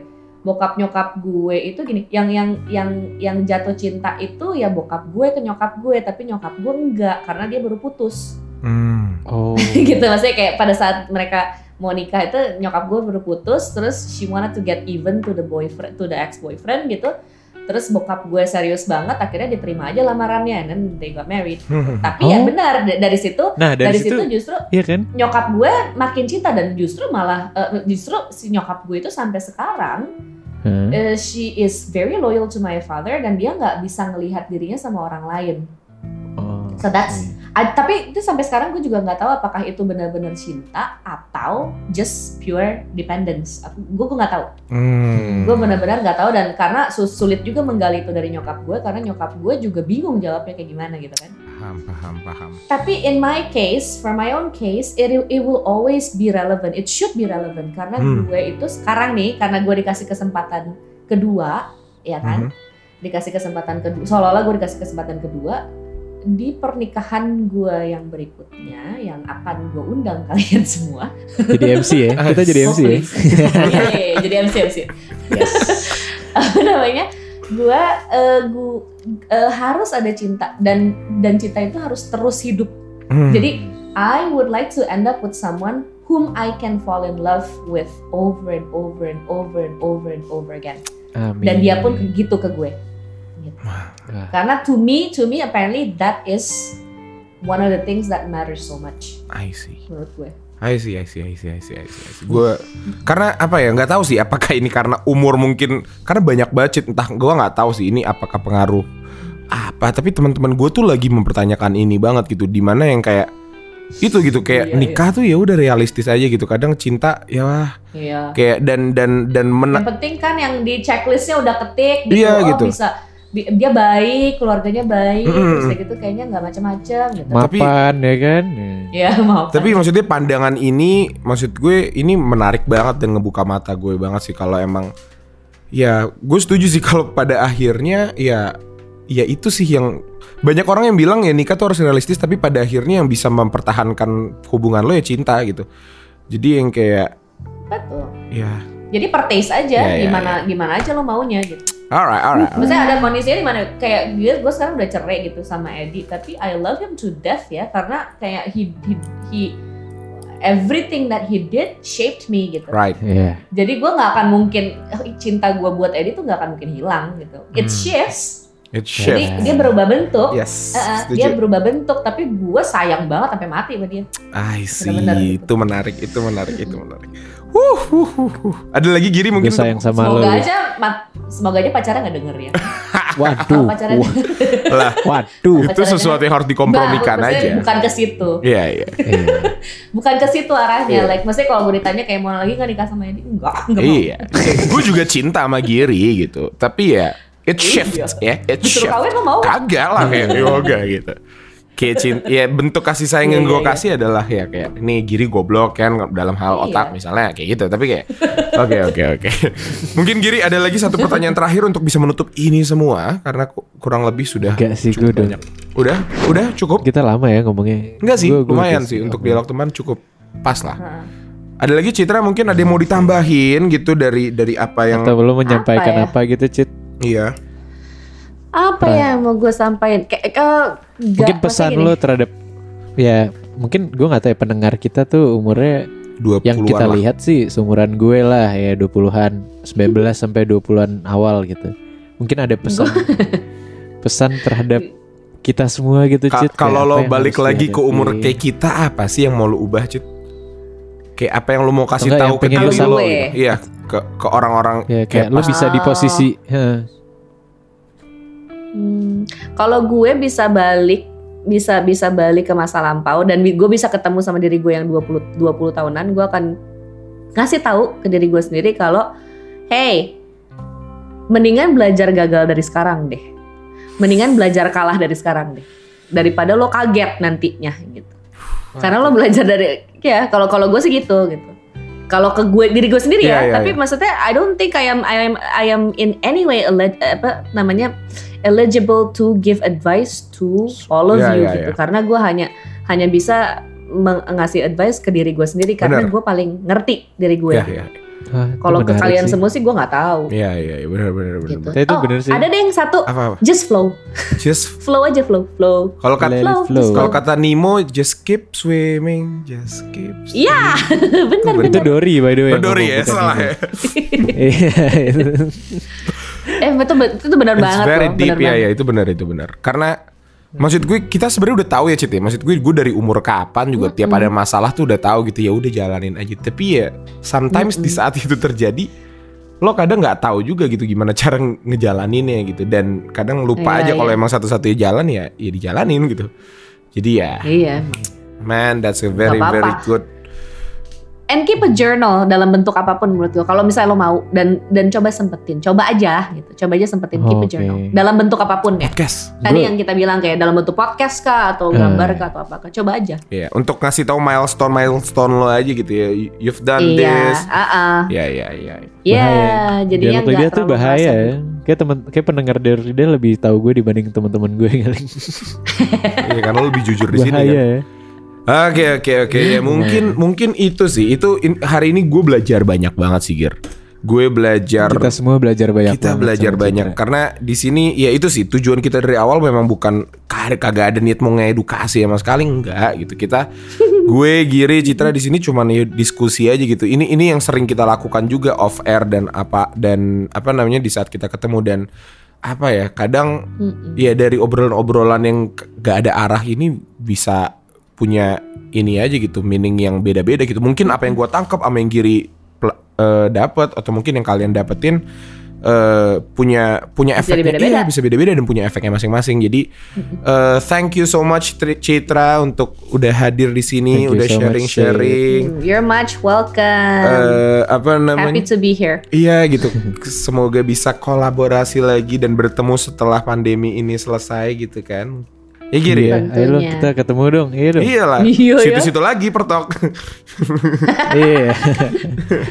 Speaker 1: Bokap nyokap gue itu gini, yang yang yang yang jatuh cinta itu ya bokap gue ke nyokap gue, tapi nyokap gue enggak karena dia baru putus.
Speaker 2: Hmm.
Speaker 3: Oh.
Speaker 1: gitu maksudnya kayak pada saat mereka mau nikah itu nyokap gue baru putus, terus she wanted to get even to the boyfriend, to the ex boyfriend gitu. Terus bokap gue serius banget, akhirnya diterima aja lamarannya, then they got married. Tapi ya
Speaker 3: Oh.
Speaker 1: benar d- dari situ,
Speaker 3: Nah
Speaker 1: dari,
Speaker 3: dari,
Speaker 1: situ,
Speaker 3: situ,
Speaker 1: justru
Speaker 3: iya kan?
Speaker 1: nyokap gue makin cinta dan justru malah eh, justru si nyokap gue itu sampai sekarang
Speaker 3: Hah?
Speaker 1: eh, she is very loyal to my father dan dia nggak bisa ngelihat dirinya sama orang lain. So that's I- tapi itu sampai sekarang gue juga nggak tahu apakah itu benar-benar cinta atau just pure dependence. Aku, gue gue nggak tahu.
Speaker 2: Hmm.
Speaker 1: Gue benar-benar nggak tahu dan karena su- sulit juga menggali itu dari nyokap gue karena nyokap gue juga bingung jawabnya kayak gimana gitu kan.
Speaker 2: Paham paham paham.
Speaker 1: Tapi in my case, for my own case, it, it will always be relevant. It should be relevant karena
Speaker 2: Hmm.
Speaker 1: gue itu sekarang nih karena gue dikasih kesempatan kedua, ya kan?
Speaker 2: Mhm.
Speaker 1: Dikasih kesempatan kedua, seolah-olah gue dikasih kesempatan kedua di pernikahan gue yang berikutnya yang akan gue undang kalian semua.
Speaker 3: Jadi MC ya? Kita jadi MC ya?
Speaker 1: Hopefully. Iya, iya, iya, jadi MC MC. Apa namanya? Gue eh, gu- eh, harus ada cinta dan dan cinta itu harus terus hidup.
Speaker 2: Hmm.
Speaker 1: Jadi I would like to end up with someone whom I can fall in love with over and over and over and over and over again.
Speaker 3: Amin.
Speaker 1: Dan dia pun gitu ke gue.
Speaker 3: Wah.
Speaker 1: Karena to me, to me apparently that is one of the things that matters so much
Speaker 2: I see.
Speaker 1: menurut gue.
Speaker 2: I see, I see, I see, I see, I see, I see. Gue karena apa ya nggak tahu sih apakah ini karena umur mungkin karena banyak budget entah gue nggak tahu sih ini apakah pengaruh apa tapi teman-teman gue tuh lagi mempertanyakan ini banget gitu di mana yang kayak itu gitu kayak
Speaker 1: Iya,
Speaker 2: nikah tuh ya udah realistis aja gitu kadang cinta ya wah
Speaker 1: Iya.
Speaker 2: kayak dan dan dan mena
Speaker 1: Yang penting kan yang di checklistnya udah ketik gitu,
Speaker 2: Iya,
Speaker 1: oh
Speaker 2: gitu.
Speaker 1: bisa bi- dia baik, keluarganya baik,
Speaker 2: Mm-mm.
Speaker 1: terus kayak gitu kayaknya nggak macam-macam gitu.
Speaker 2: Tapi-
Speaker 3: Mapan ya kan?
Speaker 1: Ya maaf.
Speaker 2: tapi maksudnya pandangan ini maksud gue ini menarik banget dan ngebuka mata gue banget sih kalau emang ya gue setuju sih kalau pada akhirnya ya ya itu sih yang banyak orang yang bilang ya nikah tuh harus realistis tapi pada akhirnya yang bisa mempertahankan hubungan lo ya cinta gitu jadi yang kayak
Speaker 1: betul.
Speaker 2: ya
Speaker 1: Jadi per taste aja,
Speaker 2: Iya, iya,
Speaker 1: gimana gimana aja lo maunya gitu.
Speaker 2: Alright alright, alright.
Speaker 1: Maksudnya ada kondisinya di mana kayak gue gue sekarang udah cerai gitu sama Eddie, tapi I love him to death ya karena kayak he he, he everything that he did shaped me gitu.
Speaker 2: right
Speaker 3: Iya.
Speaker 1: Jadi gue nggak akan mungkin cinta gue buat Eddie tuh nggak akan mungkin hilang gitu. It
Speaker 2: Hmm.
Speaker 1: shifts,
Speaker 2: It
Speaker 1: Jadi
Speaker 2: shift.
Speaker 1: dia berubah bentuk.
Speaker 2: Yes. Setuju.
Speaker 1: dia berubah bentuk, tapi gue sayang banget sampai mati sama dia.
Speaker 2: I see.
Speaker 1: Benar-benar.
Speaker 2: Itu menarik, itu menarik, itu menarik. Wuh, wuh, wuh, wuh. Ada lagi Giri
Speaker 3: Gue
Speaker 2: mungkin
Speaker 3: sayang sama lo.
Speaker 1: Semoga aja, semoga aja pacarnya nggak denger ya.
Speaker 3: Waduh.
Speaker 1: Pacarnya
Speaker 3: Wah,
Speaker 2: lah.
Speaker 3: Waduh.
Speaker 2: Itu sesuatu yang harus dikompromikan aja.
Speaker 1: Bukan ke situ,
Speaker 2: Iya, iya.
Speaker 3: Iya.
Speaker 1: bukan ke situ arahnya.
Speaker 2: Iya.
Speaker 1: Like, maksudnya kalau gue ditanya kayak mau lagi nggak nikah sama Edi, enggak, enggak mau.
Speaker 2: Iya. Gue juga cinta sama Giri gitu. Tapi ya it shift ya, it
Speaker 1: Disuruh
Speaker 2: shift.
Speaker 1: kawin lo mau?
Speaker 2: Kagak lah kayak yoga gitu. Kayak cinta, ya bentuk kasih sayang yang
Speaker 1: Iya,
Speaker 2: gue
Speaker 1: iya,
Speaker 2: kasih adalah ya kayak ini Giri goblok kan dalam hal
Speaker 1: Iya.
Speaker 2: otak misalnya kayak gitu. Tapi kayak oke oke oke. Mungkin Giri ada lagi satu pertanyaan terakhir untuk bisa menutup ini semua karena ku- kurang lebih sudah
Speaker 3: Enggak sih gue
Speaker 2: cukup
Speaker 3: udah.
Speaker 2: banyak. Udah, udah cukup.
Speaker 3: Kita lama ya ngomongnya.
Speaker 2: Enggak sih,
Speaker 3: Gua- gua
Speaker 2: lumayan sih untuk dialog teman cukup pas lah.
Speaker 1: Heeh.
Speaker 2: Ada lagi Citra mungkin ada yang mau ditambahin gitu dari dari apa yang
Speaker 3: Atau belum menyampaikan
Speaker 1: Apa ya?
Speaker 3: apa, gitu, Cit?
Speaker 2: iya.
Speaker 1: Apa ya yang mau gue sampaikan? Kayak ke
Speaker 3: Mungkin pesan lo terhadap ya mungkin gue nggak tahu ya pendengar kita tuh umurnya
Speaker 2: 20
Speaker 3: yang kita lihat sih seumuran gue lah ya 20-an 19 sampai 20-an awal gitu. Mungkin ada pesan pesan terhadap kita semua gitu
Speaker 2: Ka-
Speaker 3: Cit. Kayak
Speaker 2: kalau lo balik lagi ke umur kayak kita apa sih yang mau lo ubah Cit? Kayak apa yang lo mau kasih
Speaker 3: Enggak,
Speaker 2: tahu ke
Speaker 3: pengen
Speaker 2: diri
Speaker 1: lo
Speaker 2: lo? gitu? Iya, ke ke orang-orang
Speaker 3: ya kayak lo
Speaker 2: pas-
Speaker 3: bisa di posisi heeh.
Speaker 1: Hmm, kalau gue bisa balik bisa bisa balik ke masa lampau dan gue bisa ketemu sama diri gue yang 20 20 tahunan, gue akan ngasih tahu ke diri gue sendiri kalau hey, mendingan belajar gagal dari sekarang deh. Mendingan belajar kalah dari sekarang deh. Daripada lo kaget nantinya gitu. Karena lo belajar dari ya kalau kalau gue sih gitu gitu. Kalau ke gue diri gue sendiri
Speaker 2: Iya,
Speaker 1: ya,
Speaker 2: iya,
Speaker 1: tapi
Speaker 2: iya.
Speaker 1: maksudnya I don't think I am I am I am in any way ele- apa namanya eligible to give advice to all of
Speaker 2: Iya,
Speaker 1: you
Speaker 2: iya,
Speaker 1: gitu.
Speaker 2: iya.
Speaker 1: Karena gue hanya hanya bisa meng- ngasih advice ke diri gue sendiri karena
Speaker 2: Benar.
Speaker 1: gue paling ngerti diri gue.
Speaker 2: Iya, iya.
Speaker 3: Ah, itu
Speaker 1: Kalau ke kalian
Speaker 3: sih.
Speaker 1: semua sih gue nggak tahu.
Speaker 2: Iya, iya, iya, benar benar benar.
Speaker 1: Gitu.
Speaker 2: benar.
Speaker 3: Itu
Speaker 1: oh,
Speaker 3: bener sih.
Speaker 1: ada deh yang satu,
Speaker 2: Apa apa?
Speaker 1: just flow,
Speaker 2: Just
Speaker 1: flow aja flow, flow.
Speaker 2: kalau kata
Speaker 1: Flow,
Speaker 3: flow.
Speaker 2: kalau kata Nemo just keep swimming, just keep.
Speaker 1: Iya, benar
Speaker 2: bener.
Speaker 3: itu
Speaker 1: benar.
Speaker 3: Dory by the way.
Speaker 2: Oh,
Speaker 3: ngomong,
Speaker 2: ya, salah ya.
Speaker 1: Eh betul itu benar
Speaker 2: It's
Speaker 1: banget
Speaker 2: very
Speaker 1: loh,
Speaker 2: deep ya, ya itu benar itu benar. Karena maksud gue kita sebenarnya udah tahu ya Cit ya. Maksud gue gue dari umur kapan juga tiap ada masalah tuh udah tahu gitu ya udah jalanin aja. Tapi ya sometimes di saat itu terjadi lo kadang nggak tahu juga gitu gimana cara ngejalaninnya gitu dan kadang lupa
Speaker 1: Iya,
Speaker 2: aja kalau
Speaker 1: iya.
Speaker 2: emang satu-satunya jalan ya ya dijalanin gitu. Jadi ya
Speaker 1: Iya.
Speaker 2: man that's a very very good
Speaker 1: And keep a journal dalam bentuk apa pun menurut gue. Kalau misalnya lo mau dan dan coba sempetin, coba aja gitu. Coba aja sempetin keep a
Speaker 3: Oke.
Speaker 1: journal dalam bentuk apa pun ya.
Speaker 2: podcast.
Speaker 1: Tadi
Speaker 3: Gua-
Speaker 1: yang kita bilang kayak dalam bentuk podcast kah atau
Speaker 3: Hmm.
Speaker 1: gambar kah atau apa kah. Coba aja.
Speaker 2: Ya, untuk ngasih tahu milestone milestone lo aja gitu ya. You've done
Speaker 1: iya,
Speaker 2: this.
Speaker 1: ah ah.
Speaker 2: Ya ya ya.
Speaker 1: Iya,
Speaker 3: Bahaya.
Speaker 1: jadinya
Speaker 3: Dialog
Speaker 1: nggak
Speaker 3: lidah tuh bahaya ya. Kayak temen, kayak pendengar dari dia lebih tahu gue dibanding teman-teman gue kali.
Speaker 2: Iya karena lo lebih jujur di sini
Speaker 3: bahaya
Speaker 2: kan.
Speaker 3: ya.
Speaker 2: Oke oke oke ya mungkin mungkin itu sih itu in- hari ini gue belajar banyak banget sih Gir. Gue belajar
Speaker 3: Kita semua belajar banyak.
Speaker 2: kita belajar banyak
Speaker 3: Citra.
Speaker 2: karena di sini ya itu sih tujuan kita dari awal memang bukan kagak kagak ada niat mau ngedukasi sama sekali enggak gitu kita gue Giri Citra di sini cuman ya diskusi aja gitu ini ini yang sering kita lakukan juga off air dan apa dan apa namanya di saat kita ketemu dan apa ya kadang
Speaker 1: Mm-mm.
Speaker 2: ya dari obrolan-obrolan yang gak ada arah ini bisa punya ini aja gitu meaning yang beda-beda gitu mungkin apa yang gua tangkap sama yang Giri pl- eh, dapat atau mungkin yang kalian dapetin eh, punya punya
Speaker 1: Bisa
Speaker 2: efeknya
Speaker 1: beda-beda.
Speaker 2: iya, bisa beda-beda dan punya efeknya masing-masing jadi eh, thank you so much Tri- Citra untuk udah hadir di sini
Speaker 3: Thank you
Speaker 2: udah
Speaker 3: so much,
Speaker 2: sharing-sharing
Speaker 1: You're much welcome.
Speaker 2: eh apa namanya
Speaker 1: Happy to be here.
Speaker 2: Iya gitu. Semoga bisa kolaborasi lagi dan bertemu setelah pandemi ini selesai gitu kan. Ya Giri.
Speaker 3: Iya, ayo lo kita ketemu dong. Iya dong.
Speaker 2: Iya lah.
Speaker 1: Iya, ya.
Speaker 2: Situ-situ lagi pertok.
Speaker 3: Iya.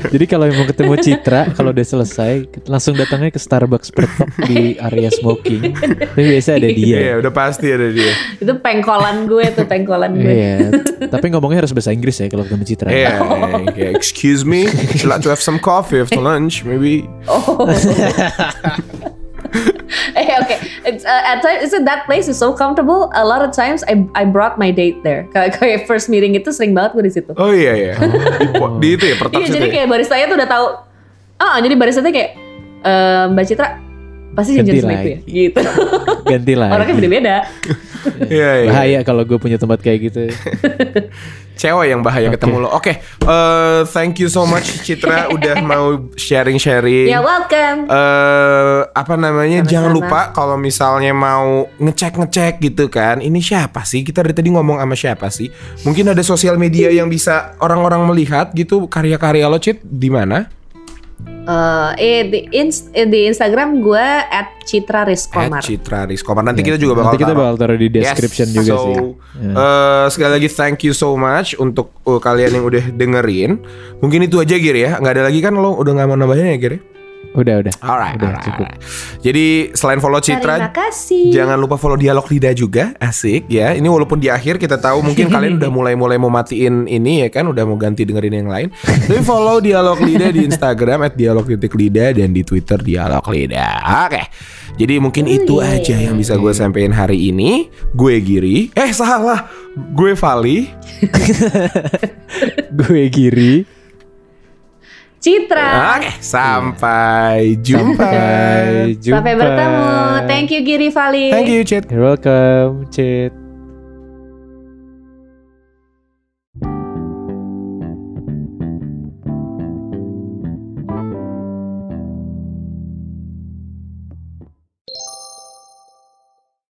Speaker 3: Jadi kalau mau ketemu Citra, kalau udah selesai, langsung datangnya ke Starbucks Pertok di area smoking. Tapi biasa ada dia.
Speaker 2: Iya, udah pasti ada dia.
Speaker 1: Itu pengkolan gue tuh, pengkolan gue.
Speaker 3: Iya. Tapi ngomongnya harus bahasa Inggris ya kalau ketemu Citra.
Speaker 2: Iya, kayak, excuse me, would you like to have some coffee after lunch, maybe?
Speaker 1: Oh. eh oke, It's, uh, at times it's that place is so comfortable. A lot of times I I brought my date there. Kayak kayak first meeting itu sering banget gue di situ.
Speaker 2: Oh iya iya. Di, po- di itu ya pertok
Speaker 1: Iya jadi
Speaker 2: ya?
Speaker 1: kayak baristanya tuh udah tahu. Ah jadi baristanya kayak "Eh, Mbak Citra pasti janjian
Speaker 3: Ganti
Speaker 1: sama itu ya.
Speaker 3: lagi.
Speaker 1: Gitu.
Speaker 3: Ganti lah.
Speaker 1: Orangnya beda-beda.
Speaker 2: Iya, iya.
Speaker 3: Bahaya kalau gue punya tempat kayak gitu.
Speaker 2: Cewek yang bahaya ketemu lo. Oke, eh, thank you so much Citra udah mau sharing-sharing.
Speaker 1: Ya welcome.
Speaker 2: eh apa namanya
Speaker 1: Sama-sama.
Speaker 2: jangan lupa kalau misalnya mau ngecek-ngecek gitu kan ini siapa sih kita dari tadi ngomong sama siapa sih mungkin ada sosial media yang bisa orang-orang melihat gitu karya-karya lo Cit di mana
Speaker 1: Eh, eh, di, ins- eh, di Instagram gue at Citra
Speaker 2: At
Speaker 1: Rizkomar.
Speaker 2: Citra Rizkomar nanti kita juga bakal
Speaker 3: Nanti kita
Speaker 2: taruh.
Speaker 3: bakal taruh di description
Speaker 2: Yes,
Speaker 3: juga
Speaker 2: so,
Speaker 3: sih.
Speaker 2: eh, sekali lagi thank you so much untuk uh, kalian yang udah dengerin mungkin itu aja Gir ya nggak ada lagi kan lo udah nggak mau nambahin ya Gir ya?
Speaker 3: Udah, udah.
Speaker 2: Alright,
Speaker 3: udah
Speaker 2: alright,
Speaker 3: cukup.
Speaker 2: alright. Jadi selain follow Citra,
Speaker 1: Terima kasih.
Speaker 2: Jangan lupa follow Dialog Lidah juga, asik ya. Ini walaupun di akhir kita tahu mungkin kalian udah mulai-mulai mau matiin ini ya kan, udah mau ganti dengerin yang lain. Tapi follow Dialog Lidah di Instagram @dialog_lidah dan di Twitter Dialog Lidah. Oke. Jadi mungkin itu aja yang bisa gue sampaikan hari ini. Gue Giri. Eh salah. Gue Vali.
Speaker 3: gue Giri.
Speaker 1: Citra.
Speaker 2: Oke, sampai jumpa.
Speaker 3: Sampai jumpa.
Speaker 1: Sampai bertemu. Thank you Giri Vali.
Speaker 2: Thank you, Cit.
Speaker 3: You're welcome, Cid.